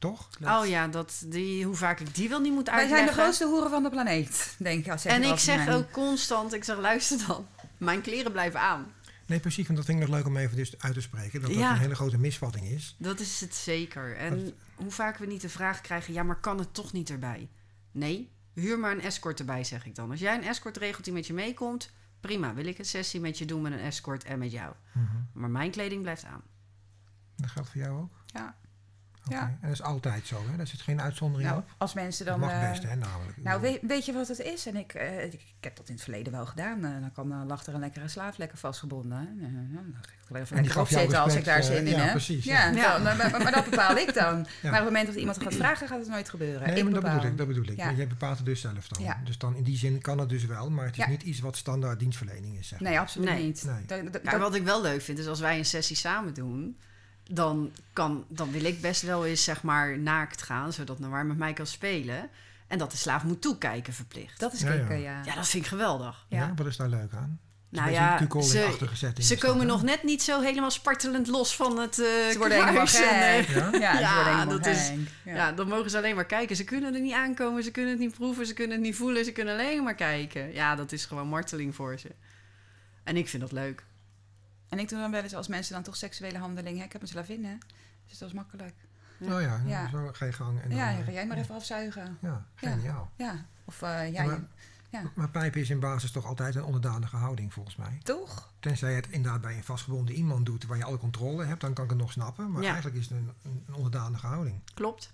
Toch? Oh ja, dat, die, hoe vaak ik die wel niet moet wij uitleggen. zijn de grootste hoeren van de planeet, denk ik. Zeg en ik zeg ook constant, ik zeg luister dan, mijn kleren blijven aan. Nee, precies. Want dat vind ik nog leuk om even dus uit te spreken. Dat dat Ja. een hele grote misvatting is. Dat is het zeker. En hoe vaak we niet de vraag krijgen, ja, maar kan het toch niet erbij? Nee, huur maar een escort erbij, zeg ik dan. Als jij een escort regelt die met je meekomt, prima. Wil ik een sessie met je doen met een escort en met jou. Mhm. Maar mijn kleding blijft aan. Dat geldt voor jou ook? Ja. Ja. En dat is altijd zo, hè? Daar zit geen uitzondering Nou, op. als mensen Dat dan... mag eh, best, hè, namelijk. Nou, weet, weet je wat het is? En ik, eh, ik, ik heb dat in het verleden wel gedaan. Eh, dan kwam, eh, lag er een lekkere slaaf lekker vastgebonden. hè. Eh, nou, dan ga ik er En lekker op zitten als ik daar zin in ja, heb. precies, Ja, ja. dan- maar, maar, maar dat bepaal ik dan. Ja. Maar op het moment dat iemand gaat vragen, gaat het nooit gebeuren. Nee, ik maar dat bepaal. bedoel ik. Dat bedoel ik. Ja. Maar jij bepaalt het dus zelf dan. Ja. Dus dan in die zin kan het dus wel, maar het is Ja. niet iets wat standaard dienstverlening is. Zeg maar. Nee, absoluut Nee. niet. Nee. Dat- dat- Ja, dat- wat ik wel leuk vind, is als wij een sessie samen doen, dan, kan, dan wil ik best wel eens zeg maar naakt gaan, zodat Noir met mij kan spelen. En dat de slaaf moet toekijken verplicht. dat is Ja, ja. ja. Ja, dat vind ik geweldig. Ja. Ja. wat is daar leuk aan? Nou ja, ze, ze komen nog net niet zo helemaal spartelend los van het eh Ze worden helemaal gek. Ja? Ja, dat is-. Ja, dan mogen ze alleen maar kijken. Ze kunnen er niet aankomen, ze kunnen het niet proeven, ze kunnen het niet voelen, ze kunnen alleen maar kijken. Ja, dat is gewoon marteling voor ze. En ik vind dat leuk. En ik doe dan wel eens als mensen dan toch seksuele handelingen... Ik heb een slavin, hè. Dus dat is makkelijk. Oh ja, Ja. zo ga je gang. En dan, ja, eh, ga jij maar even afzuigen. Ja, geniaal. Ja. Of eh, ja, Maar- ja. Maar pijpen is in basis toch altijd een onderdanige houding volgens mij. toch? Tenzij je het inderdaad bij een vastgebonden iemand doet waar je alle controle hebt, dan kan ik het nog snappen. Maar Ja. eigenlijk is het een, een onderdanige houding. Klopt.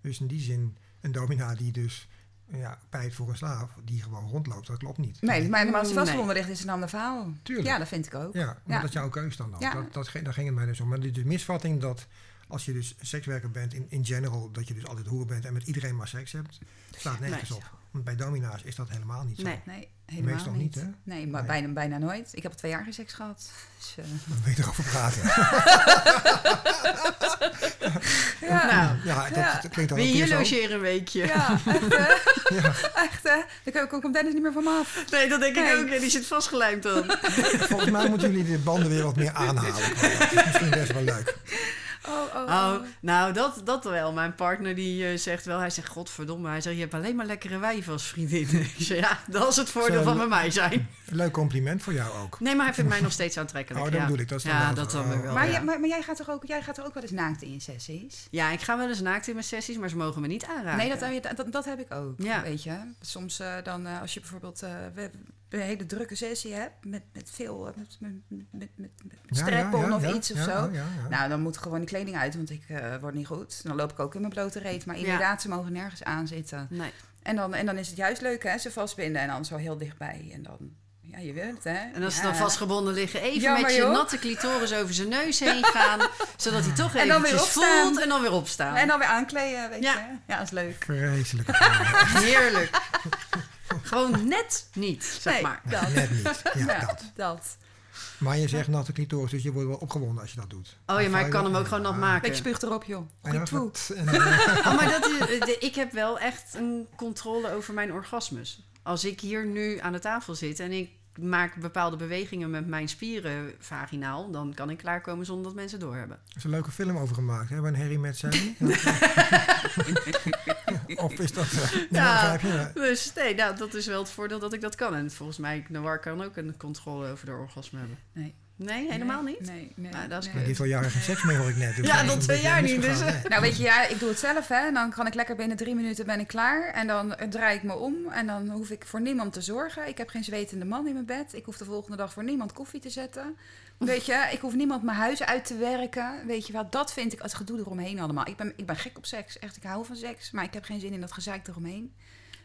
Dus in die zin, een domina die dus ja, pijpt voor een slaaf, die gewoon rondloopt, dat klopt niet. Nee, maar, als hij vastgebonden ligt, is het een ander verhaal. Tuurlijk. Ja, dat vind ik ook. Ja, maar Ja. dat is jouw keus dan ook. Ja. Dat, dat, ging- daar ging het mij dus om. Maar de misvatting dat als je dus sekswerker bent in, in general, dat je dus altijd hoer bent en met iedereen maar seks hebt, slaat nergens Nee. op. Want bij domina's is dat helemaal niet zo. Nee. Nee, helemaal Meestal niet. niet, hè? Nee, maar Nee. Bijna, bijna nooit. Ik heb al twee jaar geen seks gehad. Dus, eh, Daar wil je erover praten. ja. Nou, ja, dat, Ja. dat klinkt al wil je hier logeren een weekje? ja, echt hè? Ja. Echt hè? Daar kom- komt Dennis niet meer van me af. Nee, dat denk ik Nee. ook. Ja, die zit vastgelijmd dan. Volgens mij moeten jullie de banden weer wat meer aanhalen. Dat is misschien best wel leuk. Oh, oh, Oh, oh. nou, dat, dat wel. Mijn partner die eh, zegt wel, hij zegt, godverdomme, hij zegt, je hebt alleen maar lekkere wijven als vriendin. ik zeg, ja, dat is het voordeel van bij mij zijn. Leuk compliment voor jou ook. Nee, maar hij vindt mij nog steeds aantrekkelijk. Oh, dat ja. bedoel ik, dat is dan ja, wel dat dan Oh. wel. Maar, ja. jij- maar, maar jij, gaat toch ook, jij gaat toch ook wel eens naakt in sessies? Ja, ik ga wel eens naakt in mijn sessies, maar ze mogen me niet aanraken. Nee, dat, dat, dat heb ik ook. Ja. Weet je, soms eh, dan eh, als je bijvoorbeeld eh, we een hele drukke sessie hebt met, met veel eh, met, met, met, met, met Ja, ja, strap-on ja, of ja, iets of zo. ja, ja, ja. Nou, dan moet gewoon die kleding uit, want ik eh, word niet goed. Dan loop ik ook in mijn blote reet. Maar Ja. inderdaad, ze mogen nergens aan zitten. Nee. En dan, en dan is het juist leuk, hè? Ze vastbinden en dan zo heel dichtbij. En dan, ja, je het, hè? En als ze Ja. dan vastgebonden liggen, even Jammer, met je joh. natte clitoris over zijn neus heen gaan. zodat hij toch En dan weer eventjes opstaan. voelt en dan weer opstaan. En dan weer aankleden, weet Ja. je? Ja, dat is leuk. Vreselijke vraag. Heerlijk. Gewoon net niet, zeg Nee, maar. dat. Net niet. Ja, Ja, dat. dat. Maar je zegt natte clitoris, dus je wordt wel opgewonden als je dat doet. Oh ja, maar ik kan hem ook gewoon nat maken. Beetje spuug erop, joh. Goed toe. en, eh, Oh, maar dat is, de- ik heb wel echt een controle over mijn orgasmes. Als ik hier nu aan de tafel zit en ik maak bepaalde bewegingen met mijn spieren vaginaal, dan kan ik klaarkomen zonder dat mensen doorhebben. Er is een leuke film over gemaakt, hè? Waar Harry met Sally. of is dat... nee, Ja. begrijp je? Dus nee, nou, dat is wel het voordeel dat ik dat kan. En volgens mij, Noir kan ook een controle over de orgasme hebben. Nee. Nee, helemaal Nee, niet? Nee, nee. Nou, dat is nee. Maar die heeft al jaren geen seks meer, hoor ik net. Dus Ja, dat twee jaar niet, dus, hè? Nou, weet je, ja, ik doe het zelf, hè. En dan kan ik lekker binnen drie minuten ben ik klaar. En dan eh, draai ik me om. En dan hoef ik voor niemand te zorgen. Ik heb geen zwetende man in mijn bed. Ik hoef de volgende dag voor niemand koffie te zetten. Weet je, ik hoef niemand mijn huis uit te werken. Weet je wel, dat vind ik het gedoe eromheen allemaal. Ik ben, ik ben gek op seks. Echt, ik hou van seks. Maar ik heb geen zin in dat gezeik eromheen.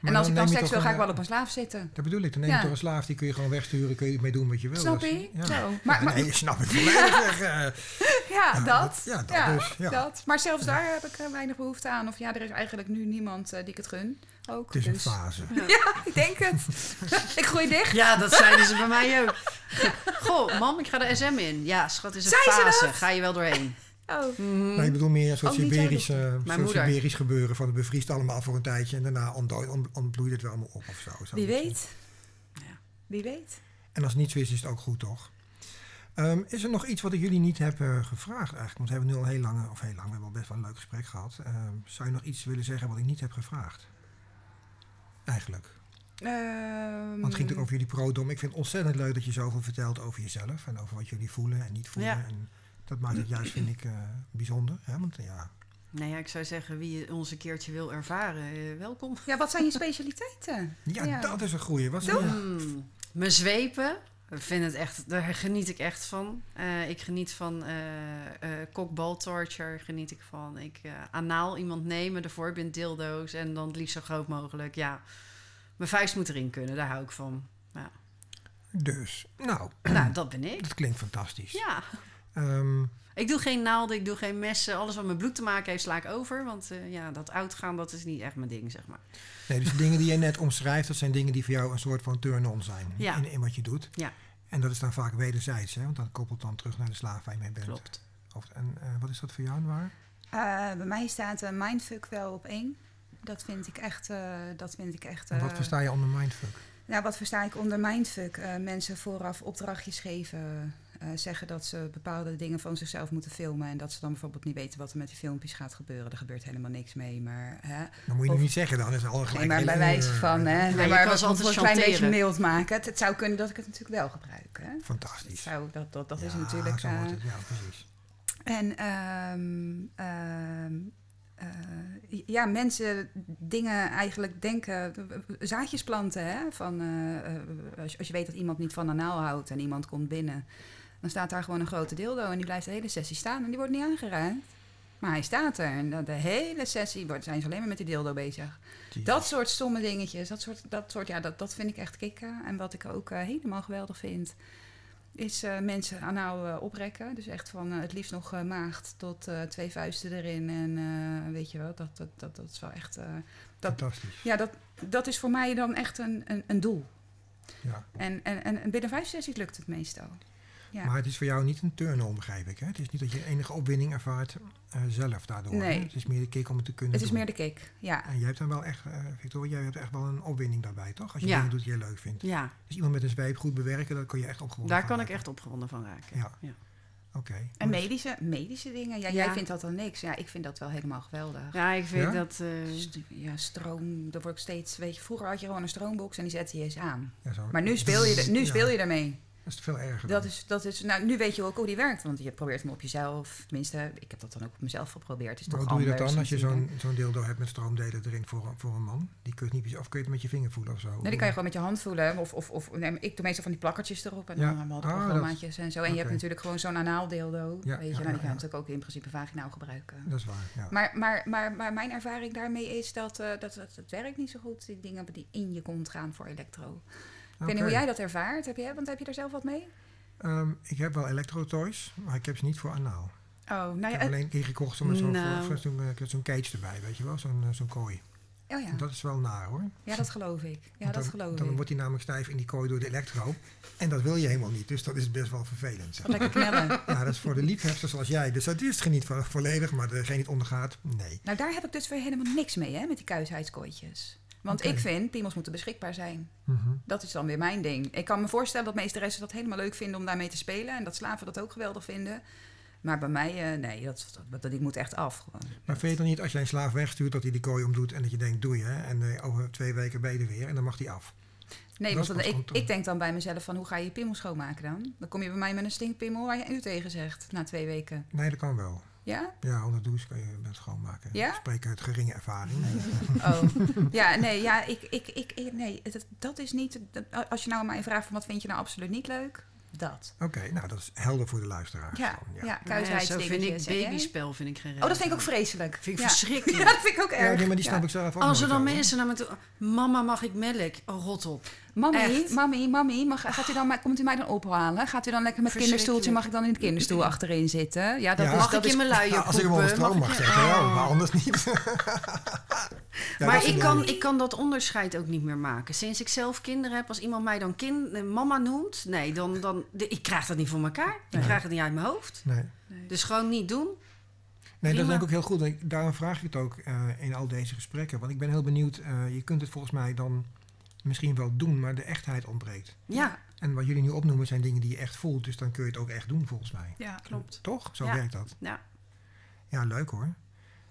Maar en als ik dan je seks wil, ga ik wel op een slaaf zitten. Dat bedoel ik, dan neem je Ja. toch een slaaf, die kun je gewoon wegsturen, kun je mee doen wat je wil. Snap je? Ja. Zo. Maar, Maar, maar, nee, snap ik volledig. zeg, eh. ja, Ja, dat. dat- ja, dat dus, ja. dat. Maar zelfs daar heb ik eh, weinig behoefte aan. Of ja, er is eigenlijk nu niemand eh, die ik het gun. Ook. Het is een dus- fase. Ja, ik denk het. ik groei dicht. Ja, dat zeiden ze bij mij ook. Goh, mam, ik ga de SM in. Ja, schat, is een fase. Ga je wel doorheen. Oh. Mhm. Nee, ik bedoel meer een soort Siberisch, eh, soort. Siberisch gebeuren. Van het bevriest allemaal voor een tijdje en daarna ontdooit- ont- ontbloeit het wel allemaal op of zo. Zo Wie weet. Ja. Wie weet. En als het niet zo is, is het ook goed, toch? Ehm, is er nog iets wat ik jullie niet heb eh, gevraagd eigenlijk? Want we hebben nu al heel lang, of heel lang, we hebben al best wel een leuk gesprek gehad. Ehm, zou je nog iets willen zeggen wat ik niet heb gevraagd? Eigenlijk. Ehm, Want het ging ook over jullie prodom. Ik vind het ontzettend leuk dat je zoveel vertelt over jezelf. En over wat jullie voelen en niet voelen. Ja. En dat maakt het juist, vind ik, eh, bijzonder. Hè? Want ja, Nou ja, ik zou zeggen, wie ons een keertje wil ervaren, eh, welkom. Ja, wat zijn je specialiteiten? ja, Ja. dat is een goeie. Wat ja. Mm, mijn zwepen, ik vind het echt, daar geniet ik echt van. Eh, ik geniet van eh eh cockball torture, geniet ik van. Ik eh, anaal iemand nemen, de voorbind dildo's en dan het liefst zo groot mogelijk. Ja, mijn vuist moet erin kunnen, daar hou ik van. Dus, nou, nou, dat ben ik. dat klinkt fantastisch. Ja. Ehm, Ik doe geen naalden, ik doe geen messen. Alles wat met bloed te maken heeft, sla ik over. Want eh, ja, dat uitgaan, dat is niet echt mijn ding, zeg maar. nee, dus de dingen die je net omschrijft, dat zijn dingen die voor jou een soort van turn-on zijn. Ja. In, in wat je doet. Ja. En dat is dan vaak wederzijds, hè? want dat koppelt dan terug naar de slaaf waar je mee bent. Klopt. Of, en eh, wat is dat voor jou, waar? Eh, bij mij staat mindfuck wel op één. Dat vind ik echt... eh, dat vind ik echt En wat versta je onder mindfuck? Nou, wat versta ik onder mindfuck? Eh, mensen vooraf opdrachtjes geven. Eh, zeggen dat ze bepaalde dingen van zichzelf moeten filmen. En dat ze dan bijvoorbeeld niet weten wat er met die filmpjes gaat gebeuren. Er gebeurt helemaal niks mee. Maar, hè. Dan moet je Of- niet zeggen dan. Is al Nee, gelijk maar bij wijze van, hè, maar kan wat ze voor altijd een klein beetje mild maken. Het, het zou kunnen dat ik het natuurlijk wel gebruik. Hè. Het Fantastisch. zou, dat dat, dat is Ja, natuurlijk... zo wordt eh, het. Ja, precies. En ehm, ehm, eh, ja, mensen dingen eigenlijk denken, zaadjes planten. Hè? Van, als, je, als je weet dat iemand niet van anaal houdt en iemand komt binnen, dan staat daar gewoon een grote dildo en die blijft de hele sessie staan en die wordt niet aangeraakt. Maar hij staat er en de- de hele sessie wordt, zijn ze alleen maar met die dildo bezig. Jezus. Dat soort stomme dingetjes, dat soort, dat soort ja, dat, dat vind ik echt kicken. En wat ik ook eh, helemaal geweldig vind, is eh, mensen anaal eh, oprekken. Dus echt van het liefst nog maagd tot twee vuisten erin. En weet je wel, dat, dat, dat, dat is wel echt. dat, Fantastisch. ja, dat, dat is voor mij dan echt een, een, een doel. Ja. En, en en binnen vijf sessies lukt het meestal. Ja. Maar het is voor jou niet een turn-on, begrijp ik. Hè? Het is niet dat je enige opwinding ervaart eh, zelf daardoor. hè? Nee. Het is meer de kick om het te kunnen het is doen. meer de kick, ja. En jij hebt dan wel echt, eh Victoria, jij hebt echt wel een opwinding daarbij, toch? Als je Ja. dingen doet die je leuk vindt. Ja, Dus iemand met een zweep goed bewerken, daar kun je echt opgewonden daar van kan ik echt opgewonden van raken. Ja. Oké. En medische, medische dingen, ja, Ja. jij vindt dat dan niks. Ja, ik vind dat wel helemaal geweldig. Ja, ik vind Ja? dat... eh, St- Ja, stroom, dat wordt steeds, weet je, vroeger had je gewoon een stroombox en die zette je eens aan. ja, zo- Maar nu speel je, nu Ja, speel je ermee. Dat is veel erger Dat dan. is, dat is, nou, nu weet je ook hoe die werkt, want je probeert hem op jezelf. Tenminste, ik heb dat dan ook op mezelf geprobeerd. Is Maar hoe doe je dat dan als je zo'n zo'n dildo hebt met stroomdelen erin voor, een- voor een man? Die kun je niet of kun je het met je vinger voelen of zo? Nee, die kan je gewoon met je hand voelen. Of, of, of nee, ik doe meestal van die plakkertjes erop en Ja. dan allemaal de dat- programmaatjes en zo. En je hebt natuurlijk gewoon zo'n anaaldildo. Ja, weet je, ja, nou, die kan je natuurlijk ook in principe vaginaal gebruiken. Dat is waar, ja. Maar, maar, maar, maar mijn ervaring daarmee is dat, eh, dat, dat het werkt niet zo goed. Die dingen die in je kont gaan voor elektro. Ik weet niet hoe jij dat ervaart. Heb je, want heb je er zelf wat mee? Ehm, ik heb wel electrotoys, maar ik heb ze niet voor anaal. Oh, nou ik ja. heb het- alleen een keer gekocht zo'n Nou. zo'n eh, zo'n cage erbij, weet je wel? Zo'n eh, zo'n kooi. oh ja. En Dat is wel naar hoor. ja, dat geloof ik. Ja, Want dat dan, geloof Dan ik. wordt hij namelijk stijf in die kooi door de elektro. En dat wil je helemaal niet, dus dat is best wel vervelend. zeg lekker knellen. Ja, dat is voor de liefhebbers zoals jij. Dus dat is geniet vo- volledig, maar degene die het ondergaat, nee. Nou, daar heb ik dus weer helemaal niks mee, hè, met die kuisheidskortjes. Want ik vind, piemels moeten beschikbaar zijn. Mhm. Dat is dan weer mijn ding. Ik kan me voorstellen dat meesteressen dat helemaal leuk vinden om daarmee te spelen. En dat slaven dat ook geweldig vinden. Maar bij mij, eh, nee, dat, dat, dat, die moet echt af. Gewoon. Maar vind je dan niet als jij een slaaf wegstuurt dat hij die kooi omdoet en dat je denkt, doe je, en eh, over twee weken ben je er weer en dan mag hij af. Nee, Dat want dan- ik, ik denk dan bij mezelf van, hoe ga je je piemel schoonmaken dan? Dan kom je bij mij met een stinkpiemel waar je u tegen zegt, na twee weken. Nee, dat kan wel. Ja? Ja, onder de douche kan je het schoonmaken. Ja? Ik spreek uit geringe ervaring. Oh, ja, nee, ja, ik, ik, ik, ik- nee, dat, dat is niet... dat- als je nou aan mij vraagt van, wat vind je nou absoluut niet leuk? Dat. Oké, nou dat is helder voor de luisteraars. Ja, ja, ja, zo vind ik babyspel vind ik geen Oh, dat vind ik ook vreselijk. Vind ik ja. verschrikkelijk. Ja, dat vind ik ook Ja, erg. nee, maar die Ja. snap ik zelf ook Als er dan mensen naar me toe... Mama, mag ik melk? Oh, rot op. Mami, mami, mami, mag, gaat u dan, maar- komt u mij dan ophalen? Gaat u dan lekker met kinderstoeltje? Mag ik dan in de kinderstoel achterin zitten? Ja, dat Ja. is, Mag dat ik is, in mijn luier Ja, als ik hem onder stroom mag zetten, ja, Oh. maar anders niet. Ja, maar ik kan, ik kan dat onderscheid ook niet meer maken. Sinds ik zelf kinderen heb, als iemand mij dan kind, eh, mama noemt... Nee, dan, dan, de- ik krijg dat niet voor elkaar. Ik Nee. krijg het niet uit mijn hoofd. Nee. Dus gewoon niet doen. Nee, dat denk ik ook heel goed. Ik- Daarom vraag ik het ook eh, in al deze gesprekken. Want ik ben heel benieuwd. eh, je kunt het volgens mij dan misschien wel doen, maar de echtheid ontbreekt. Ja, En wat jullie nu opnoemen zijn dingen die je echt voelt. Dus dan kun je het ook echt doen volgens mij. ja. klopt. Toch? Zo Ja. werkt dat. Ja. Ja, leuk hoor.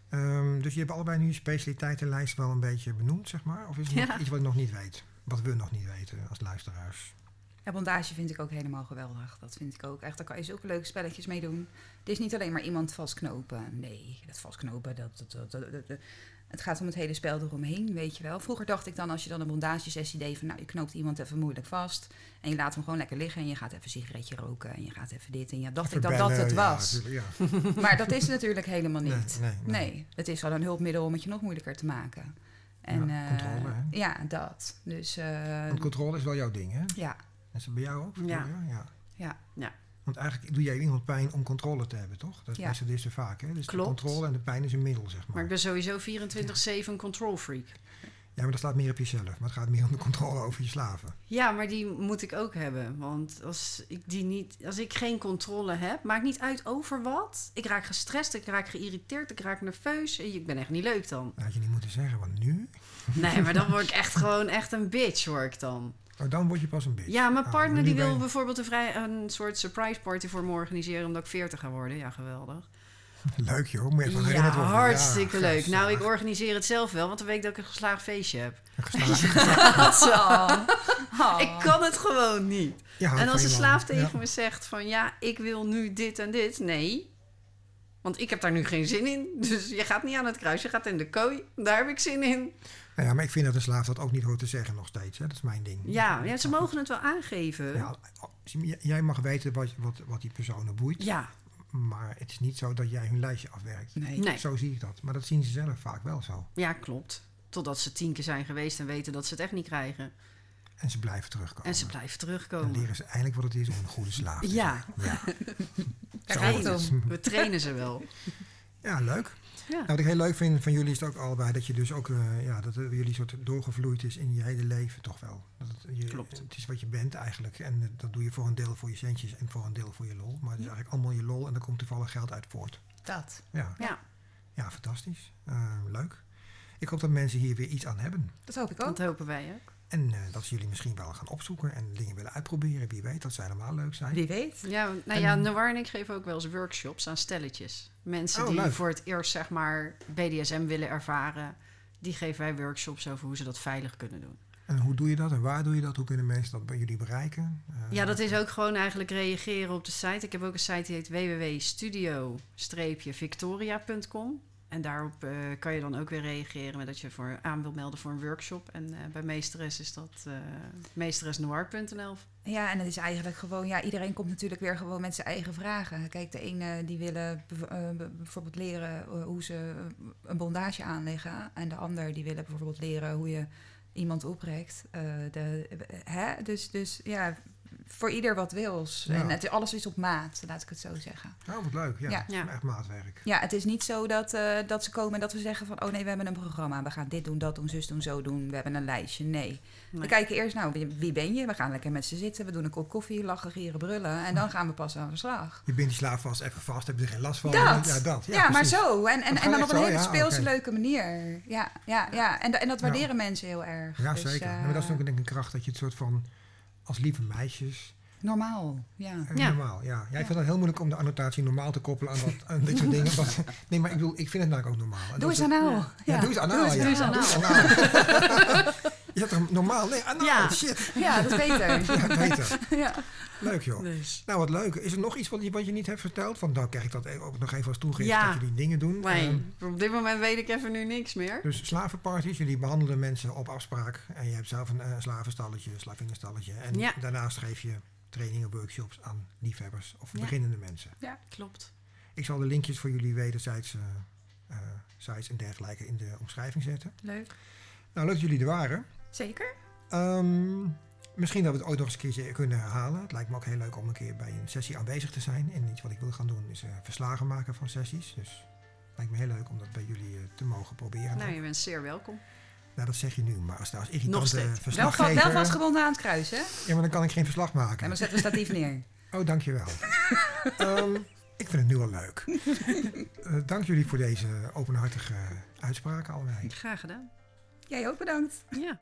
Ehm, dus je hebt allebei nu je specialiteitenlijst wel een beetje benoemd, zeg maar? Of is er Ja. iets wat ik nog niet weet? Wat we nog niet weten als luisteraars? Ja, bondage vind ik ook helemaal geweldig. Dat vind ik ook echt. Daar kan je zulke leuke spelletjes mee doen. Het is niet alleen maar iemand vastknopen. Nee, dat vastknopen, dat, dat, dat, dat- dat- dat- het gaat om het hele spel eromheen, weet je wel. Vroeger dacht ik dan, als je dan een bondagesessie deed... van nou, je knoopt iemand even moeilijk vast... en je laat hem gewoon lekker liggen... en je gaat even een sigaretje roken... en je gaat even dit... en ja, dacht ik dat dat het was. ja. Maar dat is natuurlijk helemaal niet. nee, nee. Nee, het is gewoon een hulpmiddel om het je nog moeilijker te maken. En, Ja, eh, controle, hè? Ja, dat. Dus eh, Want controle is wel jouw ding, hè? ja, Is dat bij jou ook? Ja. Ja. ja. Ja. Want eigenlijk doe jij iemand pijn om controle te hebben, toch? Dat is Ja. er vaak, hè? Dus Klopt. de controle en de pijn is een middel, zeg maar. Maar ik ben sowieso 24-7 een control freak. Ja, maar dat slaat meer op jezelf. Maar het gaat meer om de controle over je slaven. Ja, maar die moet ik ook hebben. Want als ik, die niet, als ik geen controle heb, maakt niet uit over wat. Ik raak gestrest, ik raak geïrriteerd, ik raak nerveus. Ik ben echt niet leuk dan. Dat had je niet moeten zeggen, want nu... Nee, maar dan word ik echt gewoon echt een bitch, hoor ik dan. Oh, dan word je pas een bitch. Ja, mijn Oh, partner die wil je- bijvoorbeeld een, vrij, een soort surprise party voor me organiseren omdat ik 40 ga worden. Ja, geweldig. Leuk joh, moet je even Ja, herinnerd worden. hartstikke Ja, leuk. Nou, ik organiseer het zelf wel, want dan weet ik dat ik een geslaagd feestje heb. Een geslaagd- Oh. Ik kan het gewoon niet. En als een man. slaaf tegen Ja. me zegt van ja, ik wil nu dit en dit. Nee. Want ik heb daar nu geen zin in. Dus je gaat niet aan het kruis, je gaat in de kooi. Daar heb ik zin in. Nou ja, maar ik vind dat een slaaf dat ook niet hoort te zeggen nog steeds. Hè? Dat is mijn ding. Ja, ja ze mogen het wel aangeven. Ja, jij mag weten wat, wat, wat die personen boeit. Ja, Maar het is niet zo dat jij hun lijstje afwerkt. Nee. nee. Zo zie ik dat. Maar dat zien ze zelf vaak wel zo. Ja, klopt. Totdat ze tien keer zijn geweest en weten dat ze het echt niet krijgen. En ze blijven terugkomen. En ze blijven Dan terugkomen. leren ze eindelijk wat het is om een goede slaaf te Ja. zijn. Ja. Daar gaat het. om. We trainen ze wel. Ja, leuk. Ja. Nou, wat ik heel leuk vind van jullie is het ook allebei dat je dus ook, eh, ja, dat jullie soort doorgevloeid is in je hele leven toch wel. Dat het, je, Klopt. Het is wat je bent eigenlijk. En eh, dat doe je voor een deel voor je centjes en voor een deel voor je lol. Maar het is eigenlijk allemaal je lol en daar komt toevallig geld uit voort. Dat. Ja, Ja, ja fantastisch. Eh, leuk. Ik hoop dat mensen hier weer iets aan hebben. Dat hoop ik ook. dat hopen wij ook. En eh, dat ze jullie misschien wel gaan opzoeken en dingen willen uitproberen. Wie weet, dat zij helemaal leuk zijn. Wie weet. Ja, nou ja, Noir en ik geven ook wel eens workshops aan stelletjes. Mensen Oh, die leuk. voor het eerst zeg maar BDSM willen ervaren, die geven wij workshops over hoe ze dat veilig kunnen doen. En hoe doe je dat en waar doe je dat? Hoe kunnen mensen dat bij jullie bereiken? Eh, Ja, dat is ook gewoon eigenlijk reageren op de site. Ik heb ook een site die heet www.studio-victoria.com. En daarop eh, kan je dan ook weer reageren met dat je voor aan wil melden voor een workshop. En eh, bij Meesteres is dat eh meesteresnoir.nl. Ja, en het is eigenlijk gewoon, ja, iedereen komt natuurlijk weer gewoon met zijn eigen vragen. Kijk, de ene die willen bijvoorbeeld leren hoe ze een bondage aanleggen. En de ander die willen bijvoorbeeld leren hoe je iemand oprekt. De, hè? Dus, dus ja, voor ieder wat wils. Ja. En het, alles is op maat, laat ik het zo zeggen. Oh, wat leuk. Ja, Ja. Ja. echt maatwerk. Ja, het is niet zo dat, eh, dat ze komen en dat we zeggen van... oh nee, we hebben een programma, we gaan dit doen, dat doen, zus doen, zo doen. We hebben een lijstje. Nee. We kijken eerst, nou, wie, wie ben je? We gaan lekker met ze zitten, we doen een kop koffie, lachen, gieren, brullen. En dan gaan we pas aan de slag. Je bindt die slaaf vast even vast, heb je er geen last van? Dat. Ja, dat. Ja, Ja, maar zo. En, en, en dan op een hele speelse, leuke manier. Ja, ja, ja. En, en dat Ja. waarderen mensen heel erg. Ja, Dus, zeker. eh, Ja, maar dat is ook denk ik een kracht dat je het soort van als lieve meisjes. Normaal, ja. eh, Ja. Normaal, ja. Jij Ja. vindt het heel moeilijk om de annotatie normaal te koppelen aan, dat, aan dit soort dingen. Want- nee, maar ik bedoel, ik vind het namelijk ook normaal. En Doe eens anaal. Ja. Ja, doe eens anaal. doe eens anaal. Je toch normaal? Nee, anaal. Ja. Shit. Ja, dat is beter. Ja, beter. ja. Leuk joh. Dus. Nou, wat leuk. Is er nog iets wat je, wat je niet hebt verteld? Van dan krijg ik dat ook nog even als Ja. dat jullie dingen doen. Nee, Ehm, op dit moment weet ik even nu niks meer. Dus slavenparties, jullie behandelen mensen op afspraak. En je hebt zelf een eh, slavenstalletje, slavinnenstalletje. En Ja. daarnaast geef je trainingen, workshops aan liefhebbers of Ja. beginnende mensen. Klopt. Ik zal de linkjes voor jullie wederzijds eh, sites en dergelijke in de omschrijving zetten. Leuk. Nou, leuk dat jullie er waren. Zeker. Ehm, misschien dat we het ooit nog eens een keertje kunnen herhalen. Het lijkt me ook heel leuk om een keer bij een sessie aanwezig te zijn. En iets wat ik wil gaan doen is eh, verslagen maken van sessies. Dus het lijkt me heel leuk om dat bij jullie te mogen proberen. Nou, je bent zeer welkom. Nou, dat zeg je nu, maar als daar als Nog irritante steeds. Wel, verslaggever... wel vastgebonden aan het kruis, hè? Ja, maar dan kan ik geen verslag En maken. dan zetten we statief neer. Oh, dankjewel. Ehm ik vind het nu al leuk. Eh, dank jullie voor deze openhartige uitspraken allebei. Graag gedaan. Jij ook bedankt. Ja.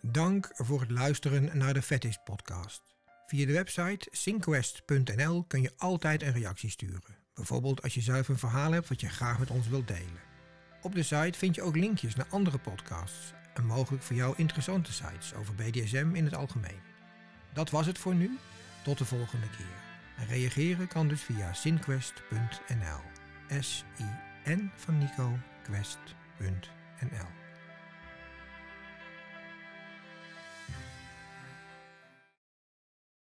Dank voor het luisteren naar de Fetish podcast. Via de website synquest.nl kun je altijd een reactie sturen. Bijvoorbeeld als je zelf een verhaal hebt wat je graag met ons wilt delen. Op de site vind je ook linkjes naar andere podcasts en mogelijk voor jou interessante sites over BDSM in het algemeen. Dat was het voor nu. Tot de volgende keer. En reageren kan dus via synquest.nl. S-I-N van Nico, quest.nl.